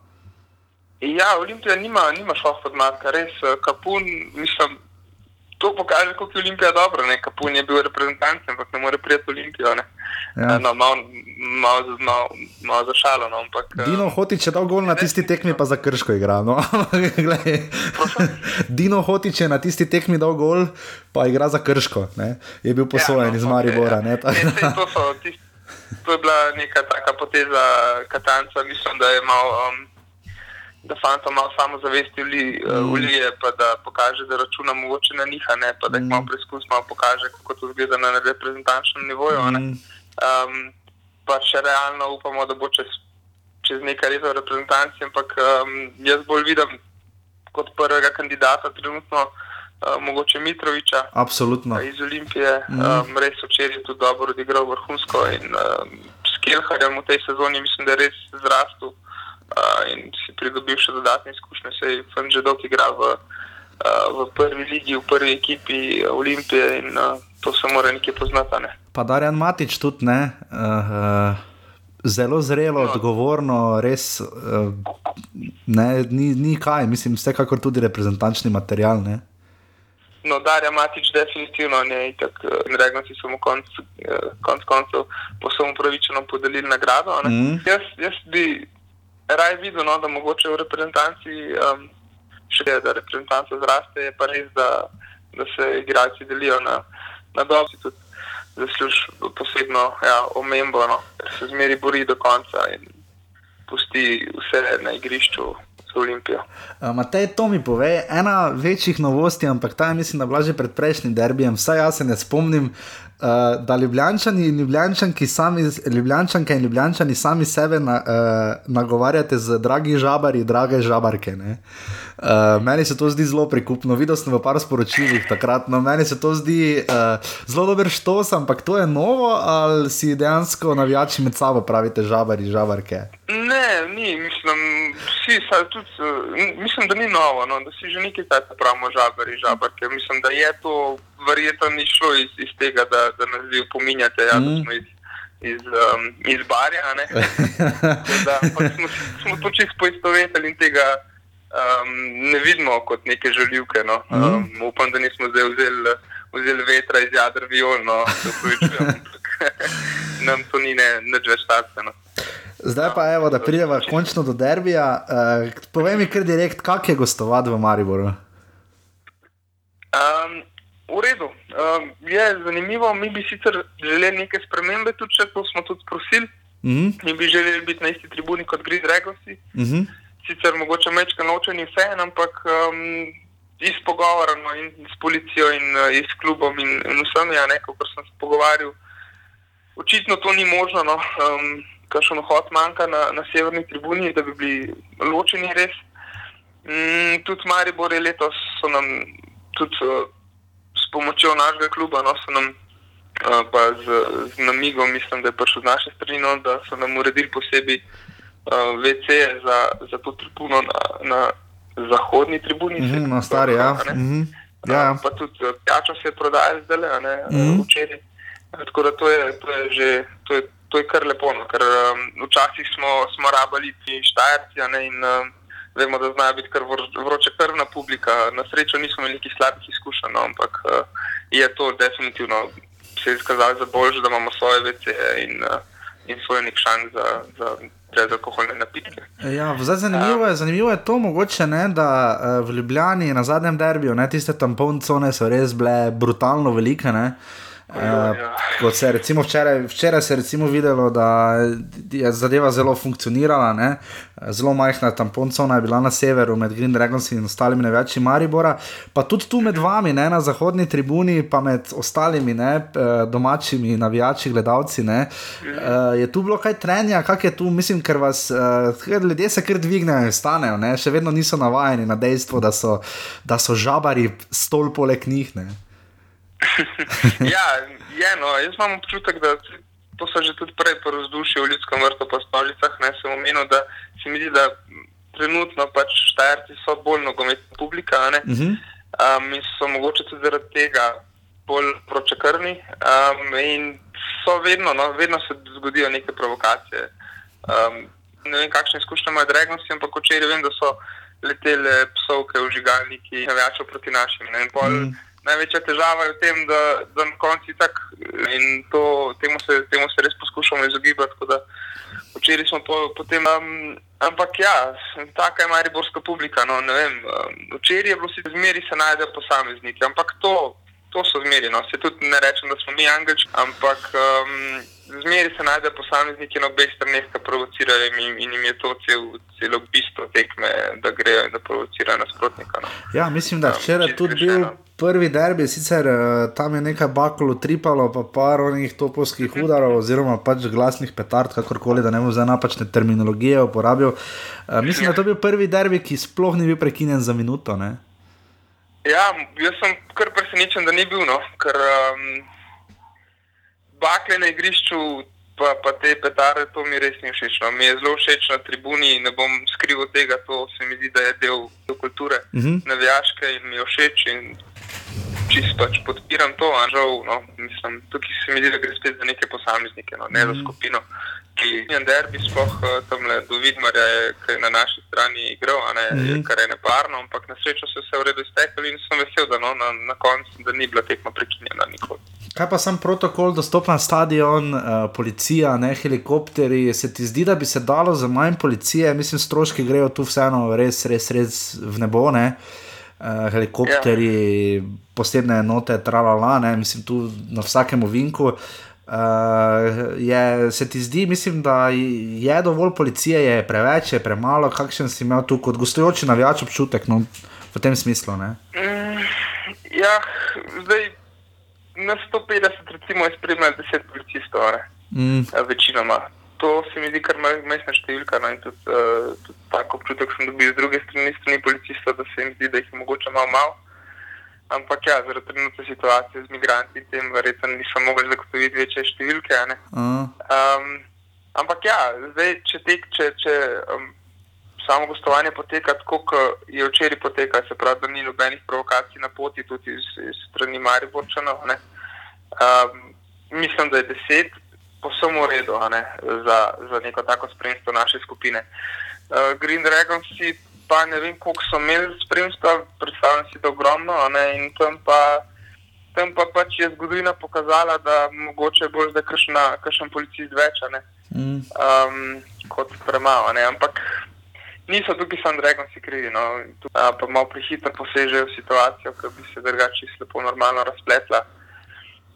Ja, Olimpija nima, nima šlo podmladka, res eh, kapun, mislim. To pokaže, kako je Olimpija dobro. Kapun je bil reprezentant, ampak ne more prijeti Olimpijo. Ja. No, malo mal, mal, mal za šalo. No, ampak, eh, Dino Hotič je dal gol na tisti tekmi, pa za krško igra. No. Dino Hotič je na tisti tekmi dal gol, pa igra za krško. Ne. Je bil posojen ja, no, iz Maribora. Okay, ja. ne, to, so, tist, to je bila neka taka poteza Katanca, mislim, da je malo. Um, Da fantom malo samozavesti ulije, mm. pa da pokaže, da računa mogoče na njih, pa da jih mm. malo preizkusi, malo pokaže, kako to zgleda na reprezentančnem nivoju. Mm. Um, pa še realno upamo, da bo čez, čez nekaj let v reprezentanci, ampak um, jaz bolj vidim kot prvega kandidata trenutno uh, mogoče Mitroviča. Absolutno. Iz Olimpije, mm. um, res včeraj je tudi dobro odigral vrhunsko in um, s Kelharjem v tej sezoni mislim, da je res zrastel uh, in si pridobil še dodatne izkušnje, se je Fanžedok igral v, uh, v prvi ligi, v prvi ekipi Olimpije in uh, to se mora nekje poznati. Ne? Pa Darjan Matič tudi ne. Uh, uh, zelo zrelo, no. odgovorno, res uh, ne, ni, ni kaj, mislim, vsekakor tudi reprezentančni material. Ne? No, Darja Matič, definitivno ne, tako in rekli si samo konc, konc koncev, posebno upravičeno podelili nagrado. Mm. Jaz, jaz bi raje videl, no, da mogoče v reprezentanci um, še ne, da reprezentanca zraste, je pa res, da, da se igrači delijo na, na dobi, zaslužijo posebno ja, omembo, no, ker se zmeri bori do konca in pusti vse na igrišču. Matej, to mi pove, ena večjih novosti, ampak ta je, mislim, da bila že pred prejšnjim derbijem, vsaj jaz se ne spomnim, uh, da ljubljančani in ljubljančanki sami, ljubljančanke in ljubljančani sami sebe na, uh, nagovarjate z dragi žabari, drage žabarke. Uh, meni se to zdi zelo prikupno, videl sem v par sporočilih takrat, no meni se to zdi uh, zelo dober štos, ampak to je novo ali si dejansko navijači med sabo pravite žabari, žabarke? Ne, ni, mislim, vsi, tudi, mislim, da ni novo, no, da si že nekaj tako pravimo žabari, žabarke. Mislim, da je to verjetno ni šlo iz, iz tega, da, da nas vi opominjate, ja, mm. da smo iz, iz, um, iz barja. da, smo, smo to čisto poistovetili in tega um, ne vidimo kot neke žaljivke. No. Mm. Um, upam, da nismo zdaj vzeli, vzeli vetra iz jadra da upravičujem. Nam to ni neč več tako. No. Zdaj pa evo, da pridemo končno do derbija. Uh, povej mi kar direkt, kak je gostovati v Mariboru? Um, V redu. Um, je zanimivo, mi bi sicer želeli neke spremembe, tudi če smo tudi prosili. Mm -hmm. Mi bi želeli biti na isti tribuni kot Grid Regosi. Mm -hmm. Sicer mogoče mečka nočeni vse, ampak um, iz pogovora no, s policijo in uh, s klubom in, in vsem, ja, kar sem se pogovarjal, očitno to ni možno. No. Um, Kar še hod manjka na, na severni tribuni, da bi bili ločeni res. Mm, tudi Maribor je letos so nam tudi. Uh, pomočjo našega kluba, no, nam uh, pa z, z namigom, mislim, da je prišel z naše strani, no, da so nam uredili posebej uh, WC za, za to tribuno na, na zahodni tribuni. Mm -hmm, na stari, ja. Mm -hmm. ja. Pa tudi pijačo se je prodajal zdaj, ne mm -hmm. včeraj. Tako da to je, to je že. To je, To je kar lepo, no, ker um, včasih smo, smo rabili ti štajerci in um, vemo, da znajo biti kar vroče krvna publika. Na srečo nismo imeli nekih slabih izkušenj, no, ampak uh, je to definitivno se izkazalo za boljše, da imamo svoje vece in, uh, in svoj nek šang za. za Alkoholne napitke. Ja, zdaj, zanimivo, je, zanimivo je to, mogoče, ne, da uh, v Ljubljani na zadnjem derbiju ne, tiste tamponcone so res bile brutalno velike. Ne. Uh, se, recimo, včeraj, včeraj se je videlo, da je zadeva zelo funkcionirala, ne? zelo majhna tamponcona je bila na severu med Green Dragons in ostalimi največji Maribora, pa tudi tu med vami, ne? na zahodni tribuni, pa med ostalimi ne? Eh, domačimi navijači, gledalci. Uh, je tu bilo kaj trenja, kak je tu, mislim, ker vas uh, ljudje se kar dvignejo in stanejo, ne? še vedno niso navajeni na dejstvo, da so, da so žabari stol poleg njih. Ne? ja, je, no, jaz imam občutek, da to so že tudi prej porozdušili v ljudskem vrtu po stolicah. Ne sem omenil, da se mi zdi, da trenutno pač štajerci so bolj nogometna publika uh -huh. um, in so mogoče tudi zaradi tega bolj pročekrni. Um, in so vedno, no, vedno se zgodijo neke provokacije. Um, ne vem, kakšne izkušnje imajo Dragoci, ampak včeraj vem, da so letele psovke v žigalniki, navijačo proti našim. Ne, največja težava je v tem, da, da na koncu tako in to, temu, se, temu se res poskušamo izogibati. Včeraj smo po, potem. Um, ampak ja, taka je mariborska publika. No, um, včeraj je bilo si zmeri se najdejo posamezniki, ampak to, to so zmeri. No. Se tudi ne rečem, da smo mi angliči, ampak um, zmeri se najdejo posamezniki na obeh straneh, ki provocirajo in, in jim je to cel, celo bistvo tekme, da grejo in da provocirajo nasprotnika. No. Ja, mislim, da včeraj um, tudi bil. Prvi derbi, sicer uh, tam je nekaj baklo tripalo, pa par onih topovskih udarov, oziroma pač glasnih petard, kakorkoli, da ne bo za napačne terminologije uporabil. Uh, mislim, da to je bil prvi derbi, ki sploh ni bil prekinjen za minuto. Ne? Ja, jaz sem kar presenečen, da ni bil, no? ker um, bakle na igrišču. Pa, pa te petare, to mi res ni všeč. No. Mi je zelo všeč na tribuni, ne bom skrival tega, to se mi zdi, da je del, del kulture, uh mhm. -huh. navijaške in mi je všeč. In čisto pač podpiram to, a žal, no, mislim, tukaj se mi zdi, da gre spet za neke posameznike, no, ne za mhm. skupino. Ki je derbi, sploh eh, tam le do Vidmarja, ki je na naši strani igral, ne, mm -hmm. kar je neparno, ampak na srečo so se v redu iztekli in sem vesel, da no, na, na koncu ni bila tekma prekinjena nikoli. Kaj pa sam protokol, dostop na stadion, uh, policija, ne helikopteri, se ti zdi, da bi se dalo za manj policije, mislim, stroški grejo tu vseeno res, res, res v nebo, ne? Uh, uh, helikopteri, ja. posebne enote, tralala, ne, mislim, tu na vsakem ovinku. Uh, je, se ti zdi, mislim, da je dovolj policije, je preveč, je premalo, kakšen si imel tu kot gostujoči navijač občutek no, v tem smislu? Mm, ja, zdaj na 150 recimo je spremljalo 10 policistov, mm. večinoma. To se mi zdi kar majhna številka. No, in tudi, uh, tudi tako občutek sem dobil z druge strani, strani policistov, da se mi zdi, da jih je mogoče malo malo. Ampak ja, zaradi trenutne situacije z migranti tem, verjetno nismo mogli zagotoviti večje številke. Uh. Um, ampak ja, zdaj, če, tek, če, če um, samo gostovanje poteka tako, kot je včeraj potekalo, se pravi, da ni nobenih provokacij na poti, tudi iz, iz strani Mariborčanov. Um, mislim, da je deset, posebno v redu za, za neko tako spremstvo naše skupine. Uh, Green Dragon si pa ne vem, koliko so imeli spremstva, predstavljam si, da ogromno. In tam pa, tam pa pač je zgodovina pokazala, da mogoče bo zdaj kakšen policist več mm. um, kot premalo. Ampak niso tukaj samo Dragoci krivi. No. Pa malo prehitro posežejo v situacijo, ki bi se drugače lepo normalno razpletla.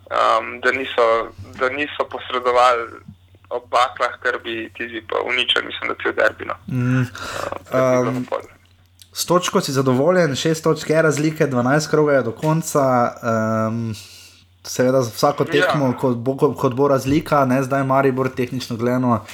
Um, da, niso, da niso posredovali ob baklah, ker bi ti zdi pa uničili, mislim, da ti je derbino. Mm. Uh, um, s točko si zadovoljen, šest točk je razlike, 12 krogov je do konca. Um, seveda vsako ja. tekmo, ja. kot, bo, kot bo razlika, ne zdaj Maribor tehnično gledano.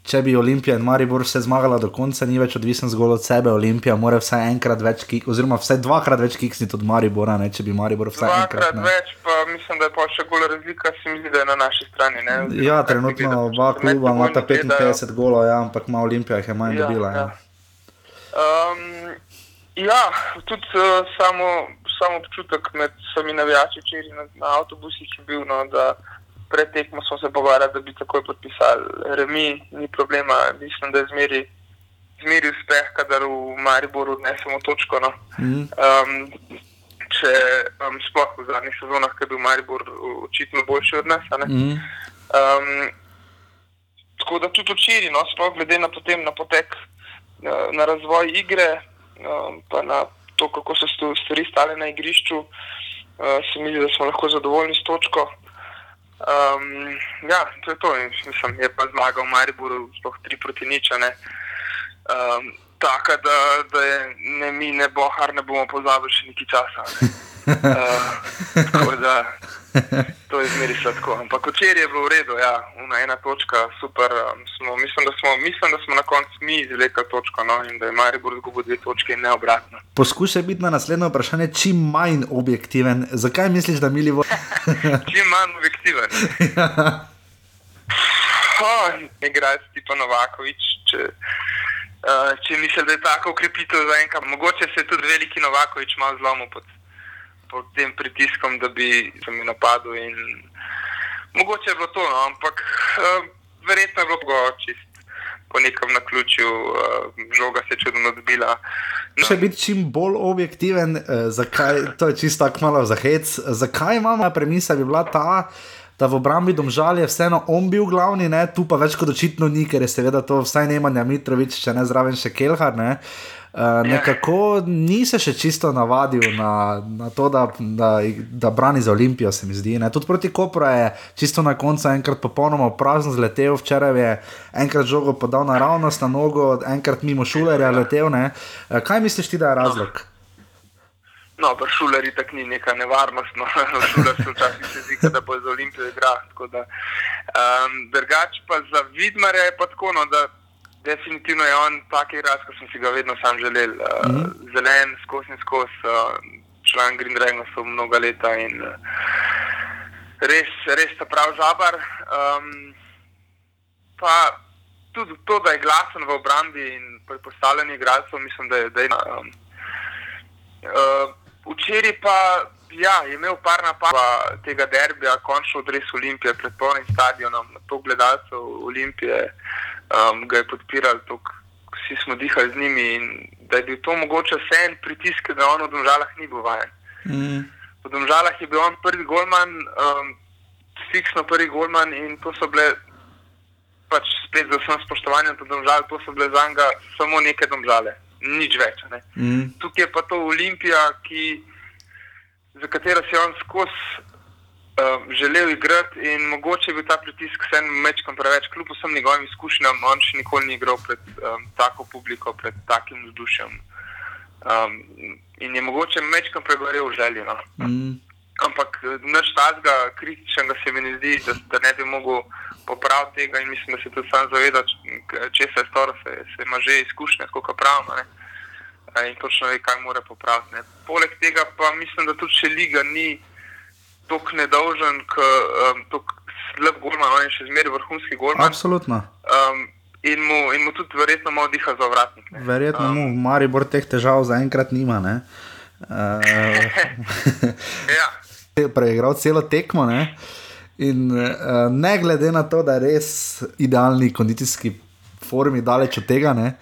Če bi Olimpija in Maribor vse zmagala do konca, ni več odvisen zgolj od sebe. Olimpija mora vsaj enkrat več, kik, oziroma vsaj dvakrat več kiksniti od Maribora, ne, če bi Maribor vsaj dvakrat enkrat. Dvakrat več, pa mislim, da je pa še bolj razlika, se mi zdi, da je na naši strani. Ne, ja, trenutno oba kluba imata 55 golov, ja, ampak ima Olimpija jih je manj ja, dobila. Ja. Ja. Um, ja, tudi uh, samo, samo občutek med sami navijači, če na, na avtobusih je bil. No, pred tekmo smo se pogovarjali, da bi takoj podpisali remi, ni problema, mislim, da je zmeri, zmeri uspeh, kadar v Mariboru odnesemo točko. No. Mm. Um, če um, sploh v zadnjih sezonah, ki je bil Maribor očitno boljši od nas. Mm. Um, tako da tudi včeraj, no, sploh glede na, potem, na potek, na, na razvoj igre, um, pa na to, kako so stvari stale na igrišču, uh, se mi zdi, da smo lahko zadovoljni s točko. Um, ja, to je to. Mislim, je pa zmagal Mariboru, sploh tri proti nič. Um, Tako da, da je ne mi, ne bohar, ne bomo pozabili še nekaj časa. uh, da, to je zmeri sladko. Ampak včeraj je bilo v redu, ja, ena točka, super. Um, smo, mislim, da smo, mislim, da smo na koncu mi izvlekli točko no, in da je Maribor izgubil dve točke in ne obratno. Poskušaj biti na naslednje vprašanje čim manj objektiven. Zakaj misliš, da mi livo? čim manj objektiven. oh, ne gre ti pa Novakovič. Če, uh, če misliš, da je tako ukrepitev za enkrat, mogoče se je tudi veliki Novakovič malo zlomil pod pod tem pritiskom, da bi se mi napadel. Mogoče je bilo to, no, ampak uh, verjetno je bilo čist. Po nekem naključju, uh, žoga se je čudno odbila. No. Če biti čim bolj objektiven, uh, zakaj, to je čisto tako malo za hec. Zakaj imamo premisa, bi bila ta, da v obrambi domžal je vseeno on bil glavni, ne? tu pa več kot očitno ni, ker je seveda to vsaj Nemanja Mitrovič, če ne zraven še Kelhar. Ne? Uh, nekako nisi še čisto navadil na, na to, da, da, da brani za Olimpijo, se mi zdi. Ne? Tudi proti Kopru je čisto na koncu enkrat popolnoma prazno zletel, včeraj je enkrat žogo podal naravnost na nogo, enkrat mimo šulerja letel. Uh, kaj misliš ti, da je razlog? No, pa šulerji tako ni neka nevarnost, no, šuler se včasih se zdi, da bo za Olimpijo igral. Um, drugač pa za Vidmare je pa tako, no, da definitivno je on taki igralec, kot sem si ga vedno sam želel. Uh, mm -hmm. Zelen, skozi in skozi, uh, član Green Dragon so mnoga leta in uh, res, res ta prav žabar. Um, pa tudi to, da je glasen v obrambi in pri postavljanju igralcev, mislim, da je. Da je um, uh, včeraj pa. Ja, je imel par napadov tega derbija, končno odres Olimpije pred polnim stadionom, to gledalcev Olimpije. Um, ga je podpiral, vsi smo dihali z njimi in da je bil to mogoče vse en pritisk, da on v Domžalah ni bil vajen. Mm. V Domžalah je bil on prvi golman, um, fiksno prvi golman in to so bile, pač spet za vsem spoštovanjem do Domžal, to so bile za njega samo neke Domžale, nič več. Mm. Tukaj je pa to Olimpija, ki, za katero se je on skozi uh, želel igrati in mogoče bi ta pritisk vsem mečkam preveč, kljub vsem njegovim izkušnjam, on še nikoli ni igral pred um, tako publiko, pred takim vzdušjem. Um, in je mogoče mečkam pregorel v želji. No. Mm. Ampak nič tazga kritičnega se mi ne zdi, da, da ne bi mogel popraviti tega in mislim, da se tudi sam zaveda, če se je storo, se, se ima že izkušnje, kako pravno. Ne? In točno ve, kaj mora popraviti. Ne? Poleg tega pa mislim, da tudi če liga ni tako nedolžen, kot um, slab golman, on je še zmeraj vrhunski golman. Absolutno. Um, in, mu, in mu tudi verjetno malo diha za vratnik. Ne? Verjetno um, mu Maribor teh težav zaenkrat nima. Uh, ja. Preigral celo tekmo. Ne? In uh, ne glede na to, da je res idealni kondicijski formi, daleč od tega, ne,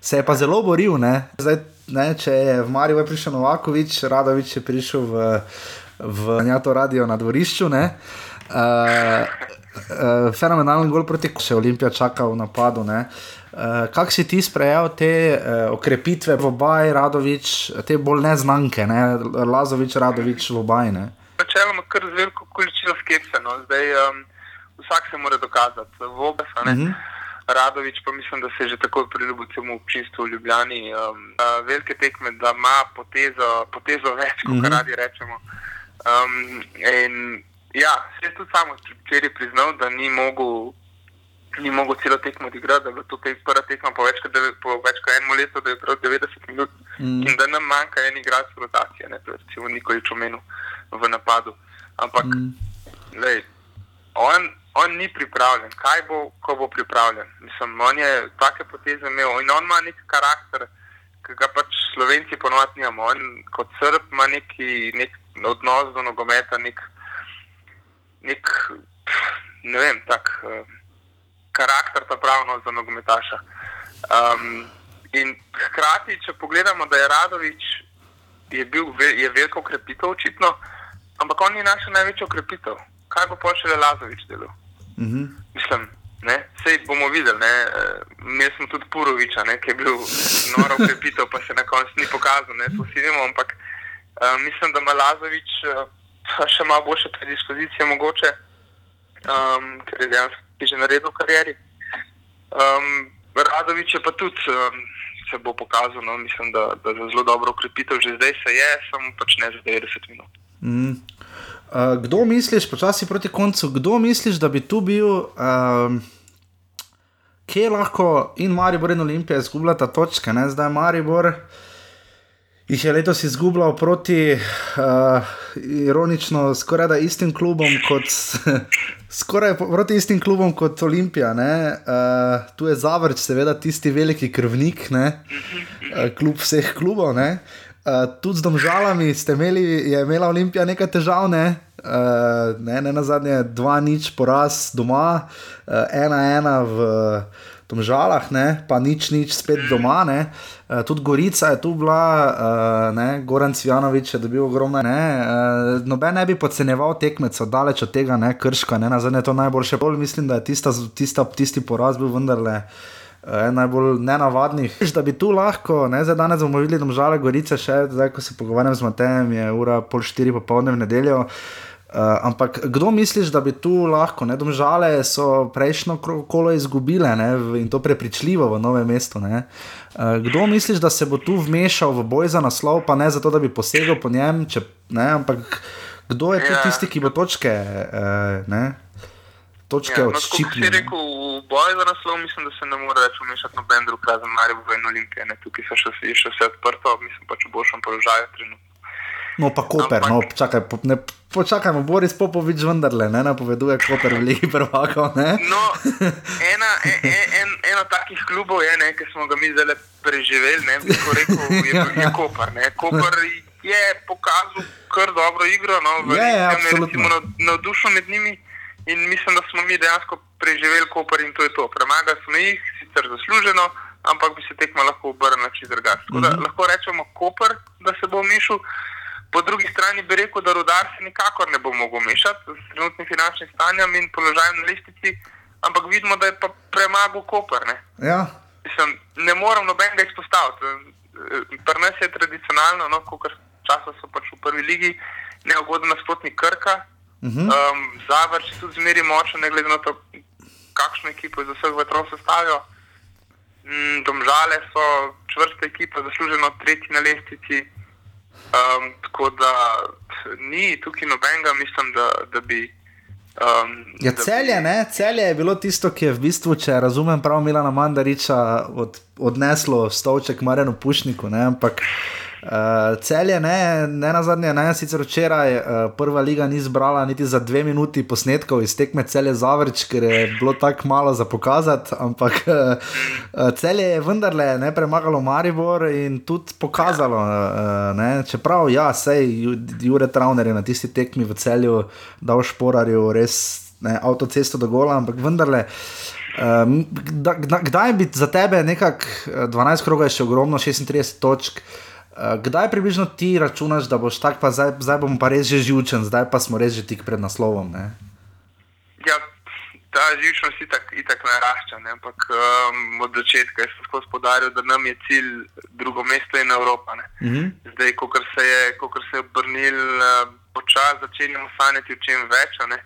se je pa zelo boril. Ne. Zdaj, ne, če je v Mariju prišel Novakovič, Radovič je prišel v, v Njato radio na dvorišču. Ne, uh, Uh, fenomenalen gol proti Kosovu, Olimpija čaka v napadu. Uh, Kako si ti sprejel te uh, okrepitve v obaj, Radovič, te bolj neznanke, ne? Lazovič, Radovič v obaj? Načeloma, kar z veliko količino skepse. No. Zdaj, um, vsak se mora dokazati, v obeh. Uh mhm. -huh. Radovič pa mislim, da se je že takoj priljubil celemu občinstvu v Ljubljani. Um, uh, velike tekme, da ima potezo, potezo več, kot uh mhm. -huh. radi rečemo. Um, in, Ja, se je tudi samo včeraj priznal, da ni mogel, ni mogel celo tekmo odigrati, da je to prva tekma po več kot, po več kot enem letu, da je prav 90 minut mm. in da nam manjka en igralec rotacije, ne pa recimo Nikolič omenil v napadu. Ampak, mm. lej, on, on ni pripravljen. Kaj bo, ko bo pripravljen? Mislim, on je take poteze imel in on ima nek karakter, ki ga pač Slovenci ponovadi nimamo. On kot Srb ima neki nek odnos do nogometa, nek nek, ne vem, tak uh, karakter, pa pravno za nogometaša. Um, in hkrati, če pogledamo, da je Radovič je bil je veliko ukrepitev, očitno, ampak on ni našel največjo ukrepitev. Kaj bo počel Lazovič delo? Mm -hmm. Mislim. Vse bomo videli, mi smo tudi Puroviča, ne? ki je bil noro ukrepitev, pa se na koncu ni pokazal, to vsi vemo, ampak uh, mislim, da ima Lazovič uh, še malo boljše predispozicije, mogoče, um, ker je dejansko že naredil v karieri. Um, Radovič je pa tudi um, se bo pokazal, no, mislim, da, da za zelo dobro ukrepitev že zdaj se je, samo pač ne za 90 minut. Mm. Uh, kdo misliš, počasi proti koncu, kdo misliš, da bi tu bil, um, kje lahko in Maribor in Olimpija izgubljata točke, ne? zdaj Maribor jih je letos izgubljal proti, uh, ironično, skoraj da istim klubom kot. Skoraj proti istim klubom kot Olimpija. Uh, tu je Zavrč, seveda, tisti veliki krvnik, uh, kljub vseh klubov. Uh, tudi z domžalami ste imeli, je imela Olimpija nekaj težav, ne, uh, ne, ne na zadnje, dva nič poraz doma, uh, ena ena v Tomžalah, ne, pa nič, nič spet doma. Ne. Uh, tudi Gorica je tu bila, uh, Goran Cvjanovič je dobil ogromno. Ne, uh, noben ne bi podceneval tekmecev, daleč od tega, ne, krška, ne, na zadnje to najboljše. Bolj mislim, da je tista, tista, tisti poraz bil vendarle. En najbolj nenavadnih. Da bi tu lahko, ne, zdaj danes bomo videli, da je žale Gorice, še zdaj, ko se pogovarjam z Matejem, je ura pol štiri popoldne v nedeljo. Uh, ampak kdo misliš, da bi tu lahko, ne domžale, so prejšnjo kolo izgubile ne, in to prepričljivo v novem mestu. Uh, kdo misliš, da se bo tu vmešal v boj za naslov, pa ne zato, da bi posegel po njem, če, ne, ampak kdo je ja. tisti, ki bo točke. Uh, ne, Točke ja, odščipnil. No, rekel, v boju za naslov, mislim, da se ne more več umešati noben drug, razen Marijo in Olimpije. Tukaj so še, še vse odprto, mislim pač v boljšem položaju trenutno. No, pa Koper, no, čakaj, ne, počakajmo, Boris Popovič vendarle ne napoveduje Koper v Ligi prvaka. No, ena, en, en, en, eno takih klubov je, ne, ki smo ga mi zdaj preživeli, ne, bi rekel, je, ja. je Koper. Ne. Koper je pokazal kar dobro igro, no, je, je, recimo, navdušen med njimi in mislim, da smo mi dejansko preživeli Koper in to je to. Premagali smo jih, sicer zasluženo, ampak bi se tekmo lahko obrnili čez drugače. Mm -hmm. Lahko rečemo Koper, da se bo mišel. Po drugi strani bi rekel, da rudar se nikakor ne bo mogel mešati s trenutnim finančnim stanjem in položajem na listici, ampak vidimo, da je pa premagal Koper. Ne, ja. Mislim, ne moram nobenega izpostaviti. Pri nas je tradicionalno, no, kot časa so pač v prvi ligi, neugodno nasprotni Krka. Uh -huh. um, Zavrč je tudi zmeri močen, ne glede na to, kakšno ekipo iz vseh vetrov sestavijo. Mm, domžale so čvrste ekipe, zasluženo tretji na lestvici. Um, tako da ni tukaj nobenega, mislim, da, da bi. Um, ja, celje, ne? celje je bilo tisto, ki je v bistvu, če razumem prav, Milana Mandariča od, odneslo stolček Marjanu Pušniku. Ne? Ampak Uh, Celje, ne, ne na zadnje, ne, sicer včeraj uh, prva liga ni zbrala niti za dve minuti posnetkov iz tekme Celje Zavrč, ker je bilo tako malo za pokazati, ampak uh, Celje je vendarle ne premagalo Maribor in tudi pokazalo. Uh, ne, čeprav, ja, sej Jure Trauner je na tisti tekmi v Celju dal šporarju res ne, avtocesto do gola, ampak vendarle. Um, kdaj bi za tebe nekako 12 krogov, še ogromno 36 točk? Eh, kdaj približno ti računaš, da boš tak, pa zdaj, zdaj bomo pa res že živčen, zdaj pa smo res že tik pred naslovom? Ne? Ja, ta živčnost itak, itak narašča, ne? ampak um, od začetka sem skozi podaril, da nam je cilj drugo mesto in Evropa. Mm -hmm. Zdaj, ko se je, se je obrnil uh, počas, začenjamo sanjati o čem več. Ne?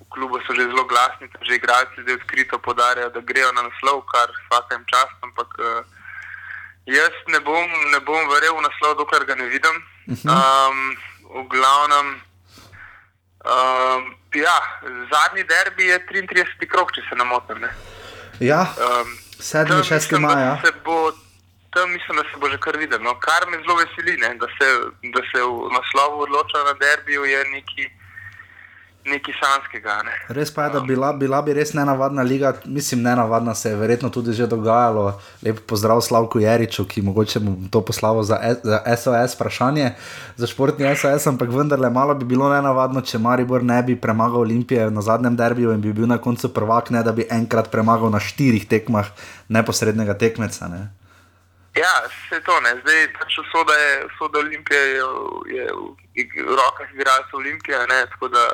V klubu so že zelo glasni, že igralci zdaj odkrito podarjajo, da grejo na naslov, kar vsakem času, ampak uh, Jaz ne bom, ne bom verjel v naslov, dokler ga ne vidim. Um, v glavnem, um, ja, zadnji derbi je 33 krok, če se ne motim. Ja, um, 7. 6. maja. Tam mislim, da se bo že kar videl. No, kar me zelo veseli, ne, da, se, da se v naslovu odloča na derbiju, je neki nekaj sanskega. Ne. Res pa je, da bila, bila bi res nenavadna liga, mislim, nenavadna se je verjetno tudi že dogajalo. Lepo pozdrav Slavku Jeriču, ki mogoče mu to poslalo za, e, za SOS vprašanje, za športni SOS, ampak vendarle malo bi bilo nenavadno, če Maribor ne bi premagal Olimpije na zadnjem derbiju in bi bil na koncu prvak, ne da bi enkrat premagal na štirih tekmah neposrednega tekmeca. Ne. Ja, se to ne. Zdaj, pač soda, je, soda Olimpije je, je v, rokah igralcev Olimpije, ne, tako da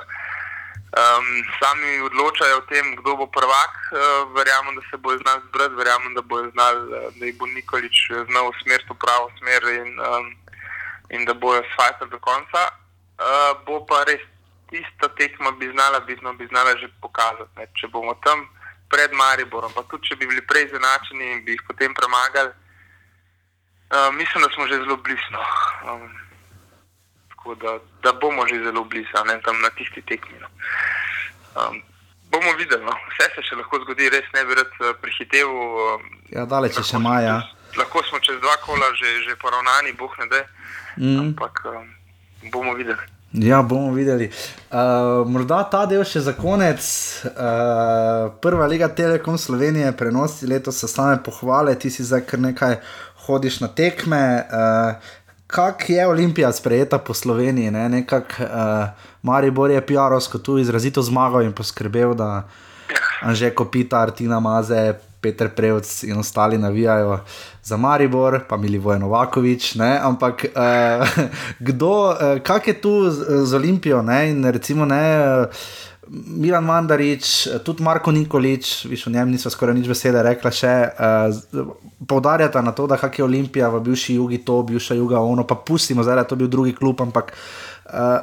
um, sami odločajo o tem, kdo bo prvak. Uh, verjamem, da se bo znal zbrati, verjamem, da bo znal, uh, da jih bo Nikolič znal usmeriti v pravo smer in, um, in da bojo svajali do konca. Uh, bo pa res tista tekma, bi znala, bi, no, bi znala že pokazati. Ne. Če bomo tam pred Mariborom, pa tudi če bi bili prej zanačeni in bi jih potem premagali, uh, mislim, da smo že zelo blizu. No. Um, da, da bomo že zelo blizu, ne tam na tisti tekmi. Um, bomo videli, no. vse se še lahko zgodi, res ne bi rad eh, prehitev. Um, ja, daleč še maja. Lahko smo čez dva kola že, že poravnani, boh ne da. Mm. Ampak um, bomo videli. Ja, bomo videli. Uh, morda ta del še za konec. Uh, prva liga Telekom Slovenije prenosi letos same pohvale, ti si zdaj kar nekaj hodiš na tekme. Uh, kako je Olimpija sprejeta po Sloveniji, ne? nekako uh, Maribor je PR-ovsko tu izrazito zmagal in poskrbel, da že kopita, Artina Maze, Petr Prevc in ostali navijajo za Maribor, pa Mili Vojnovakovič. Ampak uh, kdo, uh, kak je tu z, z Olimpijo ne? in recimo ne. Uh, Milan Mandarič, tudi Marko Nikolič, viš, o njem niso skoraj nič besede rekla, še uh, poudarjata na to, da je Olimpija v bivši jugi to, bivša juga ono, pa pustimo zdaj, da je to bil drugi klub. Ampak, uh,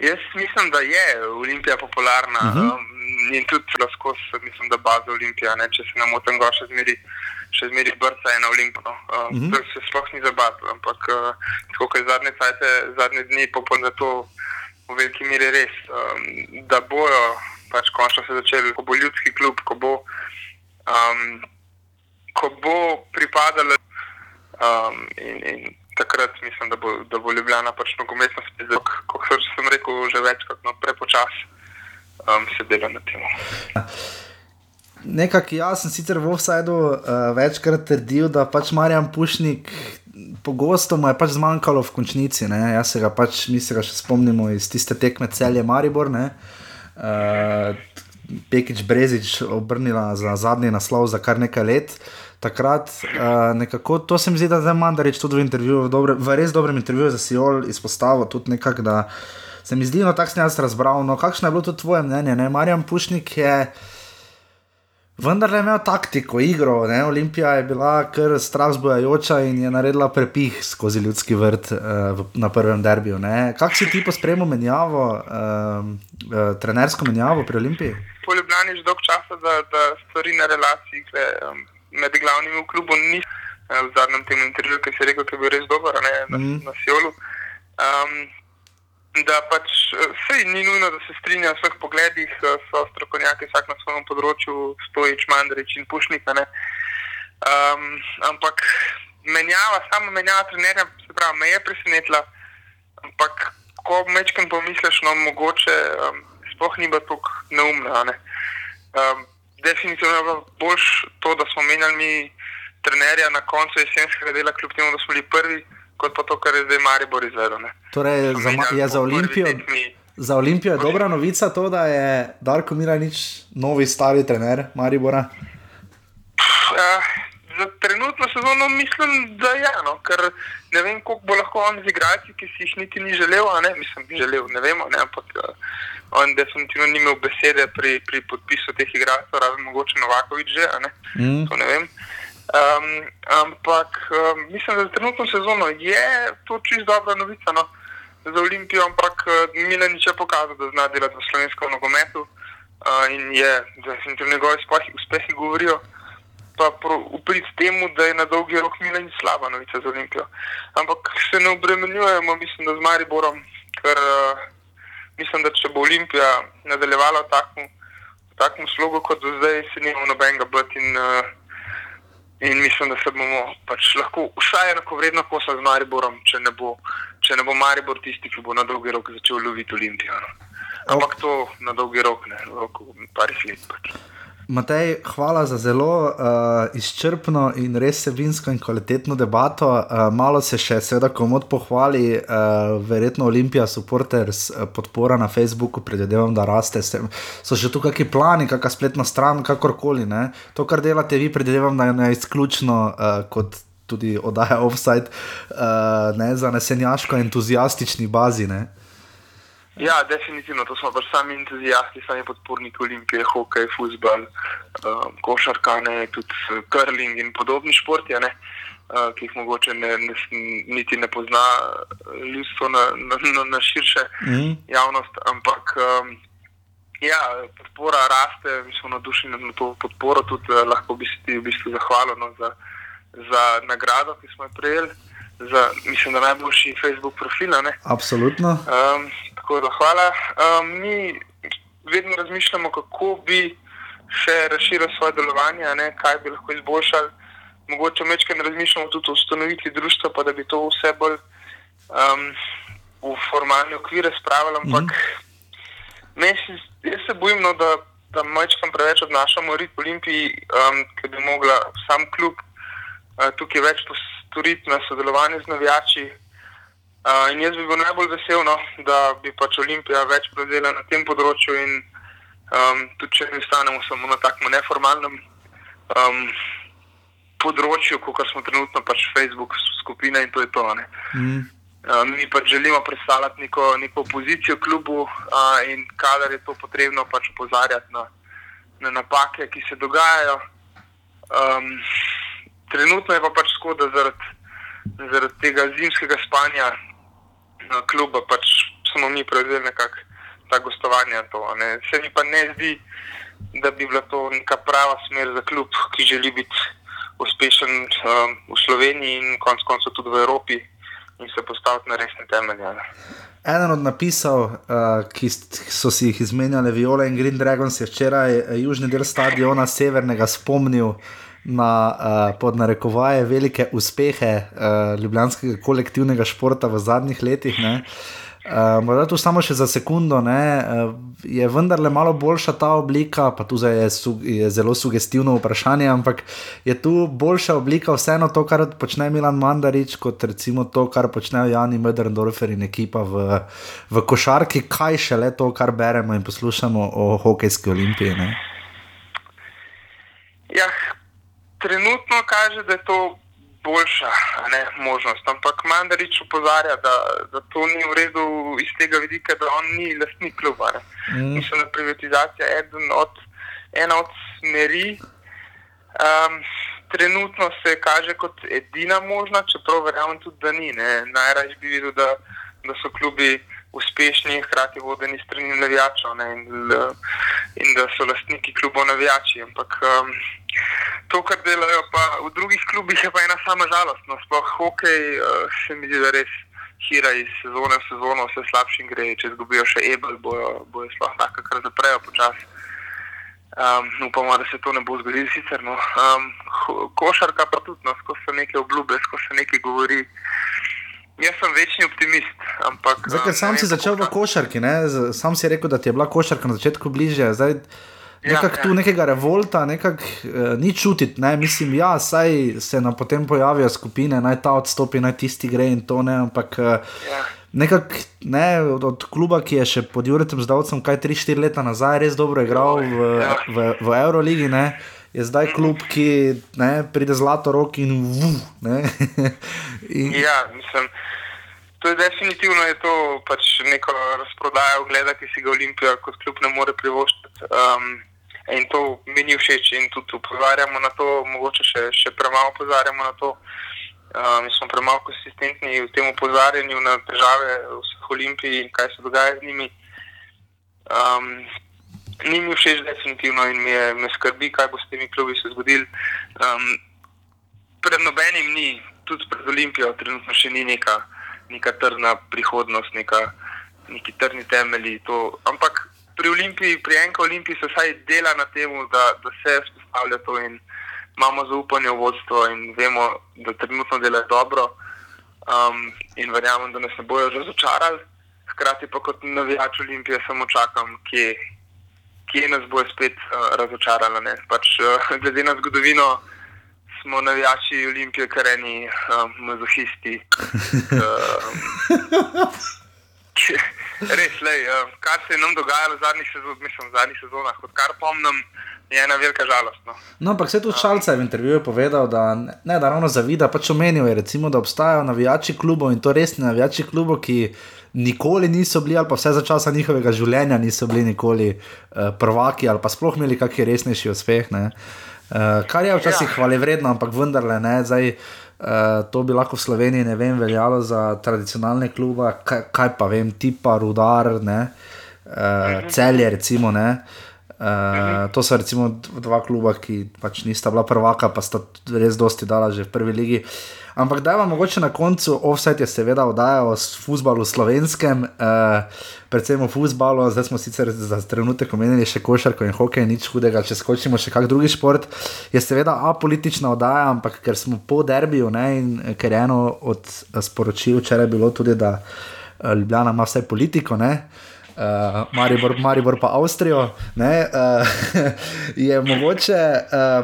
Jaz mislim, da je Olimpija popularna uh -huh. um, in tudi lahko mislim, da baza Olimpija, ne, če se nam o tem ga še zmeri. Še zmeraj brca je na Olimpijo. Uh, uh -huh. To se sploh ni zabavno, ampak uh, tako je zadnje, cajte, zadnje dni popolno to v veliki meri res, um, da bojo pač končno se začeli, ko bo ljudski klub, ko bo, um, ko bo pripadalo. Um, in, in takrat mislim, da bo, da bo Ljubljana pač nogometno spet, kot sem rekel, že večkrat no, prepočasi um, sedela na tem. Nekako jaz sem sicer v Offsideu uh, večkrat trdil, da pač Marjan Pušnik pogosto mu je pač zmanjkalo v končnici. Ne? Jaz se ga pač, mi se ga še spomnimo iz tiste tekme celje Maribor. Uh, Pekič Brezič obrnila za zadnji naslov za kar nekaj let. Takrat, uh, nekako, to se mi zdi, da je Mandarič tudi v intervjuju, v, dobre, v res dobrem intervjuju za Sijol izpostavil tudi nekako, da se mi zdi, no tako sem jaz razbral. No, kakšno je bilo to tvoje mnenje? Marjan Pušnik je. Vendar je imel taktiko, igro. Ne? Olimpija je bila kar strah zbojajoča in je naredila prepih skozi ljudski vrt uh, na prvem derbiju. Kako si ti pospremil menjavo, uh, uh, trenersko menjavo pri Olimpiji? Po Ljubljani že dolgo časa, da, da stvari na relaciji um, med glavnimi v klubu ni. V zadnjem tem intervjuju, ki si rekel, da je bil res dober ne, na, mm. na Sjolu. Um, da pač vse ni nujno, da se strinjajo v vseh pogledih, so strokovnjaki vsak na svojem področju, stojič, mandarič in pušnik. Um, ampak menjava, samo menjava trenerja, se pravi, me je presenetila. Ampak ko mečkam pomisliš, no mogoče um, sploh ni bilo tako neumno. Ne? Um, definitivno je bilo boljš to, da smo menjali mi trenerja na koncu jesenskega dela, kljub temu, da smo bili prvi kot pa to, kar je zdaj Maribor izvedel. Torej, za, je za Olimpijo, za Olimpijo je dobra novica to, da je Darko Miranič novi stari trener Maribora? Uh, za trenutno sezono mislim, da je eno, ker ne vem, koliko bo lahko on z igralci, ki si jih niti ni želel, a ne, mislim, bi želel, ne vemo, ne, ampak uh, on definitivno ni imel besede pri, pri podpisu teh igralcev, razen mogoče Novakovič že, a ne, mm. to ne vem. Um, ampak um, mislim, da za trenutno sezono je to čist dobra novica no, za Olimpijo, ampak uh, Milanič je pokazal, da zna delati v slovenskem nogometu uh, in je, ti njegovi uspehi govorijo. Pa uprit temu, da je na dolgi rok Milanič slaba novica za Olimpijo. Ampak se ne obremenjujemo, mislim, da z Mariborom, ker uh, mislim, da če bo Olimpija nadaljevala v takem slogu kot do zdaj, se nima nobenega bati. In mislim, da se bomo pač lahko vsaj enako vredno kosali z Mariborom, če ne, bo, če ne bo Maribor tisti, ki bo na dolgi rok začel loviti Olimpijo. No. Ampak to na dolgi rok, ne, v parih let. Pač. Matej, hvala za zelo uh, izčrpno in res vsebinsko in kvalitetno debato. Uh, malo se še, seveda, komod pohvali, uh, verjetno Olimpija, supporters, uh, podpora na Facebooku, predvidevam, da raste. Se, so že tukaj neki plani, kakšna spletna stran, kakorkoli. Ne? To, kar delate vi, predvidevam, da je ne izključno uh, kot tudi oddaja offside, uh, ne za nesenjaško entuzijastični bazi. Ne? Ja, definitivno, to smo pač sami entuzijasti, sami podporniki olimpije, hokej, futbol, uh, košarka, ne, tudi curling in podobni športi, ne, uh, ki jih mogoče ne, ne, niti ne pozna ljudstvo na, na, na, na širše mm. javnost. Ampak um, ja, podpora raste, mi smo nadušeni na to podporo, tudi uh, lahko bi se ti v bistvu zahvalili no, za, za nagrado, ki smo jo prejeli. Za, mislim, da najboljši Facebook profil. Absolutno. Um, Tako da hvala. Um, mi vedno razmišljamo, kako bi še razširili svoje delovanje, ne, kaj bi lahko izboljšali. Mogoče večkrat razmišljamo tudi o ustanovitvi društva, pa da bi to vse bolj um, v formalne okvire spravili. Ampak mm -hmm. jaz se bojim, no, da, da majčkam preveč odnašamo rit Olimpiji, um, ki bi mogla sam klub uh, tukaj več postoriti na sodelovanju z navijači. Uh, in jaz bi bil najbolj vesel, no, da bi pač Olimpija več prevzela na tem področju, in um, tudi če ne stanemo samo na takem neformalnem um, področju, kot smo trenutno pač Facebook skupina in to je to. Mm. Uh, mi pač želimo predstavljati neko, neko pozicijo klubu uh, in kadar je to potrebno, pač opozarjati na, na napake, ki se dogajajo. Um, trenutno je pa pač škoda zaradi, zaradi tega zimskega spanja kluba, pač smo mi prevzeli nekako ta gostovanja. To, Se mi pa ne zdi, da bi bila to neka prava smer za klub, ki želi biti uspešen um, v Sloveniji in konec koncev tudi v Evropi in se postaviti na resne temelje. Ne. Eden od napisov, uh, ki so si jih izmenjali Viola in Green Dragons, je včeraj uh, južni del stadiona Severnega spomnil na uh, podnarekovaje velike uspehe uh, ljubljanskega kolektivnega športa v zadnjih letih. Uh, morda tu samo še za sekundo, ne, uh, je vendarle malo boljša ta oblika, pa tu je, su, je zelo sugestivno vprašanje, ampak je tu boljša oblika vseeno to, kar počne Milan Mandarič, kot recimo to, kar počnejo Jani Möderndorfer in ekipa v, v košarki, kaj šele to, kar beremo in poslušamo o hokejski olimpiji. Ne. Ja, trenutno kaže, da je to boljša ne, možnost. Ampak Mandarič upozarja, da, da to ni v redu iz tega vidika, da on ni lastnik kluba. Mm. Mislim, da je privatizacija od, ena od smeri. Um, trenutno se kaže kot edina možna, čeprav verjamem tudi, da ni. Najraje bi videl, da, da so klubi uspešni, hkrati vodeni strani navijačev in, in da so lastniki klubov navijači. Ampak um, to, kar delajo pa v drugih klubih, je pa ena sama žalost. No, sploh hokej uh, se mi zdi, da res hira iz sezone v sezono, vse slabšim gre, če izgubijo še Ebel, bojo, bojo sploh tako, kar zaprejo počasi. Um, upamo, da se to ne bo zgodilo sicer. No. Um, košarka pa tudi, no, skozi se nekaj obljube, skozi se nekaj govori. Jaz sem večni optimist. Ampak, Zdaj, ker sam si začel v košarki, ne? sam si rekel, da ti je bila košarka na začetku bližje. Zdaj, nekako ja, tu ja. nekega revolta, nekako uh, ni čutiti. Ne? Mislim, ja, saj se nam potem pojavijo skupine, naj ta odstopi, naj tisti gre in to ne. Ampak uh, ja. nekako ne, od, od kluba, ki je še pod Juretem zdavcem, kaj 3-4 leta nazaj, res dobro igral v, ja. v, v Euroligi. Ne? Je zdaj klub, ki ne, pride zlato rok in vu. in... Ja, mislim, to je definitivno je to pač neko razprodajo, gleda, ki si ga Olimpija kot klub ne more privoščiti. Um, In to mi ni všeč, in tudi upozarjamo na to, mogoče še, še premalo upozarjamo na to. Uh, mi smo premalo konsistentni v tem upozarjanju na težave vseh olimpij in kaj se dogaja z njimi. Um, ni mi všeč, definitivno, in mi, je, me skrbi, kaj bo s temi klubi se zgodil. Um, pred nobenim ni, tudi pred Olimpijo, trenutno še ni neka, neka trdna prihodnost, neka, neki trdni temelji. To, ampak pri Olimpiji, pri enki Olimpiji se vsaj dela na tem, da, da se vzpostavlja to in imamo zaupanje v vodstvo in vemo, da trenutno delajo dobro um, in verjamem, da nas ne bojo razočarali. Hkrati pa kot navijač Olimpije samo čakam, kje, kje nas bo spet uh, razočarala. Pač, uh, glede na zgodovino smo navijači Olimpije kar eni um, mazohisti. Um, Res, lej, uh, kar se je nam dogajalo v zadnjih, sezon, mislim, v zadnjih sezonah, kot kar pomnim, je ena velika žalost. No, no ampak se tudi Šalca je v intervjuju povedal, da ne da ravno zavida, pač omenil je, recimo, da obstajajo navijači klubov in to resni navijači klubov, ki nikoli niso bili, ali pa vse za časa njihovega življenja niso bili nikoli uh, prvaki ali pa sploh imeli kakšen resnejši uspeh. Uh, kar je včasih ja. hvale vredno, ampak vendarle ne. Zdaj, Uh, to bi lahko v Sloveniji, ne vem, veljalo za tradicionalne klube, kaj, kaj pa vem, tipa rudar, ne, uh, celje, recimo. Ne. Uh, to so recimo dva kluba, ki pač nista bila prvaka, pa sta res dosti dala že v prvi ligi. Uh, Ampak da vam mogoče na koncu, offset je seveda oddaja o futbalu slovenskem, uh, predvsem o futbalu, zdaj smo sicer za trenutek omenili še košarko in hokej, nič hudega, če skočimo še kak drugi šport. Je seveda apolitična oddaja, ampak ker smo po derbiju ne, in ker je eno od sporočil včeraj bilo tudi, da uh, Ljubljana ima vse politiko. Ne, Uh, Maribor, Maribor pa Avstrijo, ne, uh, je mogoče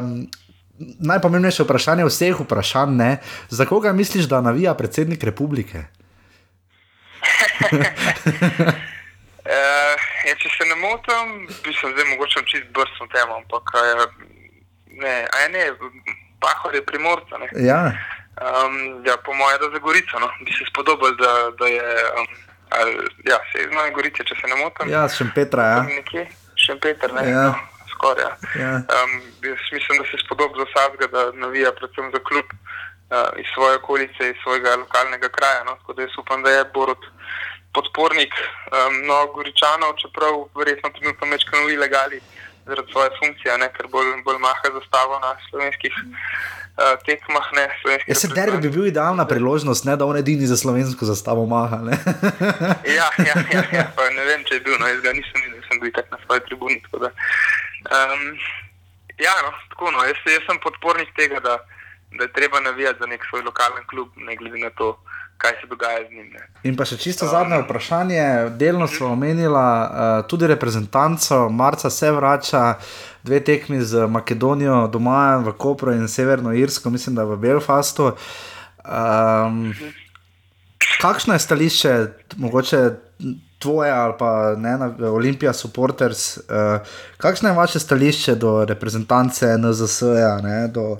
um, najpomembnejše vprašanje vseh vprašanj, ne? za koga misliš, da navija predsednik republike? uh, ja, če se ne motim, bi se zdaj mogoče čist brsto tem, ampak uh, ne, ne, pahor je primorca. Ja. Um, ja, po mojem, da za Gorico, no. bi se spodobil, da, da je. Um, ali, ja, se je znano Gorice, če se ne motim. Ja, še Petra. Ja. Še Petra, ne. Ja. No skoraj. Ja. Ja. Um, mislim, da se spodobi za vsakega, da navija predvsem za klub uh, iz svoje okolice, iz svojega lokalnega kraja. No? Tako da jaz upam, da je Borod podpornik um, mnogo goričanov, čeprav verjetno trenutno mečkano ilegali zaradi svoje funkcije, ne? ker bolj, bolj maha zastavo na slovenskih. Uh, tekmah, ne, ja, se derbi bi bil idealna priložnost, ne, da on edini za slovensko zastavo maha. ja, ja, ja, ja, ne vem, če je bil, no, jaz ga nisem videl, sem bil tak na svoji tribuni. Um, ja, no, tako, no, jaz, jaz sem podpornik tega, da, da je treba navijati za nek svoj lokalen klub, ne glede na to, kaj se dogaja z njim. Ne. In pa še čisto um, zadnje vprašanje. Delno smo omenili uh, tudi reprezentanco, marca se vrača. Dve tekmi z Makedonijo, doma v Kopru in Severno Irsko, mislim, da v Belfastu. Um, kakšno je stališče, mogoče tvoje ali pa ne, Olimpija, supporters. Uh, kakšno je vaše stališče do reprezentance NZS-ja? Do,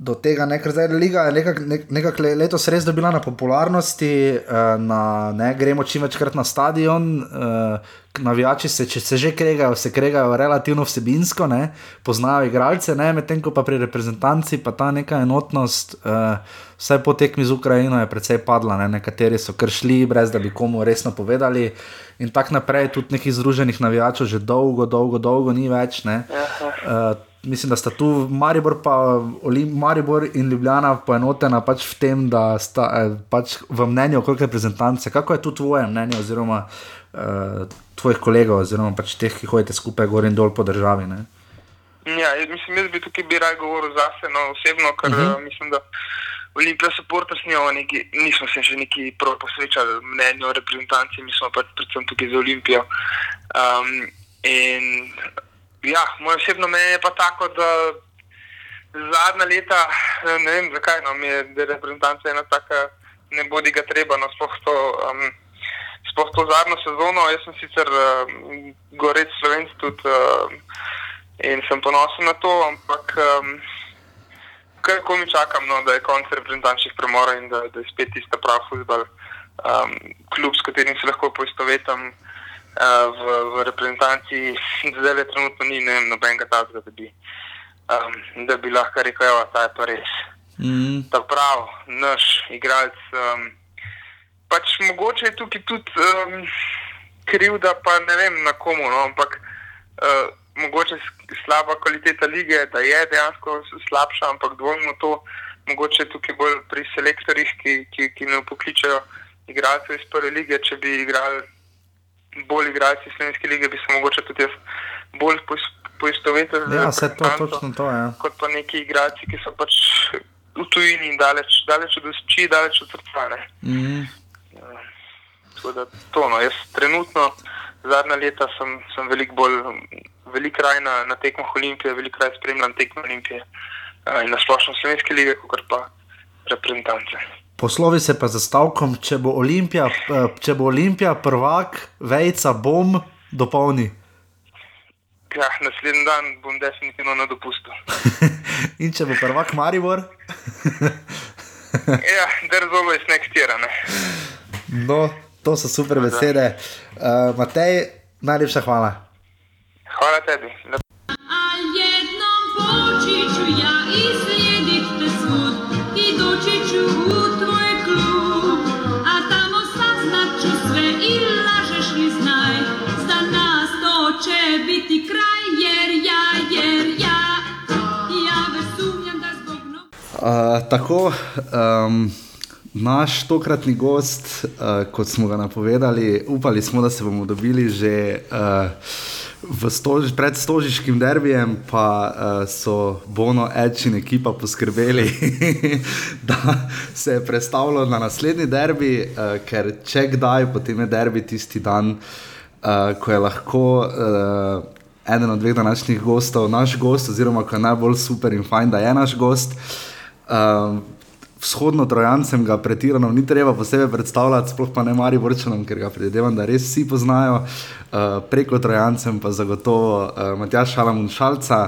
do tega, ne, ker zdaj je Liga nekako nekak letos res dobila na popularnosti, uh, na, ne, gremo čim večkrat na stadion. Uh, navijači se, če se že kregajo, se kregajo relativno vsebinsko, ne, poznajo igralce, medtem ko pa pri reprezentanci pa ta neka enotnost, uh, vsaj po tekmi z Ukrajino, je precej padla. Ne, nekateri so kršli, brez da bi komu resno povedali. In tako naprej, tudi nekih združenih navijačev že dolgo, dolgo, dolgo ni več. Uh, mislim, da sta tu Maribor, pa, Olim, Maribor in Ljubljana poenotena pač v tem, da sta eh, pač v mnenju okrog reprezentance. Kako je tu tvoje mnenje, oziroma uh, tvojih kolegov, oziroma pač teh, ki hodite skupaj gor in dol po državi? Ne? Ja, mislim, jaz bi tukaj bi raj govoril zase, no, osebno, ker uh mhm. -huh. mislim, da. Olimpija supporters nismo se še neki prav posvečali mnenju o reprezentanci, mi smo pa predvsem tukaj za Olimpijo. Um, in ja, moje osebno mnenje je pa tako, da zadnja leta, ne vem zakaj, no, mi je, reprezentanca ena taka, ne bodi ga treba, no, sploh to, um, sploh to zadnjo sezono. Jaz sem sicer um, gorec slovenc tudi um, in sem ponosen na to, ampak. Um, Kaj ko mi čakam, no, da je konec reprezentančnih premorov in da, da je spet tista prava futbol, um, kljub s katerim se lahko poistovetim uh, v, v reprezentanci, zdaj le trenutno ni vem, nobenega tazga, da bi, um, da bi lahko rekel, da je to res. Mm. Ta prav, naš igralec. Um, pač mogoče je tukaj tudi um, kriv, da pa ne vem na komu, no, ampak. Uh, mogoče slaba kvaliteta lige, da je dejansko slabša, ampak dvomimo to, mogoče tukaj bolj pri selektorjih, ki, ki, ki ne pokličajo igralcev iz prve lige. Če bi igrali bolj igralci slovenske lige, bi se mogoče tudi jaz bolj poistovetil z. Ja, ja. Kot pa neki igralci, ki so pač v tujini in daleč, daleč od oči, daleč od srca. Mm. Ja. To, no, jaz trenutno, zadnja leta, sem, sem veliko bolj veliko kraj na, na tekmah Olimpije, veliko kraj spremljam tekme Olimpije uh, in na splošno slovenske lige, kot pa reprezentance. Poslovi se pa za stavkom, če bo Olimpija, če bo Olimpija prvak, vejca bom dopolni. Ja, naslednji dan bom definitivno na dopustu. in če bo prvak Maribor? ja, državo je snekstirane. No, to so super besede. Uh, Matej, najlepša hvala. Hvala tebi. Uh, tako, um, naš tokratni gost, uh, kot smo ga napovedali, upali smo, da se bomo dobili že uh, stož, pred stožiškim derbijem pa uh, so Bono, Edge in ekipa poskrbeli, da se je predstavilo na naslednji derbi, uh, ker če kdaj, potem je derbi tisti dan, uh, ko je lahko. Uh, Eden od dveh današnjih gostov, naš gost, oziroma ko je najbolj super in fajn, da je naš gost. Uh, vzhodno trojancem ga pretirano ni treba posebej predstavljati, sploh pa ne mari vrčanom, ker ga predvidevam, da res vsi poznajo. Uh, preko trojancem pa zagotovo uh, Matjaš Šalamun Šalca,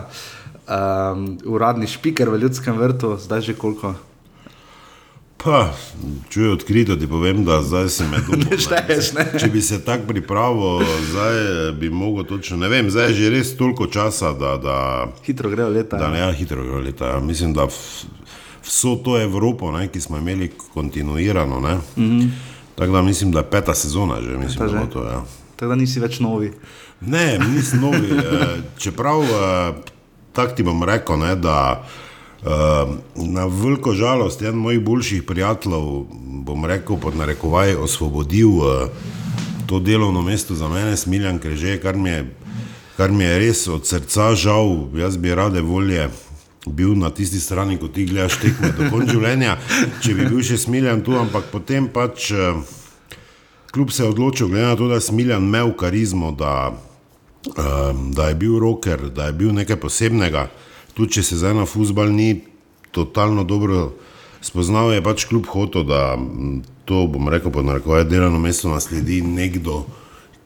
um, uradni špiker v ljudskem vrtu, zdaj že koliko. Pa, če je odkrito, ti povem, da zdaj si me dobro znaš. Če bi se tako pripravil, zdaj bi mogel točno. Ne vem, zdaj je že res toliko časa, da. da hitro grejo leta. Da, ne, ja, hitro grejo leta. Mislim, da vso to Evropo, ne, ki smo imeli kontinuirano. Mm -hmm. Tako da mislim, da je peta sezona že. Mislim, že. To, ja. Tako da nisi več novi. Ne, nisem novi. Eh, čeprav eh, tako ti bom rekel, ne, da eh, na veliko žalost en mojih boljših prijateljev, bom rekel, pod narekovaj, osvobodil to delovno mesto za mene, Smiljan Kreže, kar mi je. Kar mi je res od srca žal, jaz bi rade volje bil na tisti strani, ko ti gledaš tekme do konca življenja, če bi bil še smiljen tu, ampak potem pač eh, kljub se je odločil, glede na to, da je smiljen imel karizmo, da, eh, da je bil roker, da je bil nekaj posebnega, tudi če se zdaj na fusbal ni totalno dobro spoznal, je pač kljub hoto, da to bom rekel, pod narekovaj delovno mesto nasledi nekdo,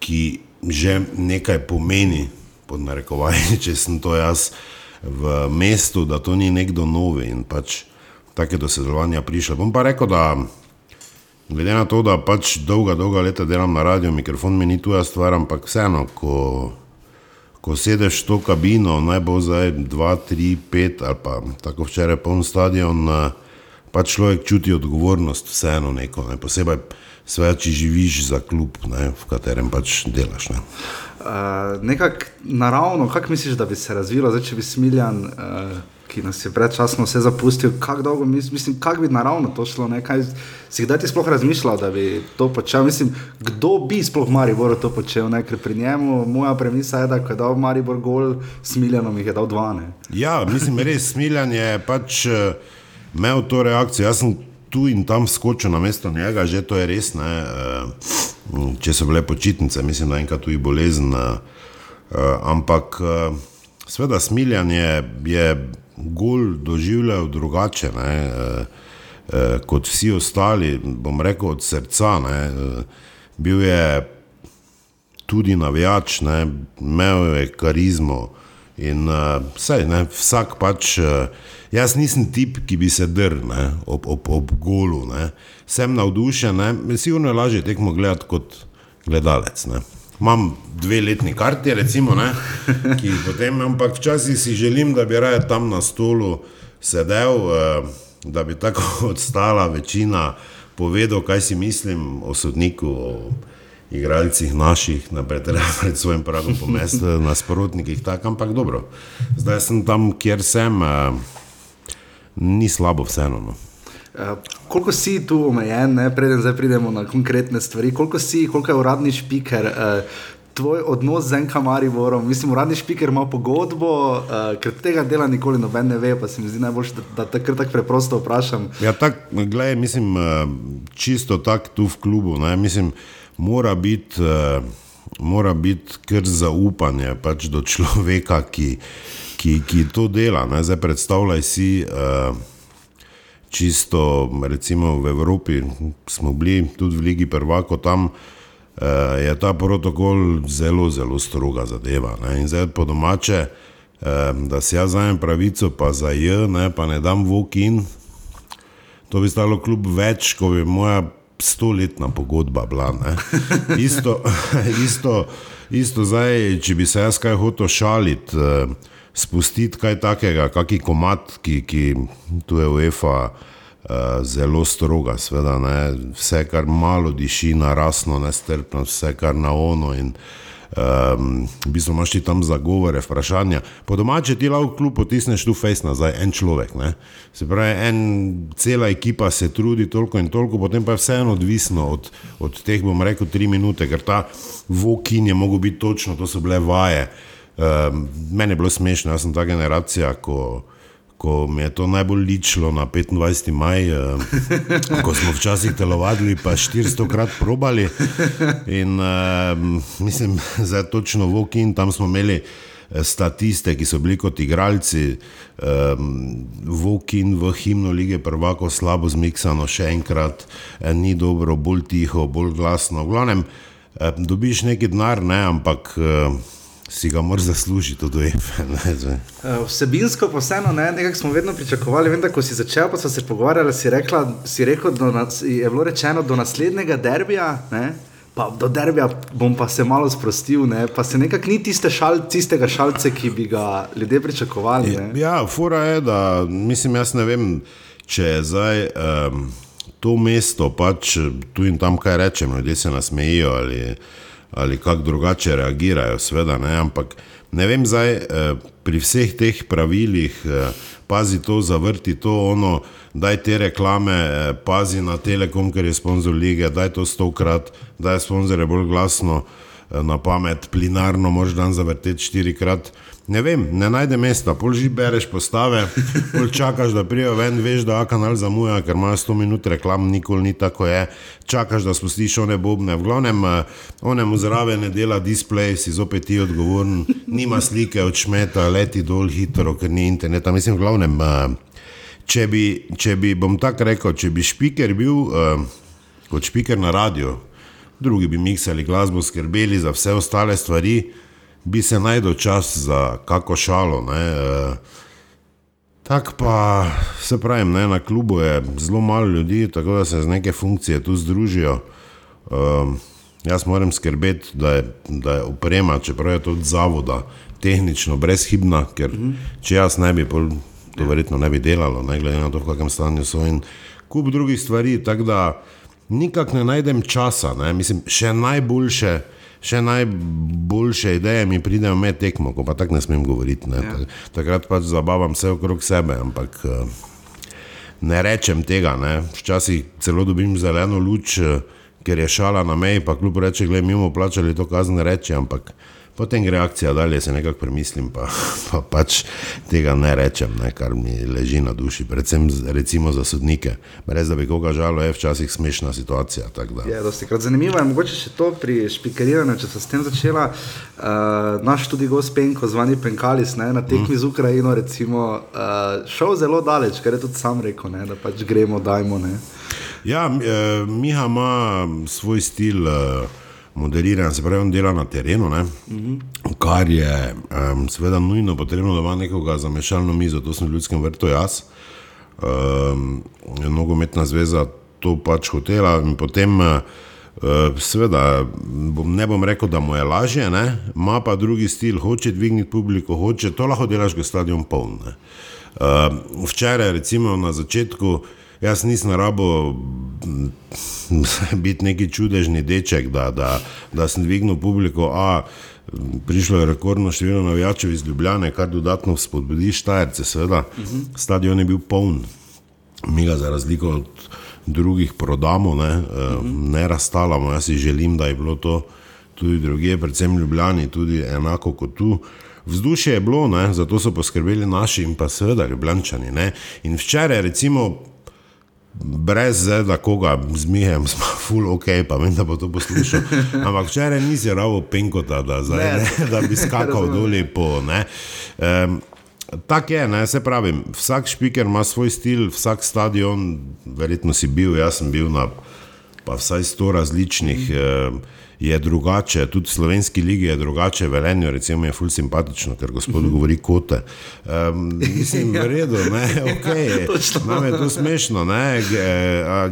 ki že nekaj pomeni, pod narekovaj, če sem to jaz v mestu, da to ni nekdo novi in pač take do sodelovanja prišlo. Bom pa rekel, da glede na to, da pač dolga, dolga leta delam na radio, mikrofon mi ni tuja stvar, ampak vseeno, ko, ko sedeš v to kabino, naj bo zdaj 2, 3, 5 ali pa tako včeraj poln stadion, pa človek čuti odgovornost, vseeno neko, ne? posebej sve, če živiš za klub, ne? v katerem pač delaš. Ne? Uh, Nekako naravno, kako misliš, da bi se razvilo, zdaj, če bi smiljan, uh, ki nas je predčasno vse zapustil, kako dolgo mis, mislim, kako bi naravno to šlo? Kaj, si kdaj ti sploh razmišljal, da bi to počel? Mislim, kdo bi sploh Maribor to počel? Ne? Ker pri njemu moja premisa je, da ko je dal Maribor gol, smiljanom jih je dal dva. Ne? Ja, mislim, res smiljan je pač. Uh, imel to reakcijo. Jaz sem tu in tam skočil na mesto njega, že to je res. Ne, uh, če so bile počitnice, mislim, da je enkrat tudi bolezen. Uh, ampak, uh, sveda, smiljanje je gol doživljal drugače. Ne, kot vsi ostali, bom rekel, od srca. Ne, bil je tudi navijač, ne, imel je karizmo in uh, vse, ne, vsak pač. Uh, Jaz nisem tip, ki bi se drl ob, ob, ob golu. Ne. Sem navdušen, sigurno je lažje tekmo gledati kot gledalec. Ne. Imam dve letni karti, recimo, ne, ki jih potem, ampak včasih si želim, da bi raje tam na stolu sedel, eh, da bi tako odstala večina povedal, kaj si mislim o sodniku. O, igralcih naših, naprej pred svojim pragom po mestu, nasprotnikih, tako, ampak dobro. Zdaj sem tam, kjer sem. Uh, ni slabo, vseeno. No. Uh, koliko si tu omejen, ne? preden zdaj pridemo na konkretne stvari, koliko si, koliko je uradni špiker, uh, tvoj odnos z enkim Mariborom, mislim, uradni špiker ima pogodbo, uh, ker tega dela nikoli noben ne ve, pa se mi zdi najboljše, da, te kar tako preprosto vprašam. Ja, tako, gledaj, mislim, uh, čisto tako tu v klubu, ne? mislim, mora biti. Uh, Mora biti kar zaupanje pač do človeka, ki, ki, ki to dela. Ne? Zdaj predstavljaj si, uh, čisto recimo v Evropi smo bili tudi v Ligi Prvako tam. Uh, je ta protokol zelo, zelo stroga zadeva. Ne? In zdaj po domače, da si jaz zajem pravico, pa za J, ne, pa ne dam vokin, to bi stalo kljub več, ko bi moja stoletna pogodba bila. Isto, isto, isto zdaj, če bi se jaz kaj hotel šaliti. Uh, spustiti kaj takega, kakšen komat, ki, ki tu je UEFA uh, zelo stroga, sveda, ne, vse, kar malo diši na rasno nestrpnost, vse, kar na ono. In, Um, v bistvu imaš ti tam zagovore, vprašanja. Po domače ti lahko kljub potisneš tu fejs nazaj, en človek. Ne? Se pravi, en, cela ekipa se trudi toliko in toliko, potem pa je vseeno odvisno od, od teh, bom rekel, tri minute, ker ta vokin je mogel biti točno, to so bile vaje. Uh, Uh, meni je bilo smešno, jaz sem ta generacija, ko, ko mi je to najbolj ličilo na 25. maj, uh, ko smo včasih telovadili, pa 400 krat probali. In uh, mislim, da je točno Vokin, tam smo imeli. Eh, statiste, ki so bili kot igralci, um, Vokin v himnu lige prvako slabo zmiksano, še enkrat, eh, ni dobro, bolj tiho, bolj glasno. V glavnem, eh, dobiš neki denar, ne, ampak. Eh, si ga moraš zaslužiti od UEFA. Uh, vsebinsko pa vseeno, ne, nekaj smo vedno pričakovali. Vem, da ko si začel, pa smo se pogovarjali, si, rekla, si rekel, da je bilo rečeno do naslednjega derbija. Ne? Pa do derbija bom pa se malo sprostil, ne? pa se nekako ni tiste šal, tistega šalce, ki bi ga ljudje pričakovali. Ne? Ja, fura je, da mislim, jaz ne vem, če je zdaj um, to mesto, pač tu in tam kaj rečemo, ljudje se nasmejijo ali ali kako drugače reagirajo, sveda, ne, ampak ne vem zdaj eh, pri vseh teh pravilih, eh, pazi to, zavrti to, ono, daj te reklame, eh, pazi na Telekom, ker je sponzor lige, daj to stokrat, daj sponzore bolj glasno na pamet, plinarno, moraš dan zavrteti štirikrat. Ne vem, ne najdeš mesta, pol že bereš postave, pol čakaš, da prijo ven, veš, da kanal zamuja, ker imaš 100 minut reklam, nikoli ni tako je. Čakaš, da spustiš one bobne. V glavnem, eh, onemu zraven ne dela display, si zopet ti odgovoren, nima slike od šmeta, leti dol hitro, ker ni interneta. Mislim, v glavnem, eh, če bi, če bi bom tako rekel, če bi špiker bil eh, kot špiker na radio, drugi bi miksali glasbo, skrbeli za vse ostale stvari bi se najdel čas za kako šalo. E, tako pa se pravi, ne, na klubu je zelo malo ljudi, tako da se z neke funkcije tu združijo. E, jaz moram skrbeti, da je, da je oprema, čeprav je to od zavoda, tehnično brezhibna, ker če jaz ne bi, to ja. verjetno ne bi delalo, ne glede na to, v kakem stanju so in kup drugih stvari. Tako da nikak ne najdem časa, ne? mislim, še najboljše. Še najboljše ideje mi pridejo med tekmo, ko pa tako ne smem govoriti. Ne? Ja. Takrat pač zabavam vse okrog sebe, ampak ne rečem tega. Ne? Včasih celo dobim zeleno luč, ker je šala na meji, pa kljub reči, da mi bomo plačali to kazen, reči, ampak potem gre akcija dalje, se nekako premislim, pa, pa pač tega ne rečem, ne, kar mi leži na duši, predvsem recimo za sodnike. Brez da bi koga žalo, je včasih smešna situacija. Je, dosti krat zanimivo je, mogoče še to pri špikeriranju, če se s tem začela. Uh, naš tudi gospenko, zvani Penkalis, ne, na tekmi mm. z Ukrajino, recimo, uh, šel zelo daleč, ker je tudi sam rekel, ne, da pač gremo, dajmo. Ne. Ja, eh, Miha ima svoj stil eh, moderiranja, se pravi, on dela na terenu, uh -huh. kar je um, seveda nujno potrebno, da ima nekoga za mešalno mizo, to sem v ljudskem vrtu jaz. Um, nogometna zveza to pač hotela in potem. Uh, Sveda, ne bom rekel, da mu je lažje, ne? ima pa drugi stil, hoče dvigniti publiko, hoče to lahko delaš, ko je stadion poln. Uh, včeraj, recimo na začetku, Jaz nisem rabo biti neki čudežni deček, da, da, da sem dvignil publiko. A, prišlo je rekordno število navijačev iz Ljubljane, kar dodatno spodbudi Štajerce. Seveda, uh -huh. stadion je bil poln, mi ga za razliko od drugih prodamo, ne, uh -huh. ne razstalamo. Jaz si želim, da je bilo to tudi druge, predvsem Ljubljani, tudi enako kot tu. Vzdušje je bilo, ne, zato so poskrbeli naši in pa seveda Ljubljančani. Ne. In včeraj, recimo, brez zeda, koga zmijem, smo full ok, pa vem, da bo to poslušal. Ampak včeraj nisi ravo penkota, da, zdaj, ne. Ne, da bi skakal dolje po. Um, Tako je, ne, se pravi, vsak špiker ima svoj stil, vsak stadion, verjetno si bil, jaz sem bil na pa vsaj sto različnih. Mm. Uh, je drugače, tudi v slovenski ligi je drugače, velenje, recimo, je fulj simpatično, ker gospod -hmm. govori kote. Um, mislim, v redu, ne, ok, nam je to smešno, ne,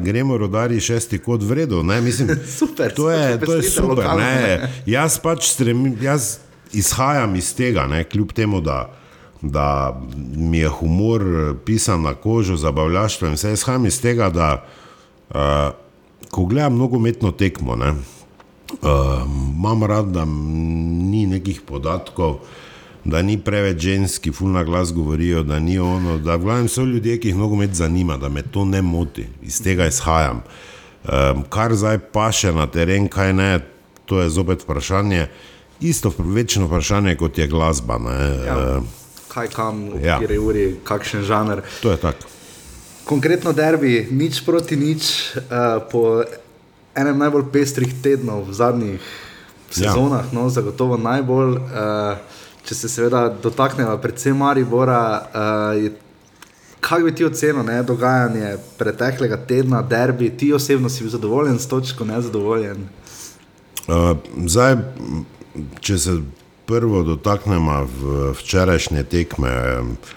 gremo rodari šesti kot v redu, ne, mislim, super, to je, to je super, ne, jaz pač stremim, jaz izhajam iz tega, ne, kljub temu, da da mi je humor pisan na kožo, zabavljaštvo in vse izhajam iz tega, da uh, ko gledam nogometno tekmo, ne, imam rad, da ni nekih podatkov, da ni preveč ženski, fulna glas govorijo, da ni ono. Da glavnem so ljudje, ki jih nogomet zanima, da me to ne moti, iz tega izhajam. Um, kar zdaj pa še na teren, kaj ne, to je zopet vprašanje. Isto večno vprašanje kot je glasba. Ja, uh, kaj kam, ja. kje je uri, kakšen žanr. To je tako. Konkretno derbi, nič proti nič. Uh, enem najbolj pestrih tednov v zadnjih sezonah, ja. no, zagotovo najbolj. Uh, če se seveda dotaknemo, predvsem Maribora, uh, kaj bi ti ocenil, ne, dogajanje preteklega tedna, derbi, ti osebno si bil zadovoljen s točko, ne zadovoljen? Uh, zdaj, če se prvo dotaknemo včerajšnje tekme. Uh,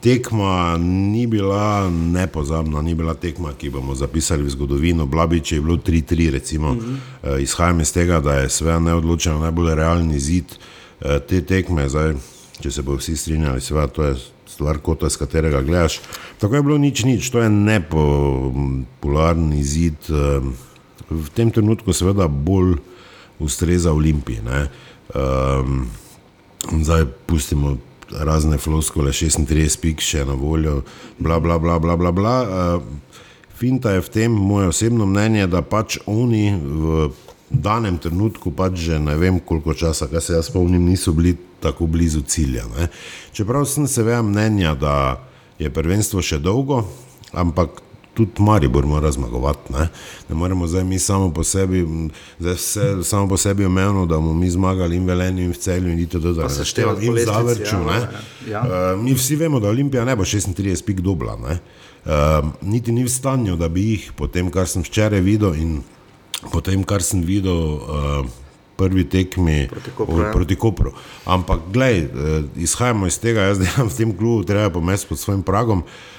Tekma ni bila nepozabna, ni bila tekma, ki bomo zapisali v zgodovino. Blabič je bilo 3-3, recimo. Mm -hmm. Izhajam iz tega, da je sve neodločeno najbolj realni zid eh, te tekme. Zdaj, če se bo vsi strinjali, seveda to je stvar kota, z katerega gledaš. Tako je bilo nič, nič, to je nepopularni zid. V tem trenutku seveda bolj ustreza Olimpiji. Um, zdaj pustimo razne floskole, 36 pik še na voljo, bla, bla, bla, bla, bla, bla. Uh, finta je v tem, moje osebno mnenje, da pač oni v danem trenutku, pač že ne vem koliko časa, kaj se jaz spomnim, niso bili tako blizu cilja. Ne. Čeprav sem seveda mnenja, da je prvenstvo še dolgo, ampak tudi Maribor mora zmagovati. Ne? ne moremo zdaj mi samo po sebi, vse, samo po sebi omejeno, da bomo mi zmagali in velenju in v celju in to, da se števamo in zavrču. Ja, ja. uh, mi vsi vemo, da Olimpija ne bo 36 pik dobla. Uh, niti ni v stanju, da bi jih, po tem, kar sem včeraj videl in po tem, kar sem videl. Uh, Prvi tekmi proti Kopru. Ja. Proti Kopru. Ampak, gledaj, izhajamo iz tega, jaz delam v tem klubu, treba pomesti pod svojim pragom. Uh, Uh,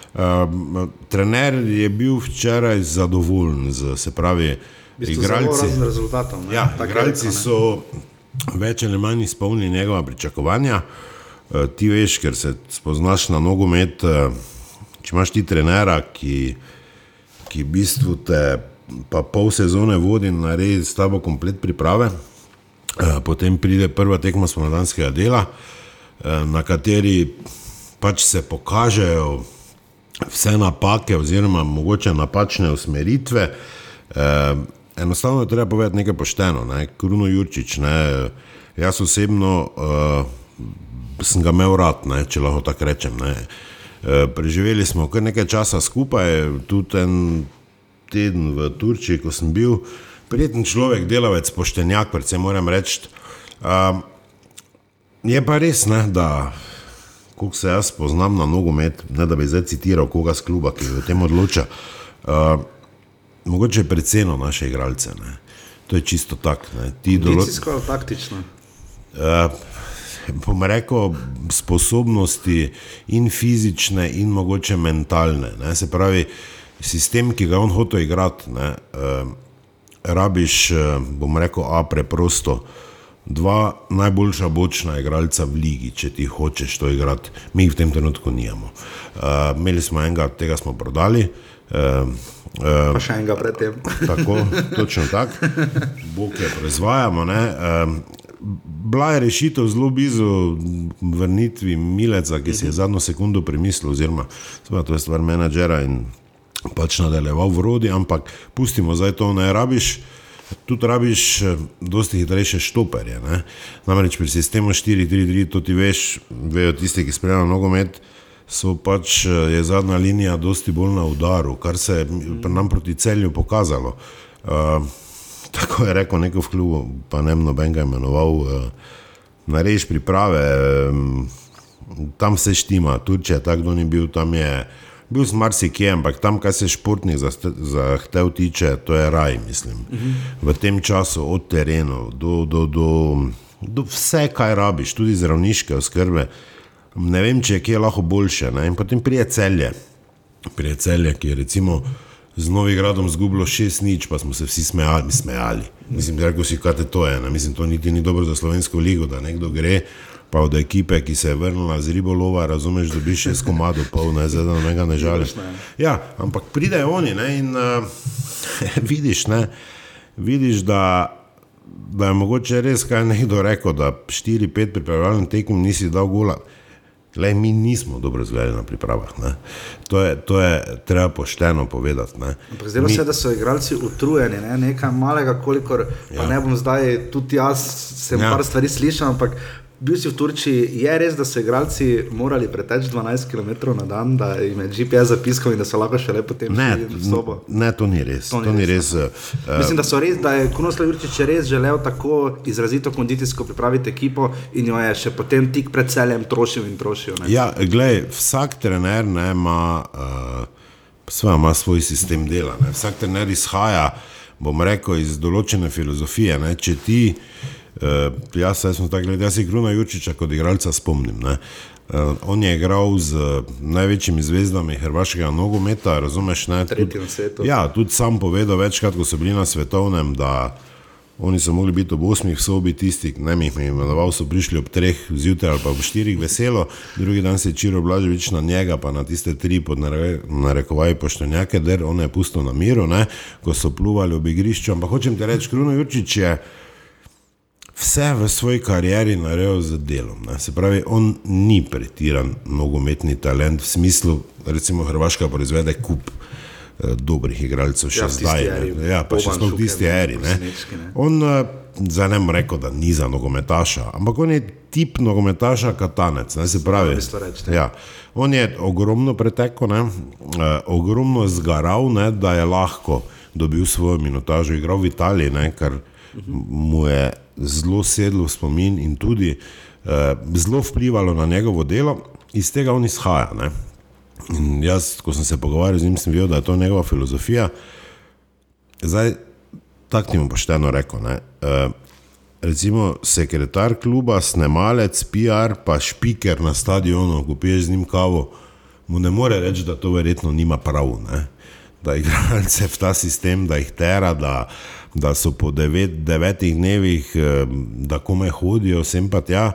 trener je bil včeraj zadovoljen, z, se pravi, igralci, rezultatom, ja, igralci so več ali manj izpolnili njegova pričakovanja. uh, ti veš, ker se spoznaš na nogomet, uh, če imaš ti trenera, ki, ki v bistvu te pa pol sezone vodi in naredi s tabo komplet priprave. Potem pride prva tekma spomladanskega dela, na kateri pač se pokažejo vse napake, oziroma mogoče napačne usmeritve. Uh, enostavno je treba povedati nekaj pošteno. Ne? Kruno Jurčič, ne? jaz osebno uh, sem ga imel rad, ne? če lahko tako rečem. Ne? Uh, preživeli smo kar nekaj časa skupaj, tudi en teden v Turčiji, ko sem bil, prijeten človek, delavec, poštenjak, predvsem moram reči. Uh, je pa res, ne, da, ko se jaz poznam na nogomet, ne da bi zdaj citiral koga z kluba, ki o tem odloča, uh, mogoče je predvsem naše igralce. Ne. To je čisto tako. Določeno je taktično. Uh, bom rekel, sposobnosti in fizične, in mogoče mentalne. Ne. Se pravi, sistem, ki ga on hoče igrati, ne, uh, rabiš, bom rekel, a preprosto. Dva najboljša bočna igralca v ligi, če ti hočeš to igrati, mi jih v tem trenutku nijamo. Uh, imeli smo enega, tega smo prodali. Uh, uh, pa še enega predtem. tako, točno tako, bog je proizvajamo. Uh, bila je rešitev zelo blizu vrnitvi Mileca, ki si je zadnjo sekundo premislil, oziroma to je stvar menedžera in pač nadaljeval v rodi, ampak pustimo zdaj to, ne rabiš. Tudi rabiš eh, dosti hitrejše štoperje. Ne? Namreč pri sistemu 4-3-3, to ti veš, vejo tisti, ki spremljajo nogomet, so pač eh, je zadnja linija dosti bolj na udaru, kar se je nam proti celju pokazalo. Uh, tako je rekel neko v klubu, pa ne noben ga imenoval, uh, narediš priprave, um, tam se štima, je tako, ni bil, tam je bil sem marsikje, ampak tam, kar se športnih zahtev tiče, to je raj, mislim. Uh -huh. V tem času, od terena do, do, do, do vse, kaj rabiš, tudi zdravniške oskrbe. Ne vem, če je kje lahko boljše. Ne? In potem prije celje, prije celje, ki je recimo z Novim gradom zgubilo šest nič, pa smo se vsi smejali. smejali. Mislim, da si kaj to je. Ne? Mislim, to niti ni dobro za slovensko ligo, da nekdo gre pa od ekipe, ki se je vrnila z ribolova, razumeš, da bi še s komado pol, ne zdaj, da ne ga žališ. Ja, ampak pridejo oni ne, in uh, vidiš, ne, vidiš, da, da je mogoče res kaj nekdo rekel, da 4-5 pripravljalnih tekem nisi dal gola. Le, mi nismo dobro zgledali na pripravah. To je, to je treba pošteno povedati. Zdaj mi... se, da so igralci utrujeni, ne? nekaj malega, kolikor. Ja. Ne bom zdaj, tudi jaz sem ja. par stvari slišal, ampak Bil si v Turčiji, je res, da so igralci morali preteči 12 km na dan, da jim je GPS zapiskal in da so lahko še lepo tem sobo. Ne, to ni res. To ni, to ni res, res uh, Mislim, da, res, da je Kunoslav Jurčič res želel tako izrazito kondicijsko pripraviti ekipo in jo je še potem tik pred celjem trošil in trošil. Ne. Ja, gledaj, vsak trener ne, ima, uh, ima svoj sistem dela. Ne. Vsak trener izhaja, bom rekel, iz določene filozofije. Ne. Če ti Uh, jaz sem tako gledal, jaz se Gruna Jurčiča kot igralca spomnim. Uh, on je igral z uh, največjimi zvezdami hrvaškega nogometa, razumeš? Ne, tudi, ja, tudi sam povedal večkrat, ko so bili na svetovnem, da oni so mogli biti ob osmih sobi, tisti, ne mi jih imenoval, so prišli ob treh zjutraj ali pa ob štirih veselo, drugi dan se je Čiro Blaževič na njega, pa na tiste tri pod narekovaj poštenjake, der on je pustil na miru, ne, ko so pluvali ob igrišču, ampak hočem ti reči, Kruno Jurčič je vse v svoji karieri naredil z delom. Ne. Se pravi, on ni pretiran nogometni talent v smislu, recimo Hrvaška proizvede kup eh, dobrih igralcev še ja, zdaj. Eri, ja, pa še sploh tisti eri. On eh, zdaj ne more reči, da ni za nogometaša, ampak on je tip nogometaša katanec. Ne, se pravi, ja, on je ogromno preteko, ne, eh, ogromno zgaral, ne, da je lahko dobil svojo minutažo, igral v Italiji, ne, kar mu je zelo sedlo v spomin in tudi eh, zelo vplivalo na njegovo delo, iz tega on izhaja. Ne? In jaz, ko sem se pogovarjal z njim, sem videl, da je to njegova filozofija. Zdaj, tako ti bom pošteno rekel. Eh, recimo, sekretar kluba, snemalec, PR, pa špiker na stadionu, ko piješ z njim kavo, mu ne more reči, da to verjetno nima prav. Ne? Da igralce v ta sistem, da jih tera, da, da so po devet, devetih dnevih, da kome hodijo, sem pa tja.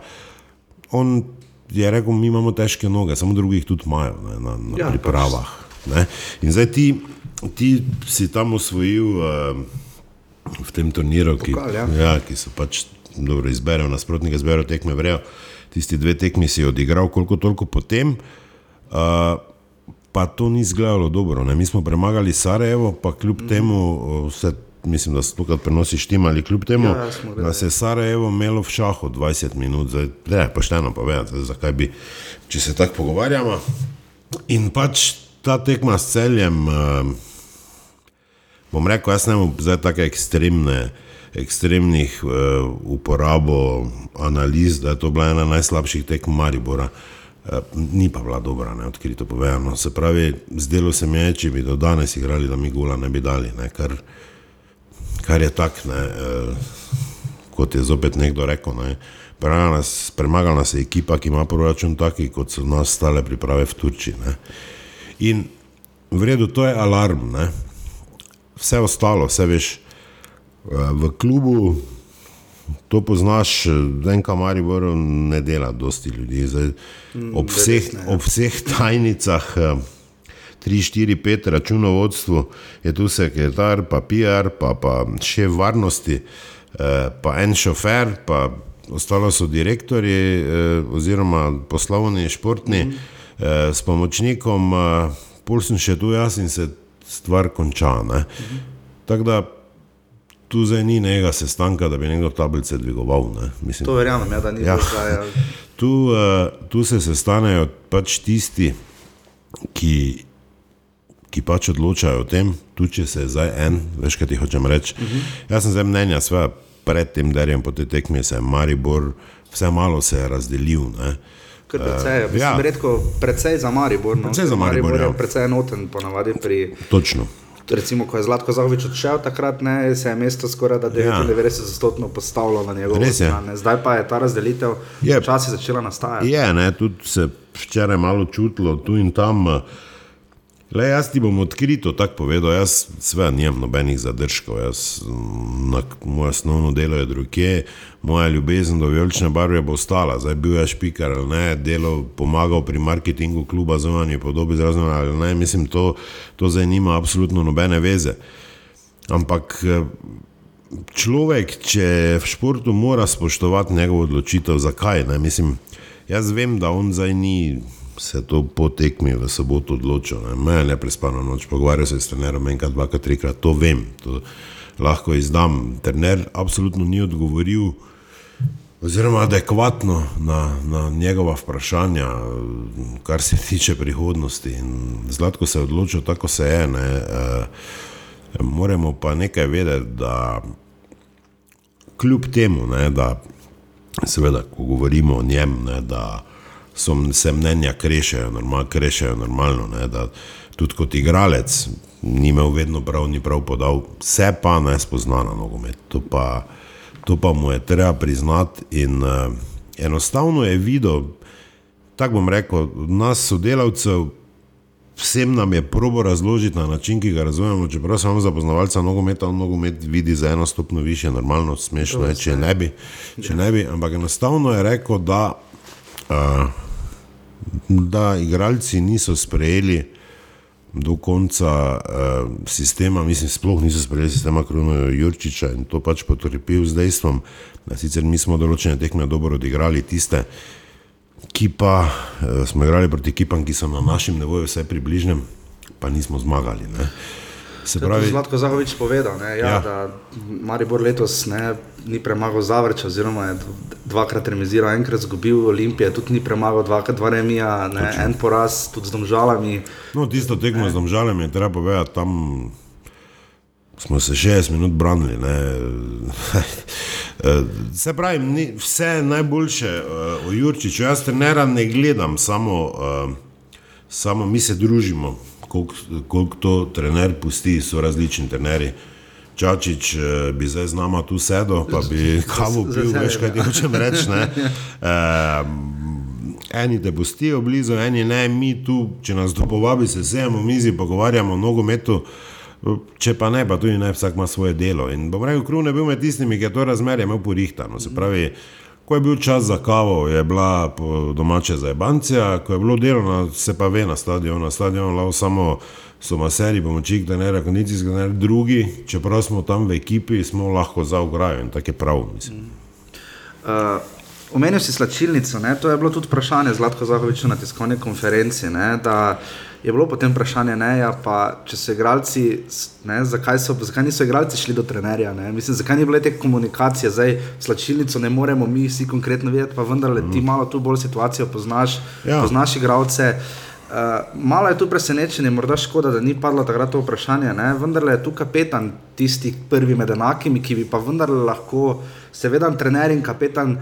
On je rekel, mi imamo težke noge, samo drugih tudi imajo ne, na, na ja, pripravah. Ne. In zdaj ti, ti si tam osvojil uh, v tem turniru, ki, Pokal, ja. Ja, ki so pač dobro izberejo, nasprotnike izberejo, tekme vrejo. Tisti dve tekmi si odigral, koliko toliko potem. Uh, pa to ni izgledalo dobro. Ne. Mi smo premagali Sarajevo, pa kljub mm. temu, vse, mislim, da se tukaj prenosi štima ali kljub temu, ja, da se je Sarajevo imelo v šahu 20 minut, zdaj je pošteno povedati, zakaj bi, če se tako pogovarjamo. In pač ta tekma s celjem, uh, bom rekel, jaz ne bom zdaj tako ekstremne. Ekstremnih uh, uporabo analiz, da je to bila ena najslabših tekm Maribora. Eh, ni pa bila dobra, ne, odkrito povedano. Se pravi, zdelo se mi je, če bi do danes igrali, da mi gula ne bi dali, ne, kar, kar je tak, ne, eh, kot je zopet nekdo rekel. Ne. Nas, premagala se je ekipa, ki ima proračun taki, kot so nas stale priprave v Turčiji. Ne. In v redu, to je alarm. Ne. Vse ostalo, vse veš, eh, v klubu to poznaš, da en kamaribor ne dela dosti ljudi. Zdaj, mm, ob, vseh, ob vseh tajnicah, 3, 4, 5 računovodstvu je tu sekretar, pa PR, pa, pa še varnosti, eh, pa en šofer, pa ostalo so direktori eh, oziroma poslovni, športni, mm. s pomočnikom, pol sem še tu jaz in se stvar konča. Mm. Tako da tu zdaj ni nekega sestanka, da bi nekdo tablice dvigoval. Ne? Mislim, to verjamem, ja, da ni ja. ja. tu, uh, tu se sestanejo pač tisti, ki, ki pač odločajo o tem, tudi če se zdaj en, veš, kaj ti hočem reči. Uh. -huh. Jaz sem zdaj mnenja, sve pred tem derjem po tej tekmi se je Maribor, vse malo se je razdelil. Ne? Predvsej, uh, ja. redko, predvsej za Maribor. No? Predvsej za Maribor. Maribor ja. Predvsej enoten, ponavadi pri. Točno recimo, ko je Zlatko Zahovič odšel, takrat ne, se je mesto skoraj da 99% ja. postavilo na njegovo stran. Zdaj pa je ta razdelitev počasi začela nastajati. Je, ne, tudi se včeraj malo čutilo tu in tam. Uh, Le jaz ti bom odkrito tako povedal, jaz sve nimam nobenih zadržkov, jaz, na, moje osnovno delo je druge, moja ljubezen do vijolične barve bo ostala. Zdaj bil je špiker ali ne, delo pomagal pri marketingu kluba zunanje podobe zrazen ali ne, mislim, to, to zdaj nima absolutno nobene veze. Ampak človek, če v športu mora spoštovati njegovo odločitev, zakaj? Ne? Mislim, jaz vem, da on zdaj ni se to potekmi v soboto odločil. Me je neprespano noč, pogovarjal se s trenerom enkrat, dvakrat, trikrat, to vem, to lahko izdam. Trener absolutno ni odgovoril, oziroma adekvatno na, na njegova vprašanja, kar se tiče prihodnosti. In zlatko se je odločil, tako se je. Ne. E, moramo pa nekaj vedeti, da kljub temu, ne, da seveda, ko govorimo o njem, ne, da so se mnenja krešajo, normal, krešajo normalno. Ne, tudi kot igralec ni imel vedno prav, ni prav podal, vse pa ne spozna na nogomet. To pa, to pa mu je treba priznati. In uh, enostavno je videl, tako bom rekel, nas sodelavcev. Vsem nam je probo razložiti na način, ki ga razumemo, čeprav samo za poznavalca nogometa, on nogomet vidi za eno stopno više, normalno, smešno je, če ne bi, če ne bi, ampak enostavno je rekel, da uh, da igralci niso sprejeli do konca uh, sistema, mislim, sploh niso sprejeli sistema Krunoja Jurčiča in to pač potrpel z dejstvom, da sicer mi smo določene tekme dobro odigrali, tiste, ki pa uh, smo igrali proti ekipam, ki so na našem nevoju vse približnem, pa nismo zmagali. Ne. Se pravi, Zlatko Zahovič povedal, ne, ja, ja. da Maribor letos ne, ni premagal Zavrča, oziroma je dvakrat remiziral, enkrat zgubil Olimpije, tudi ni premagal dvakrat dva remija, ne, en poraz tudi z domžalami. No, tisto tekmo z domžalami je treba povedati, tam smo se 60 minut branili. Se pravi, ni, vse najboljše uh, o Jurčiču, jaz trenera ne gledam, samo, uh, samo mi se družimo koliko to trener pusti, so različni trenerji. Čačič eh, bi zdaj z nama tu sedel, pa bi kavo pil, veš kaj ti hočem reči. Uh, eni te pustijo blizu, eni ne, mi tu, če nas to povabi, se sejemo v mizi, pogovarjamo o nogometu, če pa ne, pa tudi ne, vsak ima svoje delo. In bom rekel, Krun je bil med tistimi, ki je to razmerje imel porihtano. Se pravi, ko je bil čas za kavo, je bila po domače za Ebancija, ko je bilo delovno, se pa ve na stadionu, na stadionu lao samo so maseri, pomočnik, da ne rekondicijski, da ne drugi, čeprav smo tam v ekipi, smo lahko za ograjo in tako je prav, mislim. Uh, omenil si slačilnico, ne? to je bilo tudi vprašanje Zlatko Zahoviča na tiskovni konferenci, ne? da je bilo potem vprašanje, ne, ja, pa, če so igralci, ne, zakaj, so, zakaj niso igralci šli do trenerja, ne, mislim, zakaj ni bilo te komunikacije, zdaj slačilnico ne moremo mi vsi konkretno vedeti, pa vendarle ti mhm. malo tu bolj situacijo poznaš, ja. poznaš igralce. Uh, malo je tu presenečenje, morda škoda, da ni padlo takrat to vprašanje, ne? vendar je tu kapetan tisti prvi med enakimi, ki bi pa vendar lahko, seveda, trener in kapetan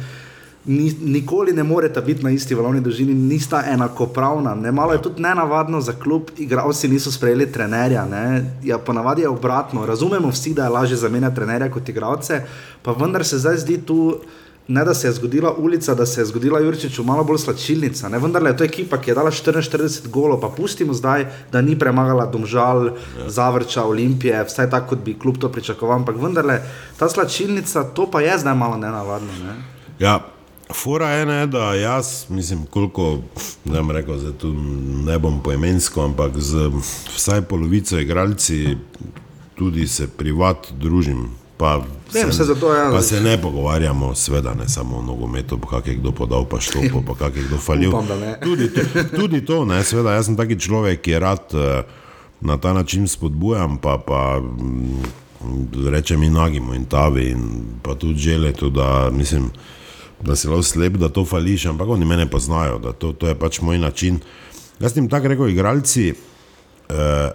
ni, nikoli ne morete biti na isti valovni dolžini, nista enakopravna. Ne, malo je tudi nenavadno za klub, igravci niso sprejeli trenerja. Ja, ponavadi je obratno. Razumemo vsi, da je lažje zamenjati trenerja kot igravce, pa vendar se zdaj zdi tu. Ne, da se je zgodila ulica, da se je zgodila Jurčiču, malo bolj slačilnica. Ne, vendar je to ekipa, ki je dala 44 golov, pa pustimo zdaj, da ni premagala Domžal, ja. Zavrča, Olimpije, vsaj tako, kot bi klub to pričakoval. Ampak vendar ta slačilnica, to pa je zdaj malo nenavadno. Ne. Ja, Fora je ena, da jaz, mislim, koliko ne, rekel, ne bom poimensko, ampak z vsaj polovico igralci tudi se privat družim. Pa se, se, zato, ja, pa se ne pogovarjamo, sveda ne samo o nogometu, kak je kdo podal, pa šlo, pa kak je kdo falil. Tudi to, tudi to ne, sveda, jaz sem taki človek, ki je rad uh, na ta način spodbujam, pa, pa um, rečem in nagimo in tavi in pa tudi žele, da mislim da si lahko slep, da to fališ, ampak oni mene poznajo, da to, to je pač moj način. Jaz jim tako rekel, igralci, eh,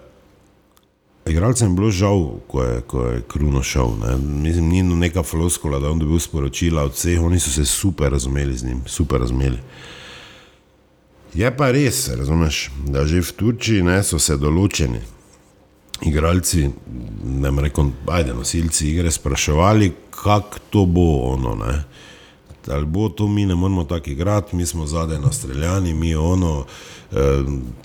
igralcem je bilo žal, ko je, ko je Kruno šel. Ne. Mislim, ni neka floskola, da je on dobil sporočila od vseh, oni so se super razumeli z njim, super razumeli. Je pa res, razumeš, da že v Turčiji ne, so se določeni igralci, ne rečem, ajde, nosilci igre, spraševali, kako to bo ono. Ne ali bo to mi ne moramo tako igrati, mi smo zadaj na streljani, mi ono, eh,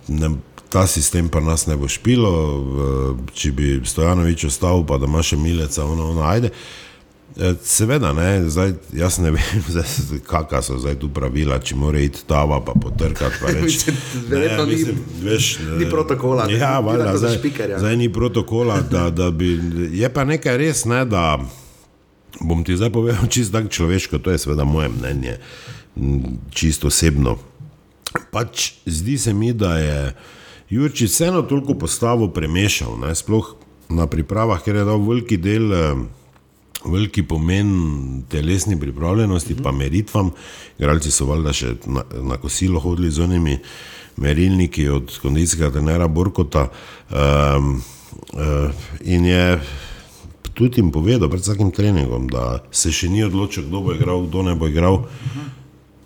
ne, ta sistem pa nas ne bo špilo, eh, če bi Stojanovič ostal, pa da ima še mileca, ono, ono, ajde. Eh, seveda, ne, zdaj, jaz ne vem, kakšna so zdaj tu pravila, če mora iti tava, pa potrkati. Pa reči, ne, mislim, veš, ni protokola. Ja, valjda, zdaj, zdaj ni protokola. Da, da bi, je pa nekaj res, ne, da bom ti zdaj povedal čisto tako človeško, to je seveda moje mnenje, čisto osebno. Pač zdi se mi, da je Jurči vseeno toliko postavo premešal, ne? sploh na pripravah, ker je dal veliki del. Veliki pomen telesni pripravljenosti, pa meritvam. Igralci so valjda še na, na kosilo hodili z onimi merilniki od kondicijskega trenera Borkota. Um, uh, in je tudi jim povedal pred vsakim treningom, da se še ni odločil, kdo bo igral, kdo ne bo igral.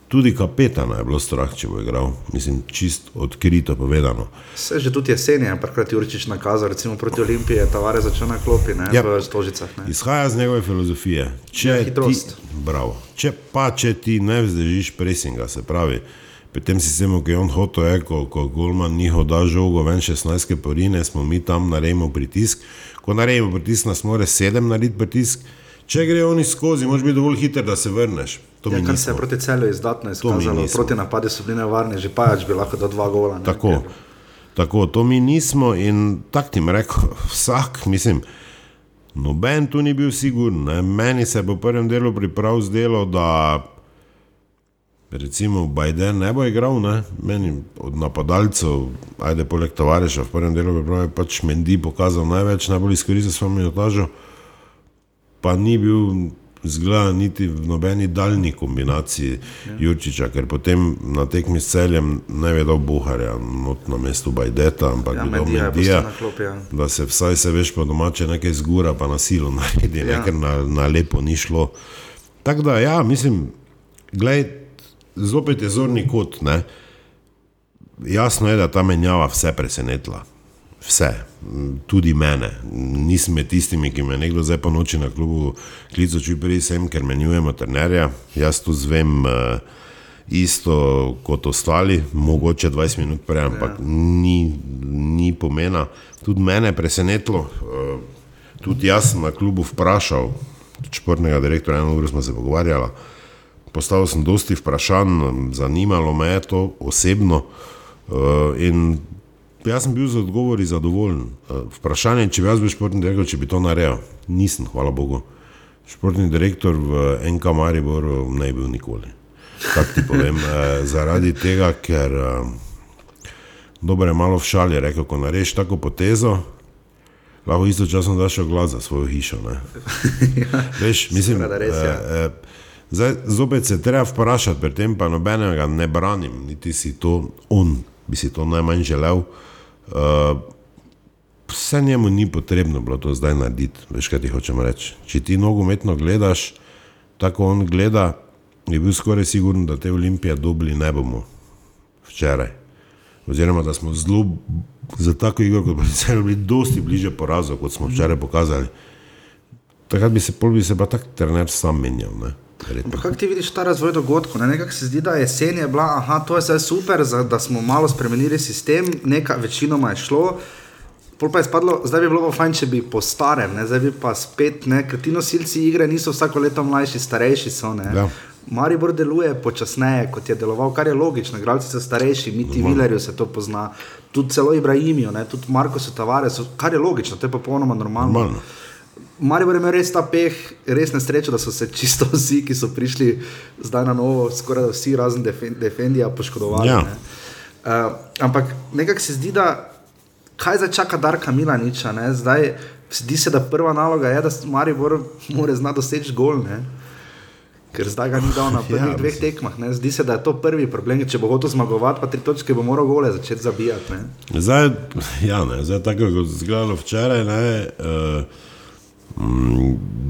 Tudi kapetana je bilo strah, če bo igral, mislim, čist odkrito povedano. Se že tudi jesen je, parkrat Jurčič nakazal, recimo proti Olimpiji, je tavare začel na klopi, ne, ja. v Stožicah. Ne. Izhaja z njegove filozofije. Če, ja, ti, bravo, če pa če ti ne vzdržiš presinga, se pravi, pri tem sistemu, ki je on hotel, je, ko, ko Golman njihov da žogo ven 16 porine, smo mi tam naredimo pritisk, ko naredimo pritisk, nas mora sedem narediti pritisk. Če gre oni skozi, moraš biti dovolj hiter, da se vrneš. Ja, kar se je proti celu izdatno izkazalo, proti napadi so bili nevarni, že pač bi lahko do dva gola. Tako, tako, to mi nismo in tak ti rekel, vsak, mislim, noben tu ni bil siguren. Meni se je po prvem delu priprav zdelo, da recimo Biden ne bo igral, ne? meni od napadalcev, ajde poleg tovariša v prvem delu, je pač Mendi pokazal največ, najbolj izkoristil svojo minutažo, pa ni bil zgleda niti v nobeni daljni kombinaciji ja. Jurčiča, ker potem na tekmi s celjem ne vedo Buharja, not na mestu Bajdeta, ampak ja, do Medija, ja. da se vsaj se veš po domače nekaj zgura, pa na silo naredi, ja. nekaj na, na lepo ni šlo. Tako da, ja, mislim, gledaj, zopet je zorni kot. Ne? Jasno je, da ta menjava vse presenetila. Vse, tudi mene. Nisem med tistimi, ki me nekdo zdaj po noči na klubu klical, če prej sem, ker menjujemo trenerja. Jaz tu zvem uh, isto kot ostali, mogoče 20 minut prej, ampak ja. ni, ni pomena. Tudi mene je presenetilo. Uh, tudi jaz sem na klubu vprašal, športnega direktorja, eno uro smo se pogovarjali postavil sem dosti vprašanj, zanimalo me je to osebno. Uh, in jaz sem bil z odgovori zadovoljen. Uh, vprašanje, če bi jaz bil športni direktor, če bi to naredil, nisem, hvala Bogu. Športni direktor v NK Mariboru ne bi bil nikoli. Tako ti povem, uh, zaradi tega, ker dobro je malo v šali, rekel, ko narediš tako potezo, lahko istočasno daš glas za svojo hišo. ja. Veš, mislim, da res. Ja. Eh, zdaj, zopet se treba vprašati, pri tem pa nobenega ne branim, niti si to on, bi si to najmanj želel. Uh, vse njemu ni potrebno bilo to zdaj narediti, veš kaj ti hočem reči. Če ti nogometno gledaš, tako on gleda, je bil skoraj siguren, da te olimpije dobili ne bomo včeraj. Oziroma, da smo zelo za tako igro, kot bi se bili, dosti bliže porazu, kot smo včeraj pokazali. Takrat bi se, bi se pa tak trener sam menjal. Kako ti vidiš ta razvoj dogodkov? Ne? Nekako se zdi, da jesen je bila, aha, to je zdaj super, za, da smo malo spremenili sistem, nekaj večinoma je šlo. Pol pa je spadlo, zdaj bi bilo fajn, če bi po starem, ne? zdaj bi pa spet, ker ti nosilci igre niso vsako leto mlajši, starejši so. Ja. Maribor deluje počasneje, kot je deloval, kar je logično. Igralci so starejši, Miti Vilerju se to pozna, tudi celo Ibrahimijo, tudi Marko so Tavare, kar je logično, to je popolnoma normalno. normalno. Maribor je imel res ta peh, res nesrečo, da so se čisto vsi, ki so prišli zdaj na novo, skoraj vsi razen Defendija, poškodovali. Ja. Ne. Uh, ampak nekako se zdi, da kaj zdaj čaka Darka Milaniča, zdaj zdi se, da prva naloga je, da Maribor mora znati doseči gol. Ne ker zdaj ga ni dal na prvih ja, dveh tekmah. Ne? Zdi se, da je to prvi problem. Če bo hotel zmagovati, pa tri točke bo moral gole začeti zabijati. Zdaj, ja, ne, zdaj, tako kot je izgledalo včeraj. Ne, uh,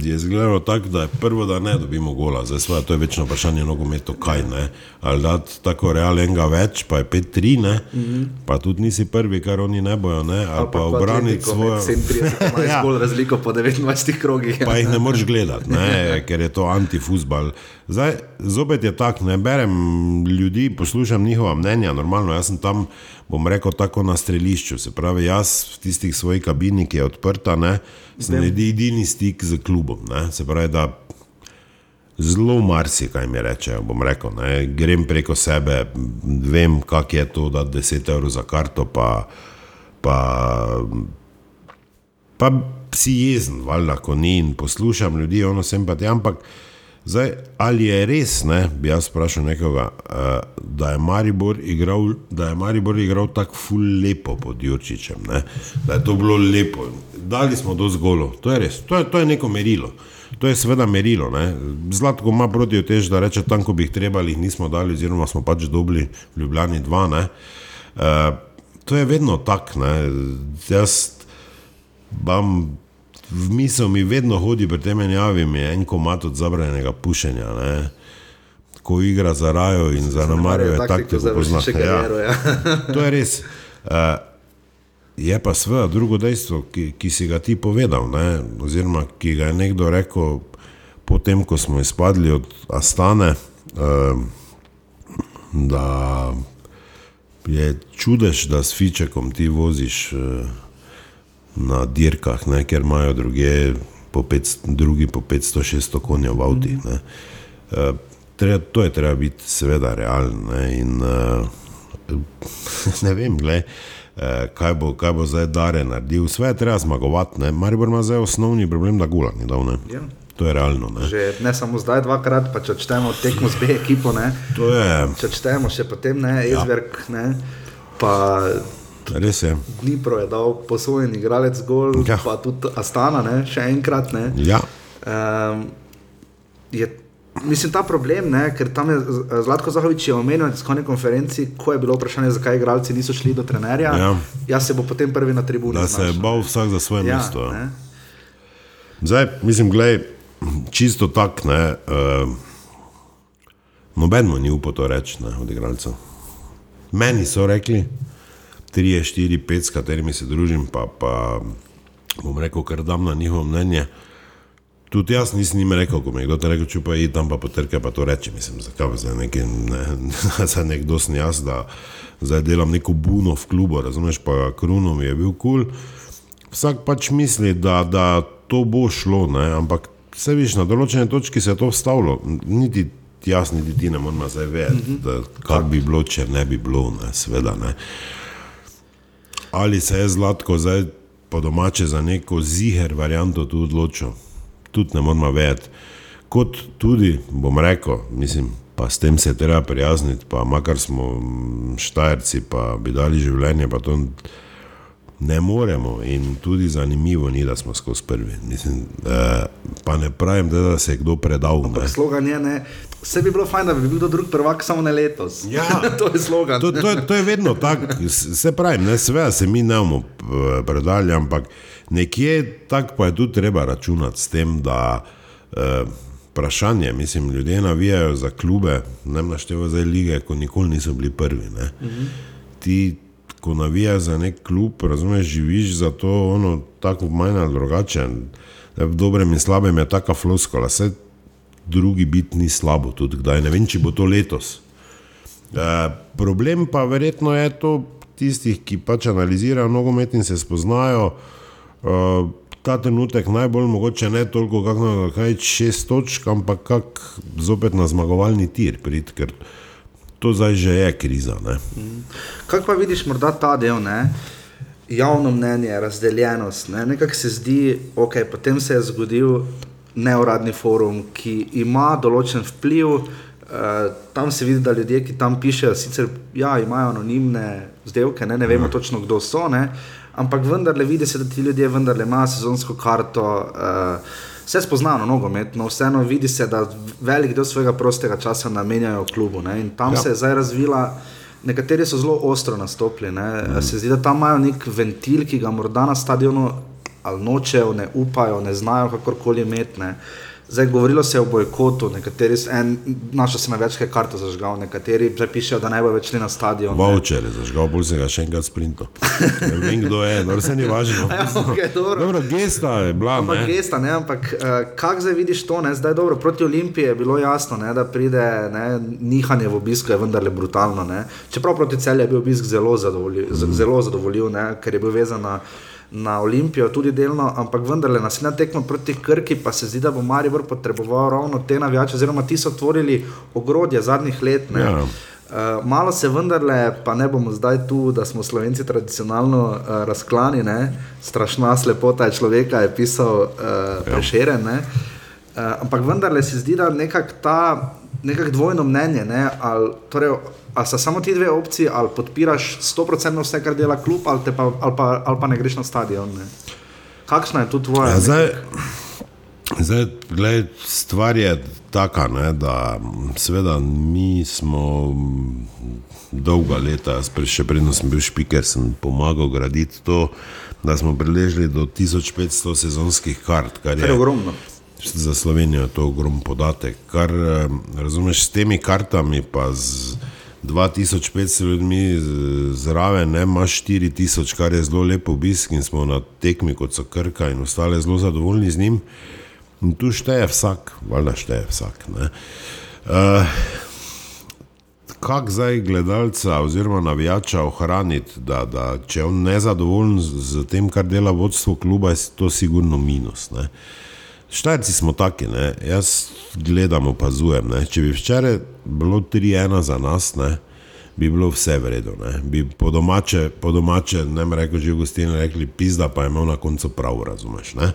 je izgledalo tako, da je prvo, da ne dobimo gola, zdaj sva, to je večno vprašanje nogometu, kaj ne. Ali da tako realnega več, pa je 5-3, mm -hmm. pa tudi nisi prvi, kar oni ne bojo, ne? ali pa, pa obraniti svojo. 37, ja. bolj razliko po 29 krogih. Pa jih ne moreš gledati, ne? ker je to antifuzbal. Zdaj, zopet je tako, ne berem ljudi, poslušam njihova mnenja, normalno, jaz sem tam bom rekel, tako na strelišču. Se pravi, jaz v tistih svojih kabinih, ki je odprta, ne, sem edini stik z klubom. Ne, se pravi, da zelo marsikaj mi rečejo. Bom rekel, ne, grem preko sebe, vem, kak je to, da 10 evrov za karto, pa, pa, pa si jezen, valjda, ko ni in poslušam ljudi, ono sem pa ti, ampak. Zdaj, ali je res, ne, bi jaz vprašal nekoga, uh, da je Maribor igral, da je Maribor igral tako ful lepo pod Jurčičem, ne, da je to bilo lepo. Dali smo do zgolo, to je res, to je, to je neko merilo. To je seveda merilo. Ne. Zlatko ima proti tež, da reče tam, ko bi jih trebali, jih nismo dali, oziroma smo pač dobili v Ljubljani dva. Uh, to je vedno tako. Jaz vam v misel mi vedno hodi pri tem menjavi, je en komat od zabranjenega pušenja. Ne? Ko igra za rajo in za namarijo, je tako, da poznaš nekaj. Ja. To je res. Uh, je pa seveda drugo dejstvo, ki, ki si ga ti povedal, ne? oziroma ki ga je nekdo rekel, potem ko smo izpadli od Astane, uh, da je čudež, da s Fičekom ti voziš. Uh, na dirkah, ne, ker imajo druge po 500, drugi po 500-600 konja v avtu. Mm. Uh, to je treba biti, seveda, realno. Ne, in, uh, ne vem, gled, uh, kaj, bo, kaj bo zdaj Dare naredil. Vse je treba zmagovati. Maribor ima zdaj osnovni problem, da gula ni dal. Ja. To je realno. Ne. Že, ne samo zdaj, dvakrat, pa če čtemo tekmo z B ekipo. Ne, je... Če čtemo še potem, ne, Ezberg. Ja. Ne, pa, Res je. Dnipro je dal posojen igralec gol, ja. pa tudi Astana, ne? še enkrat. Ja. Um, je, mislim, ta problem, ne? ker tam je Zlatko Zahovič omenil na tiskovni konferenci, ko je bilo vprašanje, zakaj igralci niso šli do trenerja. Ja. Jaz se bo potem prvi na tribuni. Da se je bal vsak za svoje ja, mesto. Ja. Zdaj, mislim, gledaj, čisto tak, ne. Uh, Noben mu ni upal to reči, ne, od igralcev. Meni so rekli, tri, štiri, pet, s katerimi se družim, pa, pa bom rekel, kar dam na njihovo mnenje. Tudi jaz nisem jim rekel, ko mi je kdo rekel, če pa je tam pa potrka, pa to reče. Mislim, zakaj za nekaj, ne, za nekdo sem jaz, da zdaj delam neko buno v klubu, razumeš, pa kruno mi je bil kul. Cool. Vsak pač misli, da, da to bo šlo, ne, ampak vse viš, na določene točki se je to vstavilo. Niti jaz niti ti ne moramo zdaj vedeti, mm -hmm. kaj bi bilo, če ne bi bilo, ne, sveda ne. Ali se je zlatko zdaj po domače za neko ziger varianto tu odločil, tudi ne moramo vedeti. Kot tudi, bom rekel, mislim, pa s tem se treba prijazniti, pa makar smo štajerci, pa bi dali življenje, pa to ne moremo in tudi zanimivo ni, da smo skozi prvi. Mislim, eh, pa ne pravim, da, da se je kdo predal. Slogan je, ne. Vse bi bilo fajn, da bi bil kdo drug prvak, samo ne letos. Ja, to je slogan. To, to, to je vedno tako, se pravi, ne sve, se mi ne bomo eh, predali, ampak nekje tako pa je tudi treba računati s tem, da eh, vprašanje, mislim, ljudje navijajo za klube, ne naštevajo za lige, ko nikoli niso bili prvi. Mhm. Ti, ko navijaš za nek klub, razumeš, živiš za to, ono, tako manj ali drugače. V dobrem in slabem je taka floskola, vse drugi biti ni slabo, tudi kdaj. Ne vem, če bo to letos. E, problem pa verjetno je to tistih, ki pač analizirajo nogomet in se spoznajo. E, ta trenutek najbolj mogoče ne toliko, kako kaj šest točk, ampak kak zopet na zmagovalni tir prid, ker to zdaj že je kriza. Ne. Kako pa vidiš morda ta del, ne? javno mnenje, razdeljenost, ne? nekako se zdi, ok, potem se je zgodil neuradni forum, ki ima določen vpliv, Uh, tam se vidi, da ljudje, ki tam pišejo, sicer ja, imajo anonimne zdevke, ne, ne vemo ja. točno, kdo so, ne, ampak vendarle vidi se, da ti ljudje vendarle imajo sezonsko karto, uh, vse spoznano nogometno, vseeno vidi se, da velik del svojega prostega časa namenjajo klubu. Ne, in tam ja. se je zdaj razvila, nekateri so zelo ostro nastopili. Mm. Se zdi, da tam imajo nek ventil, ki ga morda na stadionu ali nočejo, ne upajo, ne znajo kakorkoli imeti. Zdaj, govorilo se je o bojkotu, nekateri, en, našel sem večkrat karto zažgal, nekateri že pišejo, da ne bo več šli na stadion. Vaučer je zažgal, bolj se ga še enkrat sprinto. Ne vem, kdo je, no se ni važno. Ja, okay, dobro. dobro, gesta je bila. Ampak ne? gesta, ne, ampak uh, kak zdaj vidiš to, ne, zdaj dobro, proti Olimpiji je bilo jasno, ne, da pride ne, nihanje v obisku, je vendarle brutalno. Ne. Čeprav proti celju je bil obisk zelo zadovoljiv, mm. zelo zadovoljiv ne, ker je bil vezan na na Olimpijo, tudi delno, ampak vendarle naslednja tekma proti Krki, pa se zdi, da bo Maribor potreboval ravno te navijače, oziroma ti so otvorili ogrodje zadnjih let. Ja. Uh, malo se vendarle, pa ne bomo zdaj tu, da smo slovenci tradicionalno uh, razklani, ne? strašna slepota je človeka, je pisal uh, prešeren. Uh, ampak vendarle se zdi, da nekako ta nekak dvojno mnenje, ne? ali torej, Ali so samo ti dve opciji, ali podpiraš 100% vse, kar dela klub, ali pa, ali pa, ali pa ne greš na stadion. Ne? Kakšna je tu tvoja? Ja, zdaj, zdaj gled, stvar je taka, ne, da seveda mi smo dolga leta, še predno sem bil špiker, sem pomagal graditi to, da smo priležili do 1500 sezonskih kart, kar je, je ogromno. Za Slovenijo je to ogromen podatek. Kar eh, razumeš s temi kartami, pa z. 2500 ljudmi zraven, ne, imaš 4000, kar je zelo lepo obisk in smo na tekmi, kot so Krka in ostale, zelo zadovoljni z njim. In tu šteje vsak, valjda šteje vsak. Uh, Kako zdaj gledalca oziroma navijača ohraniti, da, da če on ne zadovoljen z, z tem, kar dela vodstvo kluba, je to sigurno minus. Ne. Štajci smo taki, ne? jaz gledam, opazujem. Ne? Če bi včeraj bilo 3-1 za nas, ne? bi bilo vse v redu. Ne? Bi po domače, po domače ne bi rekel, že v gostini rekli, pizda pa je imel na koncu prav, razumeš. Ja,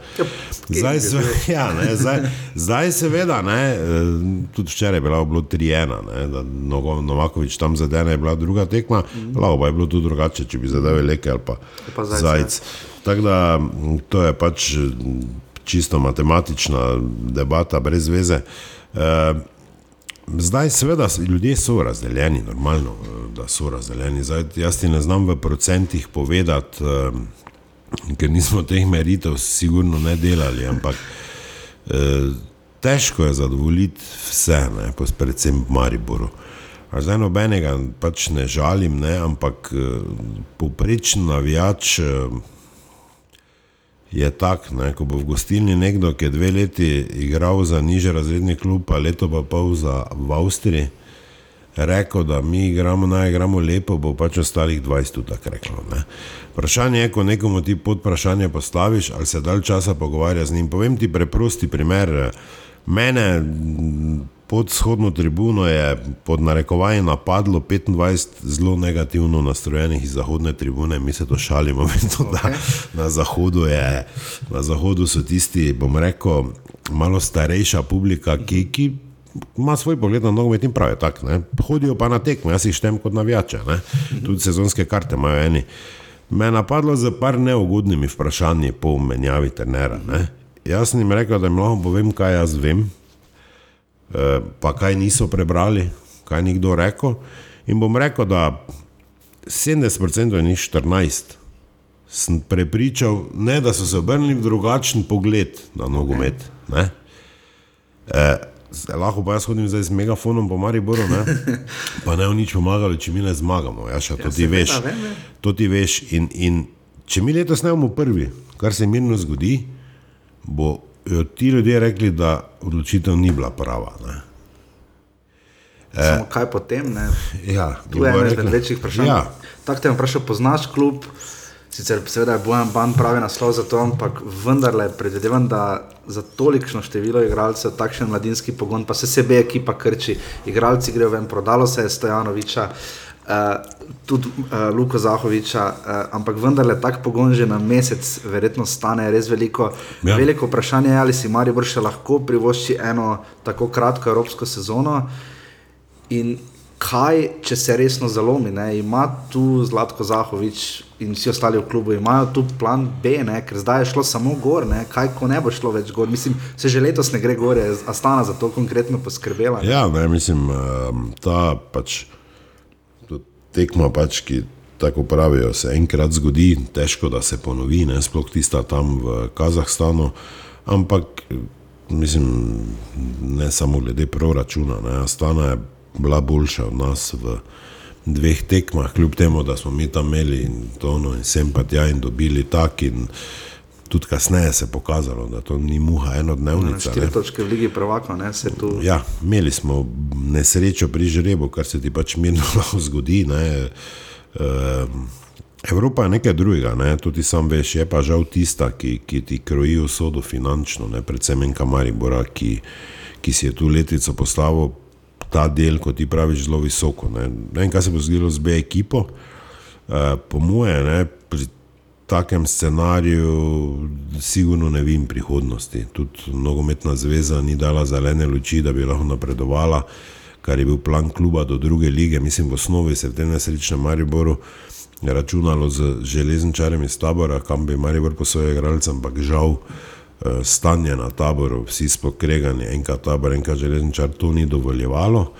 zdaj, se, ja, ne, zdaj, zdaj seveda, ne, tudi včeraj je bilo 3-1, Novakovič tam zadene je bila druga tekma, mm. lahko pa je bilo tudi drugače, če bi zadeve leke ali pa, pa zajec. Tako da to je pač čisto matematična debata, brez veze. Eh, zdaj, seveda, ljudje so razdeljeni, normalno, eh, da so razdeljeni. Zdaj, jaz ti ne znam v procentih povedati, eh, ker nismo teh meritev, sigurno ne delali, ampak težko je zadovoljiti vse, ne, predvsem v Mariboru. Zdaj nobenega pač ne žalim, ne, ampak poprečen navijač je tak, ne, ko bo v gostilni nekdo, ki je dve leti igral za niže razredni klub, pa leto pa pol za v Avstriji, rekel, da mi igramo, naj igramo lepo, bo pač ostalih 20 tako reklo. Ne. Vprašanje je, ko nekomu ti pod vprašanje postaviš, ali se dalj časa pogovarja z njim. Povem ti preprosti primer. Mene pod shodno tribuno je pod narekovanjem napadlo 25 zelo negativno nastrojenih iz zahodne tribune, mi se to šalimo, vedno, okay. da na zahodu, je, na zahodu so tisti, bom rekel, malo starejša publika, ki, ki ima svoj pogled na nogomet in pravi tako. Hodijo pa na tekme, jaz jih štem kot navijače, ne? tudi sezonske karte imajo eni. Me je napadlo z par neugodnimi vprašanji po menjavi trenera. Jaz sem jim rekel, da jim lahko povem, kaj jaz vem, pa kaj niso prebrali, kaj ni kdo rekel. In bom rekel, da 70% je njih 14. Sem prepričal, ne, da so se obrnili v drugačen pogled na nogomet. Ne? E, lahko pa jaz hodim zdaj z megafonom po Mariboru, ne? pa ne v nič pomagalo, če mi ne zmagamo. Ja, še, to, ja, ti veš, to ti veš. In, in če mi letos ne bomo prvi, kar se mirno zgodi, bo ti ljudje rekli, da odločitev ni bila prava. Ne. Samo e, kaj potem? Ja, to je eno izmed večjih vprašanj. Ja. Tako te vprašam, poznaš klub, sicer seveda je Bojan Ban pravi naslov za to, ampak vendarle predvidevam, da za tolikšno število igralcev takšen mladinski pogon, pa se sebe ekipa krči, igralci grejo ven, prodalo se je Stojanoviča. Uh, tudi uh, Luko Zahoviča, uh, ampak vendarle tak pogon že na mesec, verjetno stane res veliko. Ja. Veliko vprašanje je, ali si Marijo še lahko privošči eno tako kratko evropsko sezono. In kaj, če se resno zalomi, ne? ima tu Zlatko Zahovič in vsi ostali v klubu, imajo tu plan B, ne? ker zdaj je šlo samo gor, ne? kaj ko ne bo šlo več gor. Mislim, se že letos ne gre gore, a stana za to konkretno poskrbela. Ne? Ja, ne, mislim, ta pač tekma, pač, ki tako pravijo, se enkrat zgodi, težko da se ponovi, ne sploh tista tam v Kazahstanu, ampak mislim, ne samo glede proračuna, ne, Astana je bila boljša od nas v dveh tekmah, kljub temu, da smo mi tam imeli in tono in sem pa tja in dobili tak in tudi kasneje se je pokazalo, da to ni muha enodnevnica. Štiri točke v Ligi prvaka, ne se tu. Ja, imeli smo nesrečo pri žrebu, kar se ti pač mirno zgodi. Ne. Evropa je nekaj drugega, ne. tudi sam veš, je pa žal tista, ki, ki ti kroji usodo finančno, ne. predvsem enka Maribora, ki, ki si je tu letico postavil ta del, kot ti praviš, zelo visoko. Ne. ne vem, kaj se bo zgodilo z B ekipo. Uh, po moje, ne, pri takem scenariju, sigurno ne vidim prihodnosti. Tudi nogometna zveza ni dala zelene luči, da bi lahko napredovala, kar je bil plan kluba do druge lige. Mislim, v osnovi se v tem nesrečnem Mariboru računalo z železničarjem iz tabora, kam bi Maribor posojil igralcem, ampak žal eh, stanje na taboru, vsi spokregani, enka tabor, enka železničar, to ni dovoljevalo.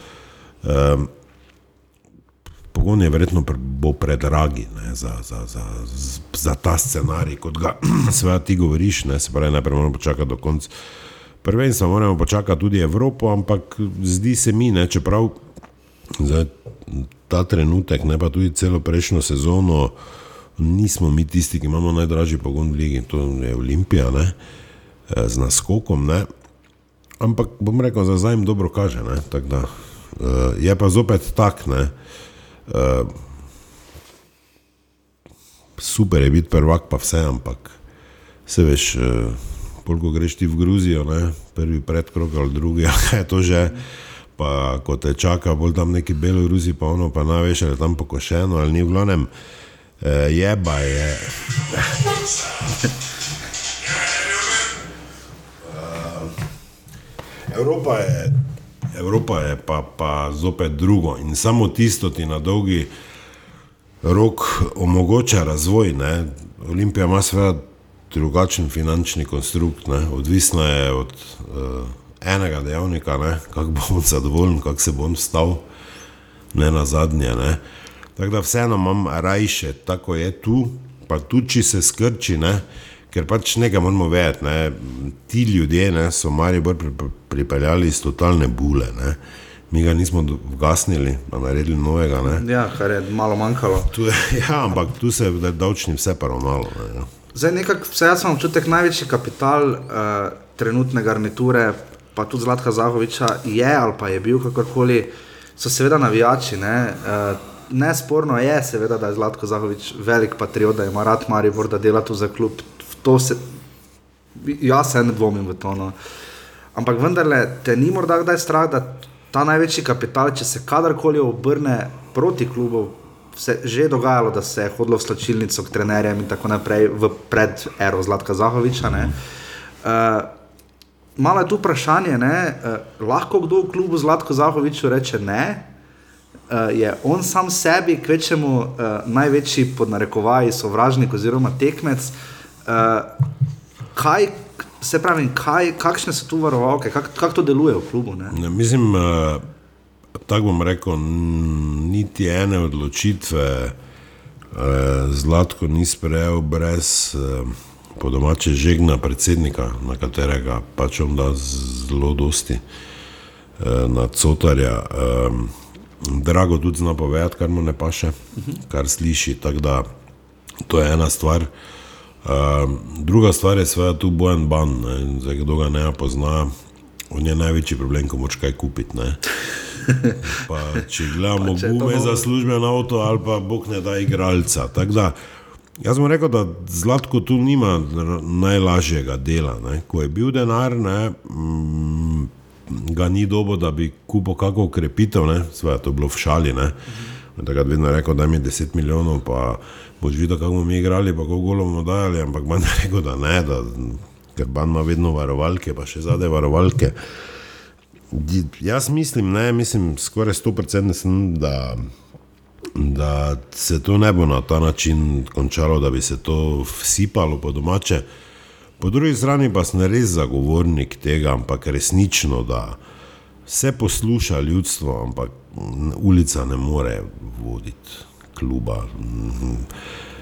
Um, pogon je verjetno bo predragi ne, za, za, za, za ta scenarij, kot ga seveda ti govoriš. Ne, se pravi, najprej moramo počakati do konca. Prvenstva moramo počakati tudi Evropo, ampak zdi se mi, ne, čeprav za ta trenutek, ne pa tudi celo prejšnjo sezono, nismo mi tisti, ki imamo najdražji pogon v Ligi, to je Olimpija, ne, eh, z naskokom. Ne. Ampak bom rekel, za zdaj jim dobro kaže. Ne, da, uh, je pa zopet tak, ne, Uh, super je biti prvak, pa vse, ampak se veš, uh, koliko greš ti v Gruzijo, ne? prvi predkrog ali drugi, kaj je to že. Pa ko te čaka, bolj tam neki Belorusi, pa ono pa najveš, ali tam pokošeno ali ni v glavnem, uh, jeba je. Evropa je Evropa je pa, pa zopet drugo in samo tisto ti na dolgi rok omogoča razvoj. Ne. Olimpija ima seveda drugačen finančni konstrukt, ne. odvisna je od uh, enega dejavnika, kako bom zadovoljen, kako se bom stal, ne na zadnje. Ne. Tako da vseeno imam rajše, tako je tu, pa tudi či se skrči. Ne ker pač nekaj moramo vedeti. Ne. Ti ljudje ne, so Maribor pripeljali iz totalne bule. Ne. Mi ga nismo ugasnili, pa naredili novega. Ne. Ja, kar je malo manjkalo. Tu je, ja, ampak tu se je davčni vse paravnalo. Ne. Ja. Zdaj, nekako vse jaz imam občutek, največji kapital uh, trenutne garniture, pa tudi Zlatka Zahoviča, je ali pa je bil kakorkoli, so seveda navijači. Ne. Uh, Nesporno je, seveda, da je Zlatko Zahovič velik patriot, da ima rad Maribor, da dela tu za klub, to se, jaz se ne dvomim v to. No. ampak vendarle te ni morda kdaj strah, da ta največji kapital, če se kadarkoli obrne proti klubu, se že dogajalo, da se je hodilo v slačilnico k trenerjem in tako naprej, v pred ero Zlatka Zahoviča. Uh, malo je tu vprašanje, uh, lahko kdo v klubu Zlatko Zahoviču reče ne. Uh, je on sam sebi, kvečemu uh, največji podnarekovaj sovražnik oziroma tekmec. Uh, kaj, se pravi, kaj, kakšne so tu varovalke, kako kak to deluje v klubu? Ne? Ne, mislim, uh, tako bom rekel, niti ene odločitve uh, Zlatko ni sprejel brez. Uh, po domače žegna predsednika, na katerega pač vam da zelo dosti, eh, na cotarja. Eh, drago tudi zna povedati, kar mu ne paše, kar sliši. Tako da to je ena stvar. Uh, druga stvar je seveda tu bojen ban, ne. zdaj kdo ga ne pozna, on je največji problem, ko moč kaj kupiti. Pa, če gledamo gume za služben avto ali pa bog ne da igralca. Da Jaz sem rekel, da Zlatko tu nima najlažjega dela. Ne. Ko je bil denar, ne, mm, ga ni dobo, da bi kupil kakšno ukrepitev, svoje to bilo v šali. Ne. Takrat vedno rekel, da mi je 10 milijonov, pa boš videl, kako bomo mi igrali, pa kako golo bomo dajali, ampak manj rekel, da ne, da, ker ban ima vedno varovalke, pa še zadaj varovalke. Jaz mislim, ne, mislim skoraj 100% sem, da da se to ne bo na ta način končalo, da bi se to vsipalo po domače. Po drugi strani pa sem res zagovornik tega, ampak resnično, da se posluša ljudstvo, ampak ulica ne more voditi kluba.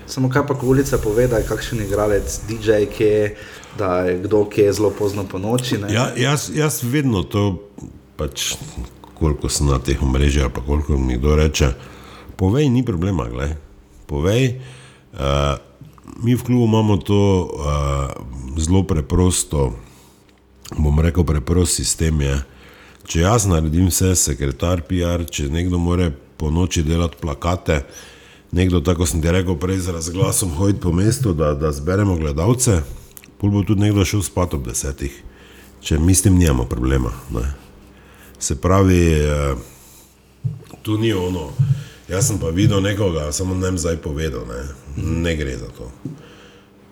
Samo kaj pa, ulica pove, da je kakšen igralec, DJ, ki je, da je kdo, ki je zelo pozno po noči. Ja, jaz, jaz vedno to, pač, koliko sem na teh omrežjih, pa koliko mi kdo reče povej, ni problema. Glej. Povej, uh, mi v klubu imamo to uh, zelo preprosto, bom rekel, preprost sistem. Je. Če jaz naredim vse, sekretar, PR, če nekdo more po noči delati plakate, nekdo, tako sem ti rekel, prej z razglasom hoditi po mestu, da, da zberemo gledalce, pol bo tudi nekdo šel spat ob desetih. Če mislim, nimamo problema. Ne. Se pravi, uh, tu ni ono. Jaz sem pa videl nekoga, samo ne vem zdaj povedal, ne. ne gre za to.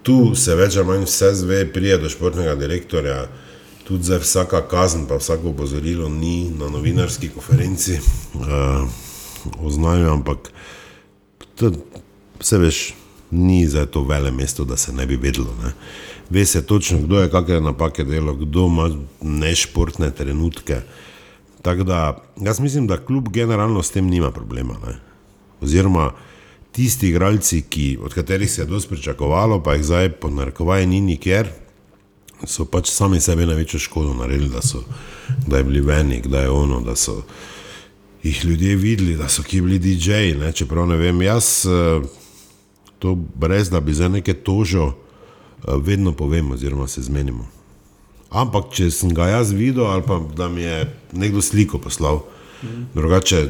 Tu se več ali manj vse zve, prije do športnega direktorja, tudi za vsaka kazen, pa vsako opozorilo ni na novinarski konferenci uh, oznajo, ampak to, vse veš, ni za to vele mesto, da se ne bi vedelo. Ne. Ve se točno, kdo je kakšne napake delo, kdo ima nešportne trenutke. Tako da jaz mislim, da kljub generalno s tem nima problema. Ne. Oziroma tisti igralci, ki, od katerih se je dosti pričakovalo, pa jih zdaj po narekovaji ni nikjer, so pač sami sebi največjo škodo naredili, da so da bili veni, da je ono, da so jih ljudje videli, da so ki bili DJ-ji. Ne. Čeprav ne vem, jaz eh, to brez da bi za neke tožo eh, vedno povem, oziroma se zmenimo. Ampak, če sem ga jaz videl, ali pa da mi je nekdo sliko poslal, mm. drugače,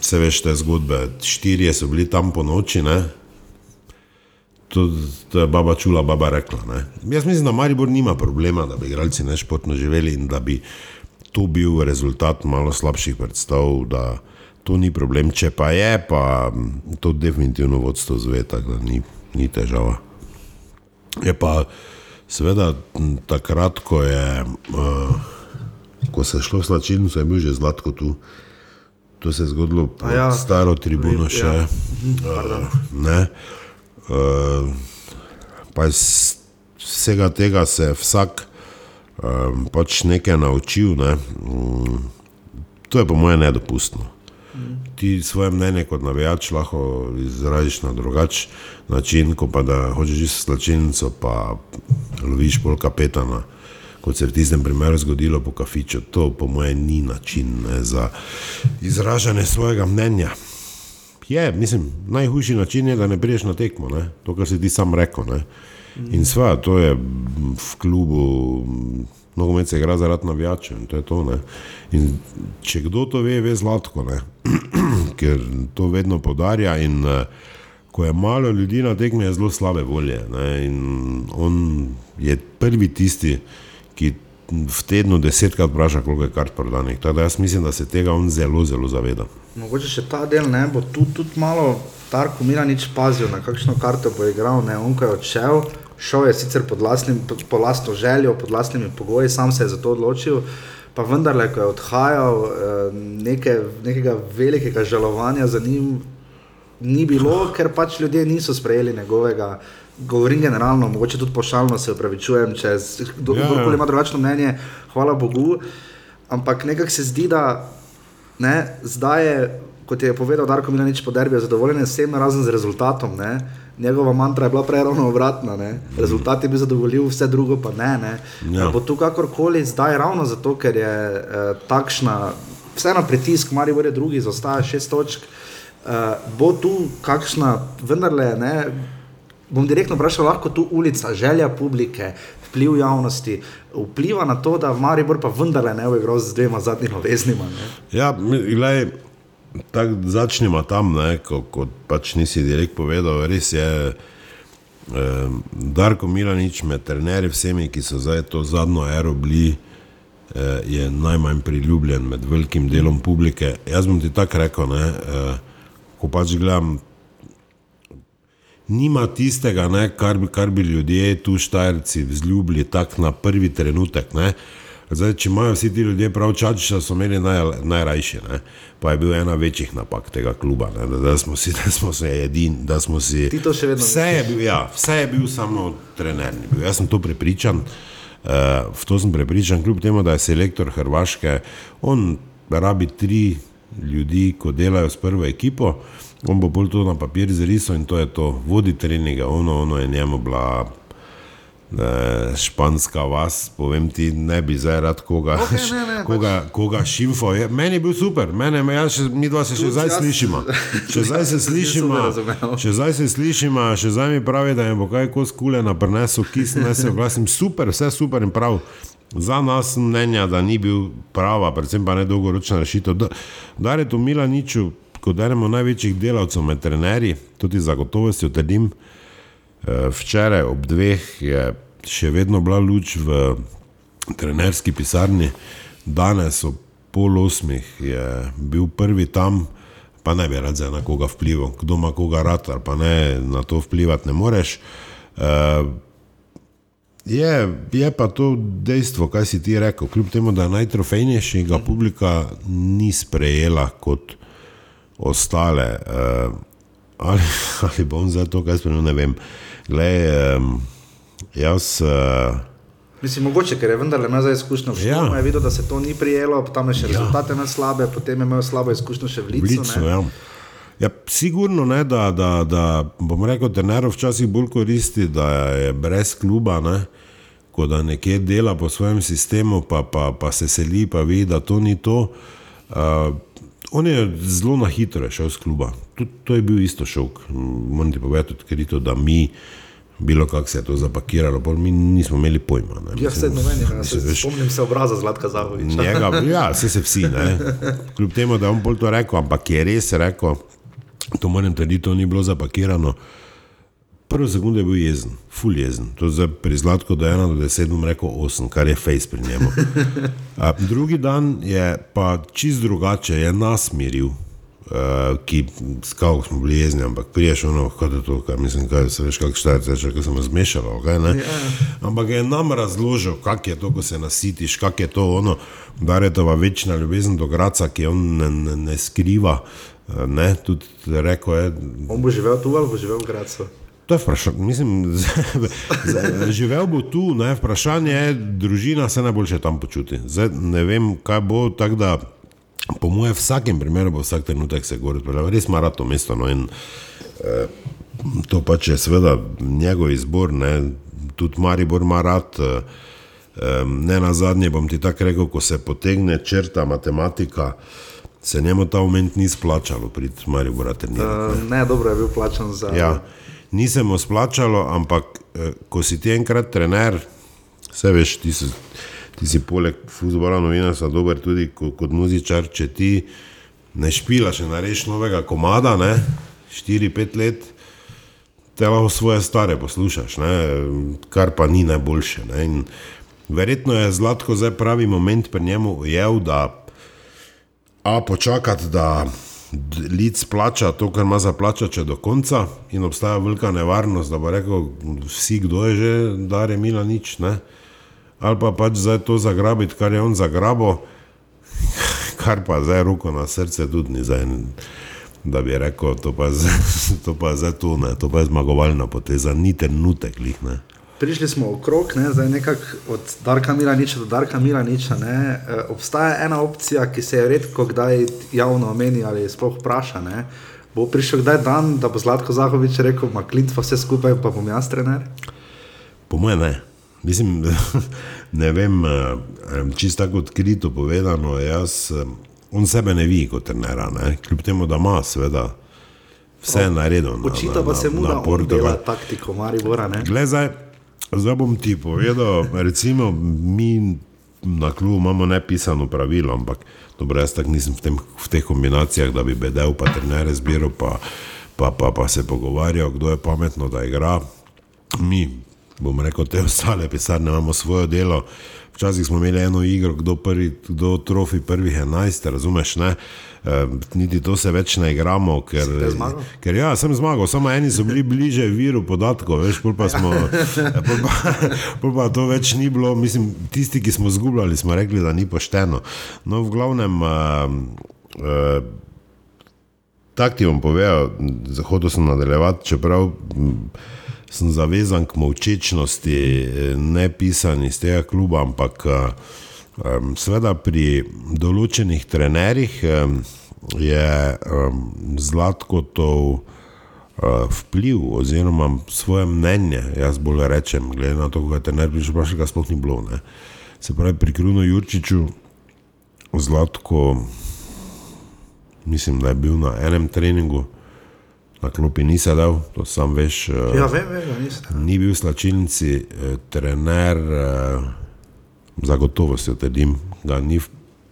vse veš te zgodbe. Štirje so bili tam po noči, to, to je baba čula, baba rekla. Ne? Jaz mislim, da Maribor nima problema, da bi igralci nešportno živeli in da bi to bil rezultat malo slabših predstav. To ni problem, če pa je, pa to definitivno vodstvo zve, tako da ni, ni težava. Je pa. Seveda, takrat, ko, je, uh, ko se je šlo v slačilnico, je bil že zlatko tu. To se je zgodilo pod ja, staro tribuno ja. še. Uh, ne. Uh, pa iz vsega tega se je vsak um, pač nekaj naučil. Ne. Um, to je po mojem nedopustno ti svoje mnenje kot navijač lahko izraziš na drugačen način, kot pa da hočeš že slačilnico, pa loviš pol kapetana, kot se je v tistem primeru zgodilo po kafiču. To po mojem ni način ne, za izražanje svojega mnenja. Je, mislim, najhujši način je, da ne priješ na tekmo, ne? to, kar si ti sam rekel. Ne? In sva, to je v klubu nogomet se igra zaradi navijačev in to je to. Ne. In če kdo to ve, ve zlatko, ker to vedno podarja. In uh, ko je malo ljudi na tekmi, je zelo slabe volje. Ne. In on je prvi tisti, ki v tednu desetkrat vpraša, koliko je kart prodanih. Tako da jaz mislim, da se tega on zelo, zelo zaveda. Mogoče še ta del ne bo tu tudi malo, Tarko Mira nič pazil, na kakšno karto bo igral, ne, on ko je odšel, šel je sicer pod lastnim, po lastno željo, pod lastnimi pogoji, sam se je za to odločil, pa vendarle, ko je odhajal, eh, neke, nekega velikega žalovanja za njim ni bilo, ker pač ljudje niso sprejeli njegovega govorim generalno, mogoče tudi pošaljno se upravičujem, če kdorkoli ja, ja. ima drugačno mnenje, hvala Bogu. Ampak nekako se zdi, da ne, zdaj je, kot je povedal Darko Milanič po derbi, zadovoljen s tem, razen z rezultatom. Ne. Njegova mantra je bila prej ravno obratna. Ne. Rezultat je bil zadovoljiv, vse drugo pa ne. ne. Ja. Bo tu kakorkoli zdaj ravno zato, ker je eh, takšna, vseeno pritisk, Marijo Vore drugi, zostaja šest točk. Uh, bo tu kakšna, vendarle, ne, bom direktno vprašal, lahko tu ulica, želja publike, vpliv javnosti, vpliva na to, da Maribor pa vendarle ne bo igral z dvema zadnjima veznima. Ne? Ja, gledaj, tako začnemo tam, ne, kot ko pač nisi direkt povedal, res je. Eh, Darko Milanič, med trenerji, vsemi, ki so zdaj to zadnjo ero bili, eh, je najmanj priljubljen med velikim delom publike. Jaz bom ti tako rekel, ne, eh, ko pač gledam nima tistega, ne, kar, bi, kar bi ljudje tu štajrci vzljubili tako na prvi trenutek. Zdaj, če imajo vsi ti ljudje prav čačiša, so imeli naj, najrajši, ne? pa je bil ena večjih napak tega kluba, da, da smo si, da smo se edini, da smo si. Ti to še vedno vse je bil, ja, vse je bil samo trener. Bil. Jaz sem to prepričan, uh, v to sem prepričan, kljub temu, da je selektor Hrvaške, on rabi tri ljudi, ko delajo s prvo ekipo. On bo bolj to na papir zrisal in to je to, vodi treninga, ono, ono je njemu bila ne, španska vas, povem ti, ne bi zdaj rad koga, okay, ne, ne, koga, pač. koga šimfo. Je, meni je bil super, mene, ja, še, mi dva se še zdaj slišimo. Še zdaj se slišimo, še zdaj se slišimo, še zdaj mi pravi, da je bo kaj kos kule na prenesu, ki sem se oglasil, super, vse super in prav. Za nas mnenja, da ni bil prava, predvsem pa ne dolgoročna rešitev. Da, da je to Mila niču, kot enemu največjih delavcev med trenerji, tudi zagotovostjo trdim. Eh, včeraj ob dveh je še vedno bila luč v trenerski pisarni, danes ob pol osmih je bil prvi tam, pa ne bi rad za nekoga vplival, kdo ima koga rad, ali pa ne na to vplivati ne moreš. Eh, je, je pa to dejstvo, kaj si ti rekel, kljub temu, da najtrofejnejši ga publika ni sprejela kot ostale. Uh, ali, ali bom za to kaj spremenil, ne vem. Glej, um, jaz. Uh, Mislim, mogoče, ker je vendar imel za izkušnjo v Švici. Ja. videl, da se to ni prijelo, tam je še ja. rezultate na slabe, potem je imel slabo izkušnjo še v Licu. Licu ja. Ja, sigurno ne, da, da, da bom rekel, da Nero včasih bolj koristi, da je brez kluba, ne, ko da nekje dela po svojem sistemu, pa, pa, pa se seli, pa vidi, da to ni to. Uh, On je zelo na hitro šel iz kluba. Tud, to je bil isto šok. Moram ti povedati, odkrito, da mi, bilo kako se je to zapakiralo, mi nismo imeli pojma. Ne. Ja, sedno meni, se, spomnim se obraza Zlatka Zahoviča. Njega, ja, vse se vsi. Ne. Kljub temu, da je on bolj to rekel, ampak je res rekel, to moram trditi, to ni bilo zapakirano. Prvo sekunde je bil jezen, full jezen. To je pri Zlatku, je ena do deset, bom rekel osem, kar je face pri njemu. A, drugi dan je pa čist drugače, je nas miril, uh, ki skavk smo bili jezni, ampak priješ ono, kaj je to, kaj mislim, kaj se veš, kak štajce, če sem zmešal, kaj ne. Ja. Ampak je nam razložil, kak je to, ko se nasitiš, kak je to ono, da je to večna ljubezen do Graca, ki on ne, ne, ne skriva. Ne, tudi rekel je. On bo živel tu ali bo živel v Gracu? To je vprašanje. Mislim, živel bo tu, ne, vprašanje je, družina se najboljše tam počuti. Zdaj, ne vem, kaj bo tako, da po mojem vsakem primeru bo vsak trenutek se gori, res mara to mesto. No, in, eh, to pač je seveda njegov izbor, ne, tudi Maribor ima rad. Eh, ne na zadnje bom ti tako rekel, ko se potegne črta matematika. Se njemu ta moment ni splačalo, prid Marijo Bratenja. Uh, eh, ne, dobro je bil plačan za. Ja nisem mu splačalo, ampak eh, ko si ti enkrat trener, vse veš, ti si, ti si poleg futbola novinarstva dober tudi kot, kot muzičar, če ti ne špilaš in narediš novega komada, ne, 4-5 let, te lahko svoje stare poslušaš, ne, kar pa ni najboljše. Ne, in, verjetno je zlatko zdaj pravi moment pri njemu ujel, da a počakati, da lic plača to, kar ima za plačati do konca in obstaja velika nevarnost, da bo rekel vsi, kdo je že, da je mila nič, ne? ali pa pač zdaj to zagrabiti, kar je on zagrabo, kar pa zdaj roko na srce tudi ni zdaj. Da bi rekel, to pa je zdaj tu, to pa je zmagovalna poteza, ni trenutek, lihne prišli smo okrog, ne, zdaj nekako od Darka Milaniča do Darka Milaniča. Ne, e, obstaja ena opcija, ki se je redko kdaj javno omeni ali sploh vpraša. Ne. Bo prišel kdaj dan, da bo Zlatko Zahovič rekel, da klint pa vse skupaj, pa bom jaz trener? Po mojem ne. Mislim, ne vem, e, čisto tako odkrito povedano, jaz, e, on sebe ne vidi kot trener, kljub temu, da ima, seveda, vse naredil. Očitno pa se mu da portugala taktiko, Maribora. Glej, Zdaj bom ti povedal, recimo, mi na klubu imamo nepisano pravilo, ampak dobro, jaz tako nisem v, tem, v teh kombinacijah, da bi bedel, pa trener zbiral, pa, pa, pa, pa se pogovarjal, kdo je pametno, da igra. Mi, bom rekel, te ostale pisarne imamo svoje delo. Včasih smo imeli eno igro, kdo, prvi, kdo trofi prvih enajst, razumeš? Ne? E, niti to se več ne igramo, ker, ker ja, sem zmagal, samo eni so bili bliže viru podatkov, veš, pol pa, smo, pol pa, pol pa to več ni bilo, mislim, tisti, ki smo zgubljali, smo rekli, da ni pošteno. No, v glavnem, e, e, tak ti bom povedal, zahodil sem nadaljevati, čeprav sem zavezan k molčečnosti, ne pisan iz tega kluba, ampak um, seveda pri določenih trenerjih um, je um, zlatkotov uh, vpliv oziroma svoje mnenje, jaz bolj rečem, glede na to, kaj te ne bi že vprašal, kaj sploh ni bilo. Ne. Se pravi, pri Kruno Jurčiču zlatko, mislim, da je bil na enem treningu na klopi ni sedel, to sam veš. Eh, ja, vem, vem, ni bil v slačilnici, eh, trener, eh, zagotovo se trdim, ga ni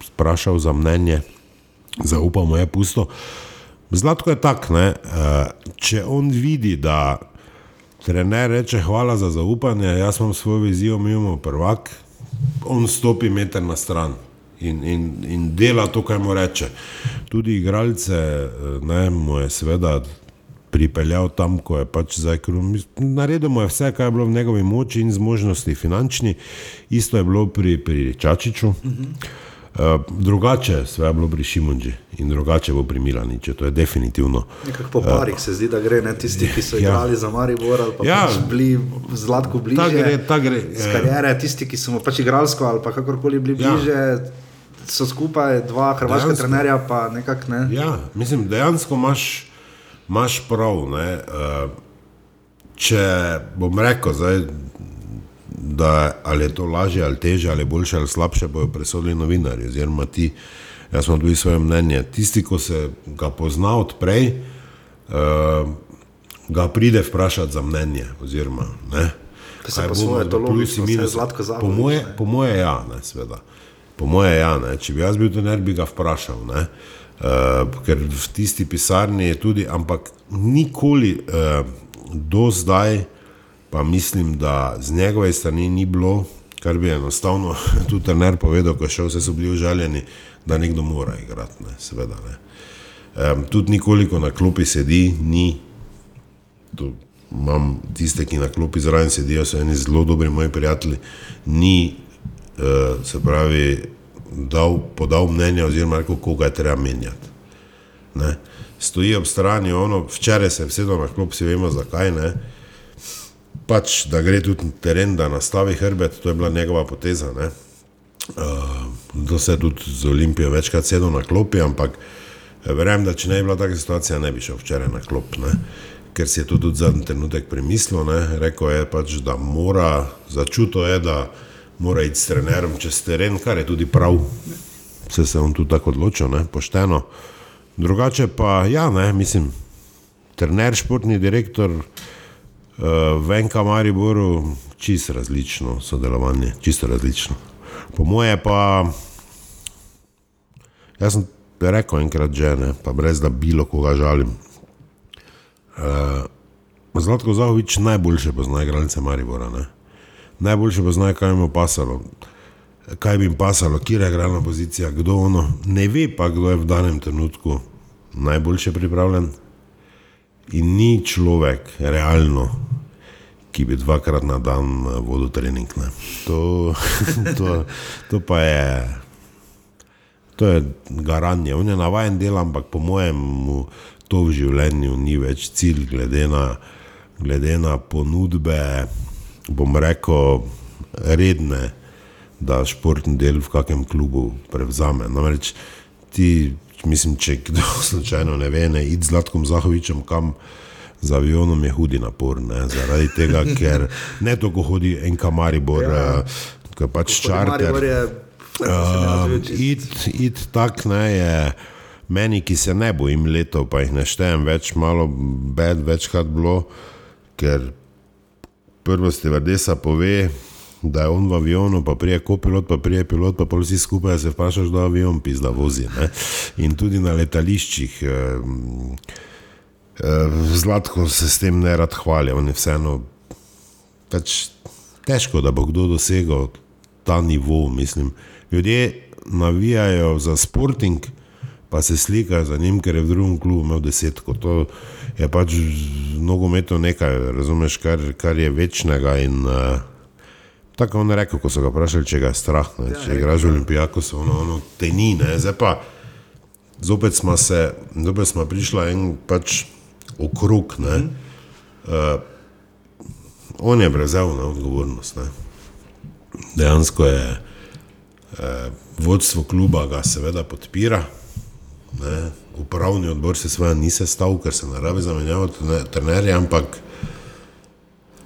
vprašal za mnenje, zaupamo je pusto. Zlatko je tak, ne? če on vidi, da trener reče hvala za zaupanje, jaz imam svojo vizijo, mi imamo prvak, on stopi meter na stran. In, in, in dela to, kar mu reče. Tudi igralce, ne, mu je seveda pripeljal tam, ko je pač zdaj krum. Naredil je vse, kar je bilo v njegovi moči in zmožnosti finančni. Isto je bilo pri, pri Čačiču. Uh -huh. Uh, drugače je bilo pri Šimunži in drugače bo pri Milaniču, to je definitivno. Nekako po parih uh, se zdi, da gre ne tisti, ki so ja. igrali za Maribor ali pa ja, pač bili zlatko bliže. Ta gre, ta gre. Z ja. karijere, tisti, ki so pač igralsko ali pa kakorkoli bili ja. bliže, ja. so skupaj dva hrvaška trenerja, pa nekako ne. Ja, mislim, dejansko imaš imaš prav. Ne, uh, če bom rekel, zdaj, da ali je to lažje ali teže, ali boljše ali slabše, bojo presodili novinarji. Oziroma ti, jaz sem tudi svoje mnenje. Tisti, ki se ga pozna odprej, uh, ga pride vprašati za mnenje. Oziroma, ne, kaj bo to logično, je zlatko za mene? Po moje, ja, ne, sveda. Po moje, ja, ne. če bi jaz bil trener, bi ga vprašal. Ne. Uh, ker v tisti pisarni je tudi, ampak nikoli uh, do zdaj, pa mislim, da z njegove strani ni bilo, kar bi enostavno tudi trener povedal, ko šel, vse so bili užaljeni, da nekdo mora igrati. Ne, seveda, ne. Um, tudi nikoliko na klopi sedi, ni. Tu imam tiste, ki na klopi zraven sedijo, so eni zelo dobri moji prijatelji, ni, uh, se pravi, dal, podal mnenje, oziroma rekel, koga je treba menjati. Ne. Stoji ob strani, ono, včeraj se je vsedel na klop, si vemo zakaj. Ne. Pač, da gre tudi na teren, da nastavi hrbet, to je bila njegova poteza. Ne. Uh, to se je tudi z Olimpijo večkrat sedel na klopi, ampak eh, verjamem, da če ne bi bila taka situacija, ne bi šel včeraj na klop. Ne. Ker si je to tudi zadnji trenutek premislil, ne. rekel je pač, da mora, začuto je, da mora iti s trenerom čez teren, kar je tudi prav. Vse se on tudi tako odločil, ne? pošteno. Drugače pa, ja, ne, mislim, trener, športni direktor, uh, Venka Mariboru, čisto različno sodelovanje, čisto različno. Po moje pa, jaz sem rekel enkrat že, ne, pa brez da bilo koga žalim. Uh, Zlatko Zahovič najboljše pozna igralce Maribora. Ne? Najboljše pa znajo, kaj jim je pasalo. Kaj bi jim pasalo, kje je igralna pozicija, kdo ono. Ne ve pa, kdo je v danem trenutku najboljše pripravljen. In ni človek, realno, ki bi dvakrat na dan eh, vodil trening. To, to, to pa je, to je garanje. On je navaden del, ampak po mojem, to v življenju ni več cilj, glede na, glede na ponudbe bom rekel, redne, da športni del v kakem klubu prevzame. Namreč ti, mislim, če kdo slučajno ne ve, ne id z Latkom Zahovičem kam. Z avionom je hudi napor, ne? zaradi tega, ker ne toliko hodi en kamaribor, ja. ki je pač čarter. Uh, id, id tak ne je meni, ki se ne bojim letov, pa jih neštejem več, malo bed, večkrat bilo, ker prvo stevardesa pove, da je on v avionu, pa prije kopilot, pa prije pilot, pa vsi skupaj se vprašaš, da avion pizda vozi. Ne? In tudi na letališčih. Eh, eh, Zlatko se s tem ne rad hvali, on je vseeno pač težko, da bo kdo dosegel ta nivo. Mislim. Ljudje navijajo za sporting, pa se slikajo za njim, ker je v drugem klubu imel desetko. To je pač nogometu nekaj, razumeš, kar, kar je večnega. In, uh, tako on rekel, ko so ga vprašali, če ga je strah, ne, ja, če igraš v Olimpijako, so ono, ono te ni. Ne, zdaj pa zopet smo se, zopet smo prišli en pač okrog. Ne, uh, on je prevzel na odgovornost. Ne. Dejansko je eh, vodstvo kluba ga seveda podpira, Ne, upravni odbor se svoje ni sestavil, ker se ne rabi zamenjavati trenerje, ampak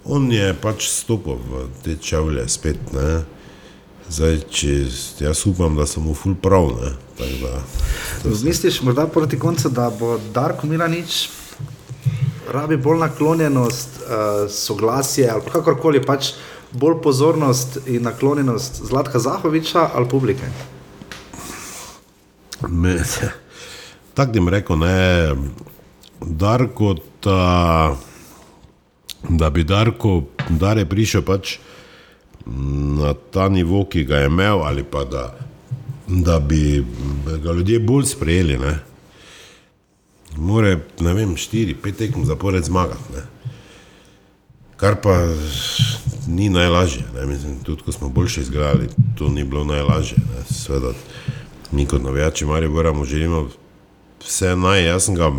on je pač stopil v te čevlje spet. Ne. Zdaj, če jaz upam, da sem mu ful prav. Misliš, morda proti koncu, da bo Darko Milanič rabi bolj naklonjenost, uh, soglasje ali kakorkoli pač bolj pozornost in naklonjenost Zlatka Zahoviča ali publike? Me, tako jim rekel, ne, Darko, ta, da bi Darko, da je prišel pač na ta nivo, ki ga je imel, ali pa da, da bi ga ljudje bolj sprejeli. Ne. More, ne vem, štiri, pet tekem zapored zmagati. Ne. Kar pa ni najlažje. Mislim, tudi ko smo boljše izgledali, to ni bilo najlažje. Sveda, mi kot novijači, Marijo, moramo želimo vse naj. Jaz sem ga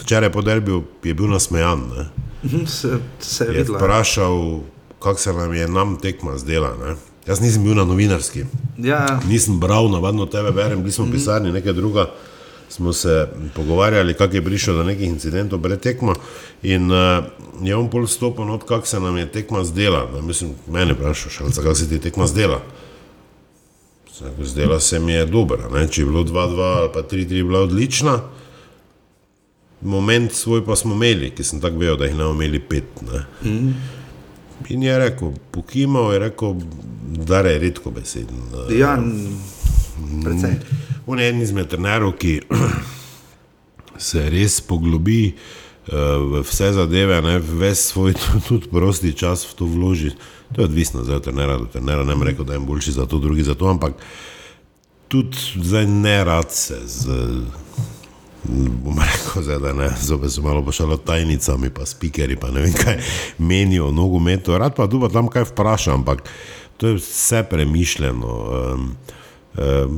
včeraj podelbil, je bil nasmejan. Ne? Mhm, se, se je je vprašal, kako se nam je nam tekma zdela. Ne? Jaz nisem bil na novinarski. Ja. Nisem bral, navadno tebe berem, bili smo v pisarni, nekaj druga. Smo se pogovarjali, kako je prišel do nekih incidentov pred tekmo. In uh, je on pol stopil, kako se nam je tekma zdela. Ne? Mislim, mene vprašal, kako se ti tekma zdela. Zdela se mi je dobra. Ne? Če je bilo 2-2 ali pa 3-3, je bila odlična. Moment svoj pa smo imeli, ki sem tako vedel, da jih ne bomo imeli pet. Mm. In je rekel, pokimal je rekel, da je redko beseden. Ja, predvsem. On je en izmed trenerov, ki se res poglobi vse zadeve, ne, ves svoj tudi prosti čas v to vloži. To je odvisno od trenera do trenera, ne rekel, da je boljši za to, drugi za to, ampak tudi zdaj ne rad se z. Bom rekel, zdaj, da ne, zopet so malo pošalo tajnicami, pa spikeri, pa ne vem kaj menijo nogometu. Rad pa tu pa tam kaj vprašam, ampak to je vse premišljeno. Um,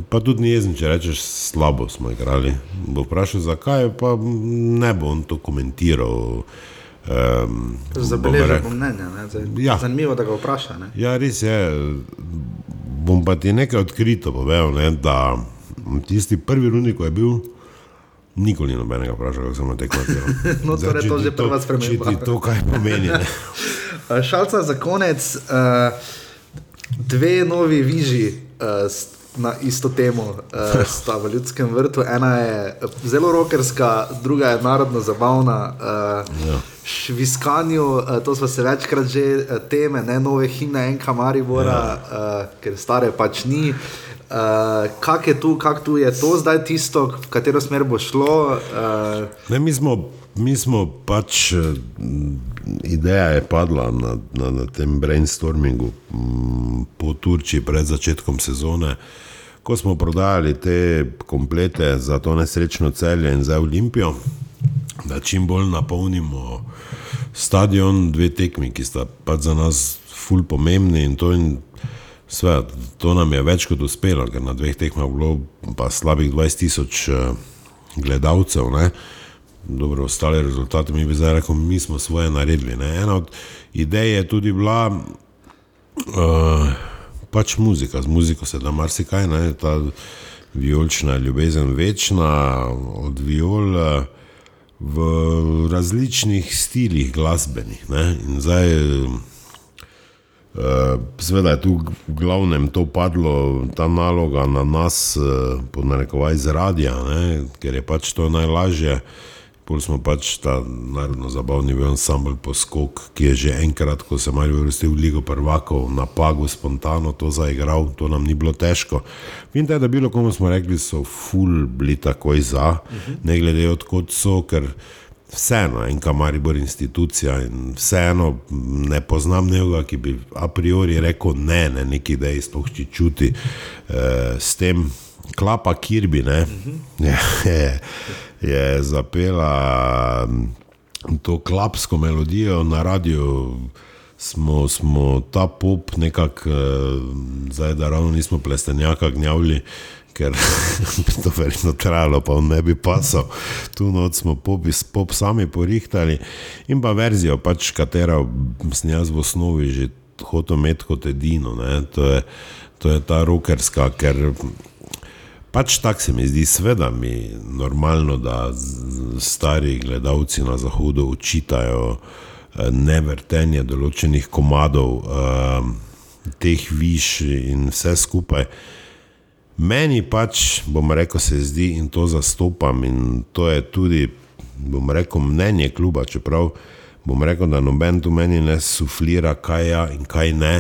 pa tudi ni jezen, če rečeš, slabo smo igrali. Bo vprašal, zakaj, pa ne bo on to komentiral. Um, Zabeležite mnenje. Ja. Zanimivo, da ga vpraša. Ne? Ja, res je. Bom pa ti nekaj odkrito povedal, ne, da tisti prvi runik, ko je bil, nikoli ni nobenega vprašal, kako sem tekel. no, Zdaj, torej to že prva sprememba. Če ti to kaj pomeni. Šalca za konec, uh, dve novi viži. Uh, na isto temo, uh, sta v ljudskem vrtu. Ena je zelo rokerska, druga je narodno zabavna. Uh, ja. Šviskanju, uh, to smo se večkrat že uh, teme, ne nove himne, enka Maribora, ja. uh, ker stare pač ni. Uh, kak je tu, kak tu je to zdaj tisto, v katero smer bo šlo? Uh... Ne, mi, smo, mi smo pač, ideja je padla na, na, na tem brainstormingu m, po Turčiji pred začetkom sezone, ko smo prodajali te komplete za to nesrečno celje in za Olimpijo, da čim bolj napolnimo stadion, dve tekmi, ki sta pač za nas ful pomembni in to in Sve, to nam je več kot uspelo, ker na dveh tekmah je bilo pa slabih 20 tisoč uh, gledalcev. Ne? Dobro, ostale rezultate mi bi zdaj rekel, mi smo svoje naredili. Ne? Ena od idej je tudi bila uh, pač muzika. Z muziko se da marsikaj, ne? ta vijolična ljubezen večna, od viol uh, v različnih stilih glasbenih. Ne? In zdaj. Uh, Sveda je tu v glavnem to padlo, ta naloga na nas, eh, podnarekovaj z radija, ne, ker je pač to najlažje. Pol smo pač ta narodno zabavni ansambl poskok, ki je že enkrat, ko se malo vrstil v Ligo prvakov, na pagu spontano to zaigral, to nam ni bilo težko. Vem, da je bilo, komu smo rekli, so ful bili takoj za, ne glede odkot so, ker vseeno, en kamaribor institucija in vseeno ne poznam nekoga, ki bi a priori rekel ne, ne neki dejstvo, ki čuti eh, s tem. Klapa Kirby ne, je, je, je zapela to klapsko melodijo na radiju. Smo, smo ta pop nekako, eh, zdaj da ravno nismo plestenjaka gnjavili, ker bi to verjetno trajalo, pa ne bi pasal. Tu noč smo pop, pop sami porihtali in pa verzijo, pač katero sem jaz v osnovi že hotel imeti kot edino. To je, to je ta rokerska, ker pač tako se mi zdi, sveda mi normalno, da stari gledalci na zahodu učitajo eh, nevrtenje določenih komadov, eh, teh viš in vse skupaj. Meni pač, bom rekel, se zdi in to zastopam, in to je tudi, bom rekel, mnenje kluba. Čeprav bom rekel, da noben tu meni ne suflira, kaj je ja in kaj ne.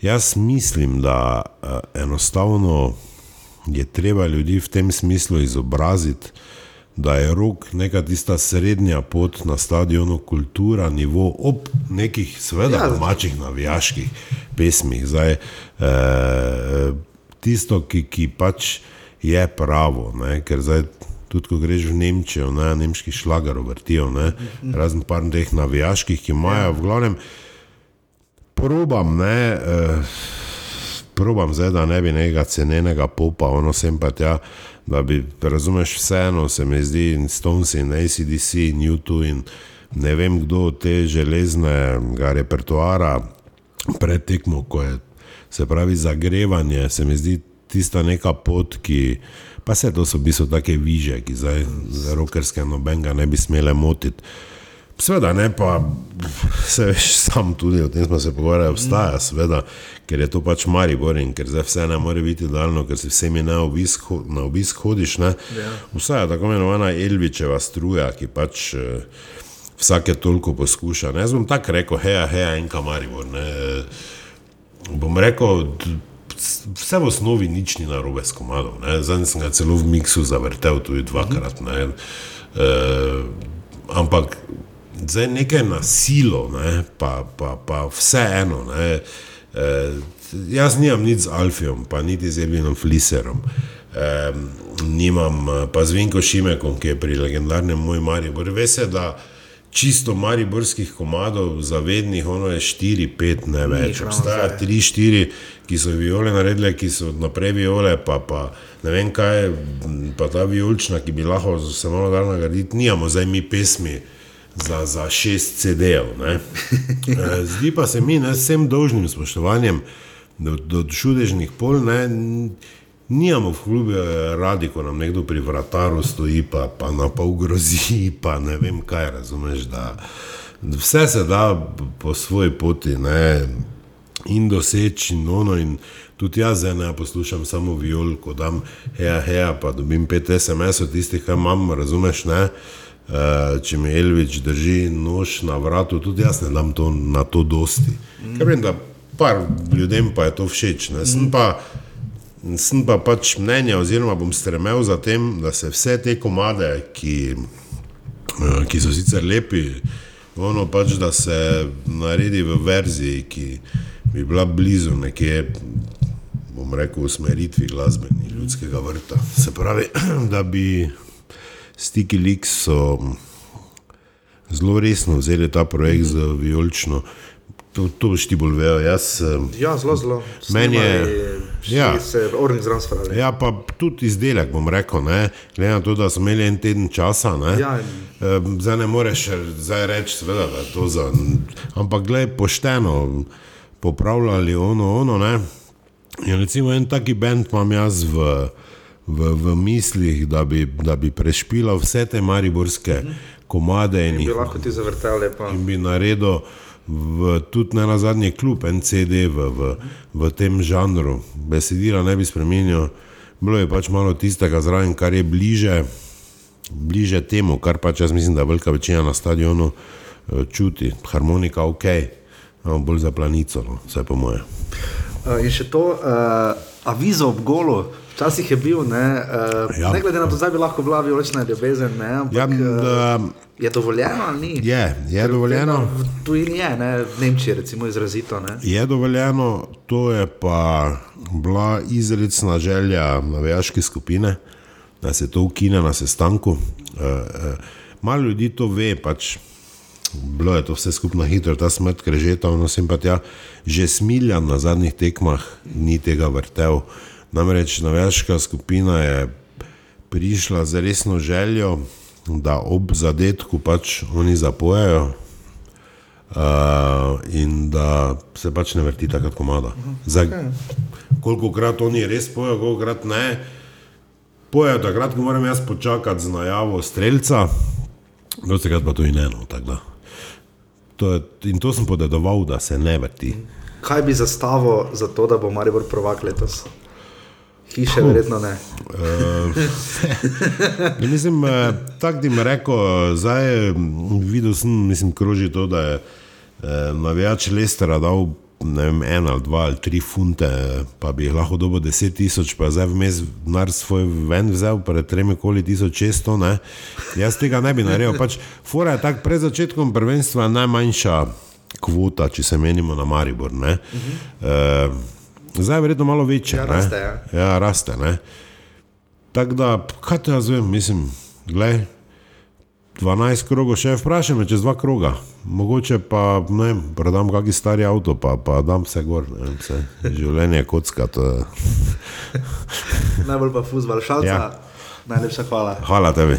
Jaz mislim, da uh, enostavno je treba ljudi v tem smislu izobraziti, da je rok neka tista srednja pot na stadionu, kultura, nivo ob nekih, seveda, ja, domačih navijaških pesmih. Zdaj, uh, tisto, ki, ki pač je pravo. Ne? Ker zdaj, tudi ko greš v Nemčijo, ne? nemški šlagar vrtijo, razen par teh navijaških, ki imajo v glavnem. Probam, ne, eh, probam zdaj, da ne bi nekega cenenega popa, ono sem pa tja, da bi, razumeš, vseeno se mi zdi, in Stones in ACDC in YouTube in ne vem kdo te železnega repertoara pred tekmo, ko je se pravi zagrevanje, se mi zdi tista neka pot, ki pa se to so v bistvu take viže, ki zdaj za rokerske nobenega ne bi smele motiti. Sveda ne, pa se veš sam tudi, o tem smo se pogovarjali, obstaja, sveda, ker je to pač Maribor in ker zdaj vse ne more biti daljno, ker si vsemi na obisk, na obisk hodiš, ne. Ja. Vsa je tako imenovana Elvičeva struja, ki pač uh, vsake toliko poskuša. Ne, jaz bom tako rekel, heja, heja, enka Maribor, ne. Bom rekel, vse v osnovi nič ni na robe s komadom. Zdaj sem ga celo v miksu zavrtel, tudi dvakrat. Ne. E, ampak zdaj nekaj na silo, ne, pa, pa, pa vse eno. Ne. E, jaz nimam nič z Alfijom, pa niti z Elvinom Fliserom. E, nimam pa z Vinko Šimekom, ki je pri legendarnem moj Mariju. Veste, da čisto mariborskih komadov, zavednih, ono je 4-5, ne več. Obstaja 3-4, ki so viole naredile, ki so naprej viole, pa, pa ne vem kaj, pa ta violčna, ki bi lahko se malo dal nagraditi, nijamo zdaj mi pesmi. Za, za šest CD-jev. Eh, zdi pa se mi, da s vsem dolžnim spoštovanjem do, do čudežnih pol, ne, Nijamo v klubu radi, ko nam nekdo pri vrataru stoji, pa, pa na pol grozi, pa ne vem kaj, razumeš. Da, vse se da po svoji poti ne, in doseči, in ono. In tudi jaz zdaj ne poslušam samo viol, ko dam heja, heja, pa dobim pet SMS-ov, tistih, kaj imam, razumeš. Ne? Uh, če mi Elvič drži nož na vratu, tudi jaz ne dam to na to dosti. Mm. Ker vem, da par ljudem pa je to všeč. Sem pa sem pa pač mnenja, oziroma bom stremel za tem, da se vse te komade, ki, eh, ki so sicer lepi, ono pač, da se naredi v verziji, ki bi bila blizu nekje, bom rekel, usmeritvi glasbeni ljudskega vrta. Se pravi, da bi stiki lik so zelo resno vzeli ta projekt za vijolično. To, to boš ti bolj vedel. Jaz, ja, zelo, zelo. Meni je. Ja, se ornik zraven spravlja. Ja, pa tudi izdelek, bom rekel, ne, glede na to, da smo imeli en teden časa. Ne, Ja. zdaj ne moreš zdaj reči, seveda, da je to za. Ampak gled, pošteno popravljali ono, ono. Ne. In recimo en taki bend imam jaz v, v, v mislih, da bi, da bi prešpilal vse te mariborske komade in Bi jih lahko ti zavrtel lepo. in bi naredil v, tudi ne na zadnji klub, en CD v, v, v tem žanru. Besedila ne bi spremenil, bilo je pač malo tistega zraven, kar je bliže, bliže temu, kar pač jaz mislim, da velika večina na stadionu eh, čuti. Harmonika ok, ampak bolj za planico, no, vse po moje. Uh, in še to, uh, avizo ob golu, včasih je bil, ne, uh, Ja. ne glede na to, zdaj bi lahko bila vijolična ljubezen, ne, ampak Ja, da, je dovoljeno ali ni? je, je dovoljeno. V tujini je, ne, v Nemčiji recimo izrazito. Ne. Je dovoljeno, to je pa bila izredna želja navijaške skupine, da se to ukine na sestanku. E, e, malo ljudi to ve, pač bilo je to vse skupno hitro, ta smrt krežeta, ono sem pa tja. Že smiljan na zadnjih tekmah ni tega vrtel. Namreč navijaška skupina je prišla z resno željo, da ob zadetku pač oni zapojejo. Uh, in da se pač ne vrti tako komada. Zdaj, koliko krat oni res pojejo, koliko krat ne. Pojejo takrat, ko moram jaz počakati z najavo streljca, dosti krat pa to in eno. To je, in to sem podedoval, da se ne vrti. Kaj bi zastavo za to, da bo Maribor prvak letos? Hiše, verjetno ne. Ja, mislim, eh, tako ti mi rekel, eh, zdaj eh, videl sem, mislim, kroži to, da je eh, navijač Lestera dal ne vem, en ali dva ali tri funte, pa bi jih lahko dobil deset tisoč, pa je zdaj vmes denar svoj ven vzel, pred tremi koli tisoč šeststo, ne. Jaz tega ne bi naredil. Pač, fora je tako, pred začetkom prvenstva najmanjša kvota, če se menimo na Maribor. Ne. Eh, zdaj je verjetno malo večja. Ja, ne. raste, ja. Ja, raste. Ne. Tako da, kaj te jaz vem, mislim, gledaj, 12 krogov, še vprašaj me čez dva kroga. Mogoče pa, ne vem, prodam kakšen stari avto, pa, pa dam vse gor, vem, vse. Življenje je kocka, to. Najbolj pa fuzbal, šalca. Ja. Najlepša hvala. Hvala tebi.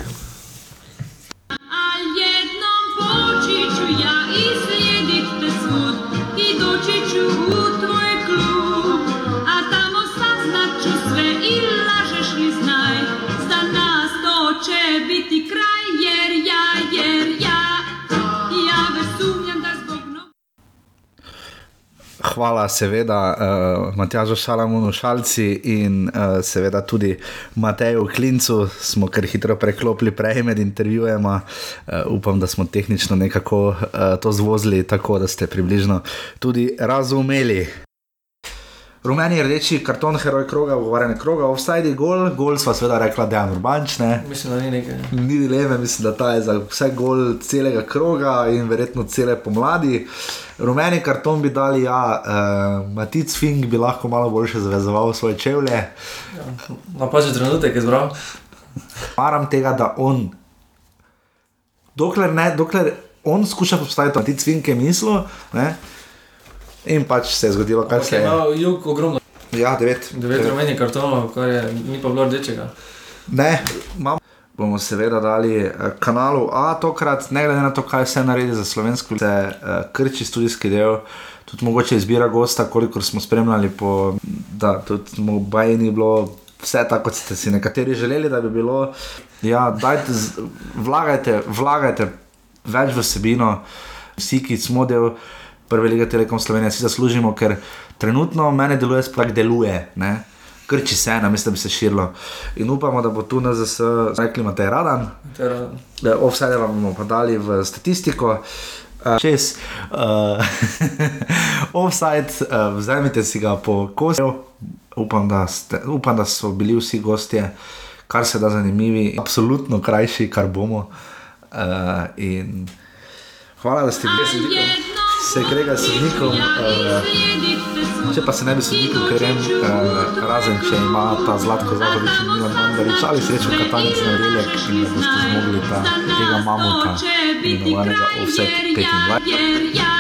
Hvala, seveda, uh, Matjažu Šalamunu Šalci in uh, seveda tudi Mateju Klincu. Smo kar hitro preklopili prej med intervjujema. Uh, upam, da smo tehnično nekako uh, to zvozili tako, da ste približno tudi razumeli. Rumeni rdeči karton, heroj kroga, ugovarjanje kroga, offside, gol, gol sva seveda rekla, da je urbanč, ne. Mislim, da ni nekaj. Ni dileme, mislim, da ta je za vse gol celega kroga in verjetno cele pomladi. Rumeni karton bi dali, ja, uh, Matic Fink bi lahko malo boljše zavezoval svoje čevlje. Napačen trenutek je zbral. Maram tega, da on, dokler, ne, dokler on skuša postaviti Matic Fink je mislil, ne, in pač se je zgodilo, kar Ampak se je imel jug ogromno. Ja, devet. Devet rumenih kartonov, kar je, ni pa bilo rdečega. Ne, imam. Bomo seveda dali eh, kanalu A tokrat, ne glede na to, kaj vse naredi za slovensko, se uh, krči studijski del, tudi mogoče izbira gosta, kolikor smo spremljali, po, da tudi mobaj ni bilo vse tako, kot ste si nekateri želeli, da bi bilo. Ja, dajte, z- vlagajte, vlagajte več v vsebino, vsi, ki smo del prve lige Telekom Slovenije, si zaslužimo, ker trenutno meni deluje, sploh deluje. Ne? Krči se, namesto da bi se širilo. In upamo, da bo tu NZS rekli, imate radan, Ter, da offside vam bomo pa dali v statistiko. Uh, čez uh, offside, uh, vzemite si ga po kosu, upam, da ste, upam, da so bili vsi gostje, kar se da zanimivi, absolutno krajši, kar bomo. Uh, in hvala, da ste bili se krega s sodnikom. Uh, če pa se ne bi sodnikom, ker vem, uh, razen če ima ta zlatko zavodič in Milan Mandarič ali srečo katanec na reljek in da boste zmogli ta, tega mamuta imenovanega Offset 25.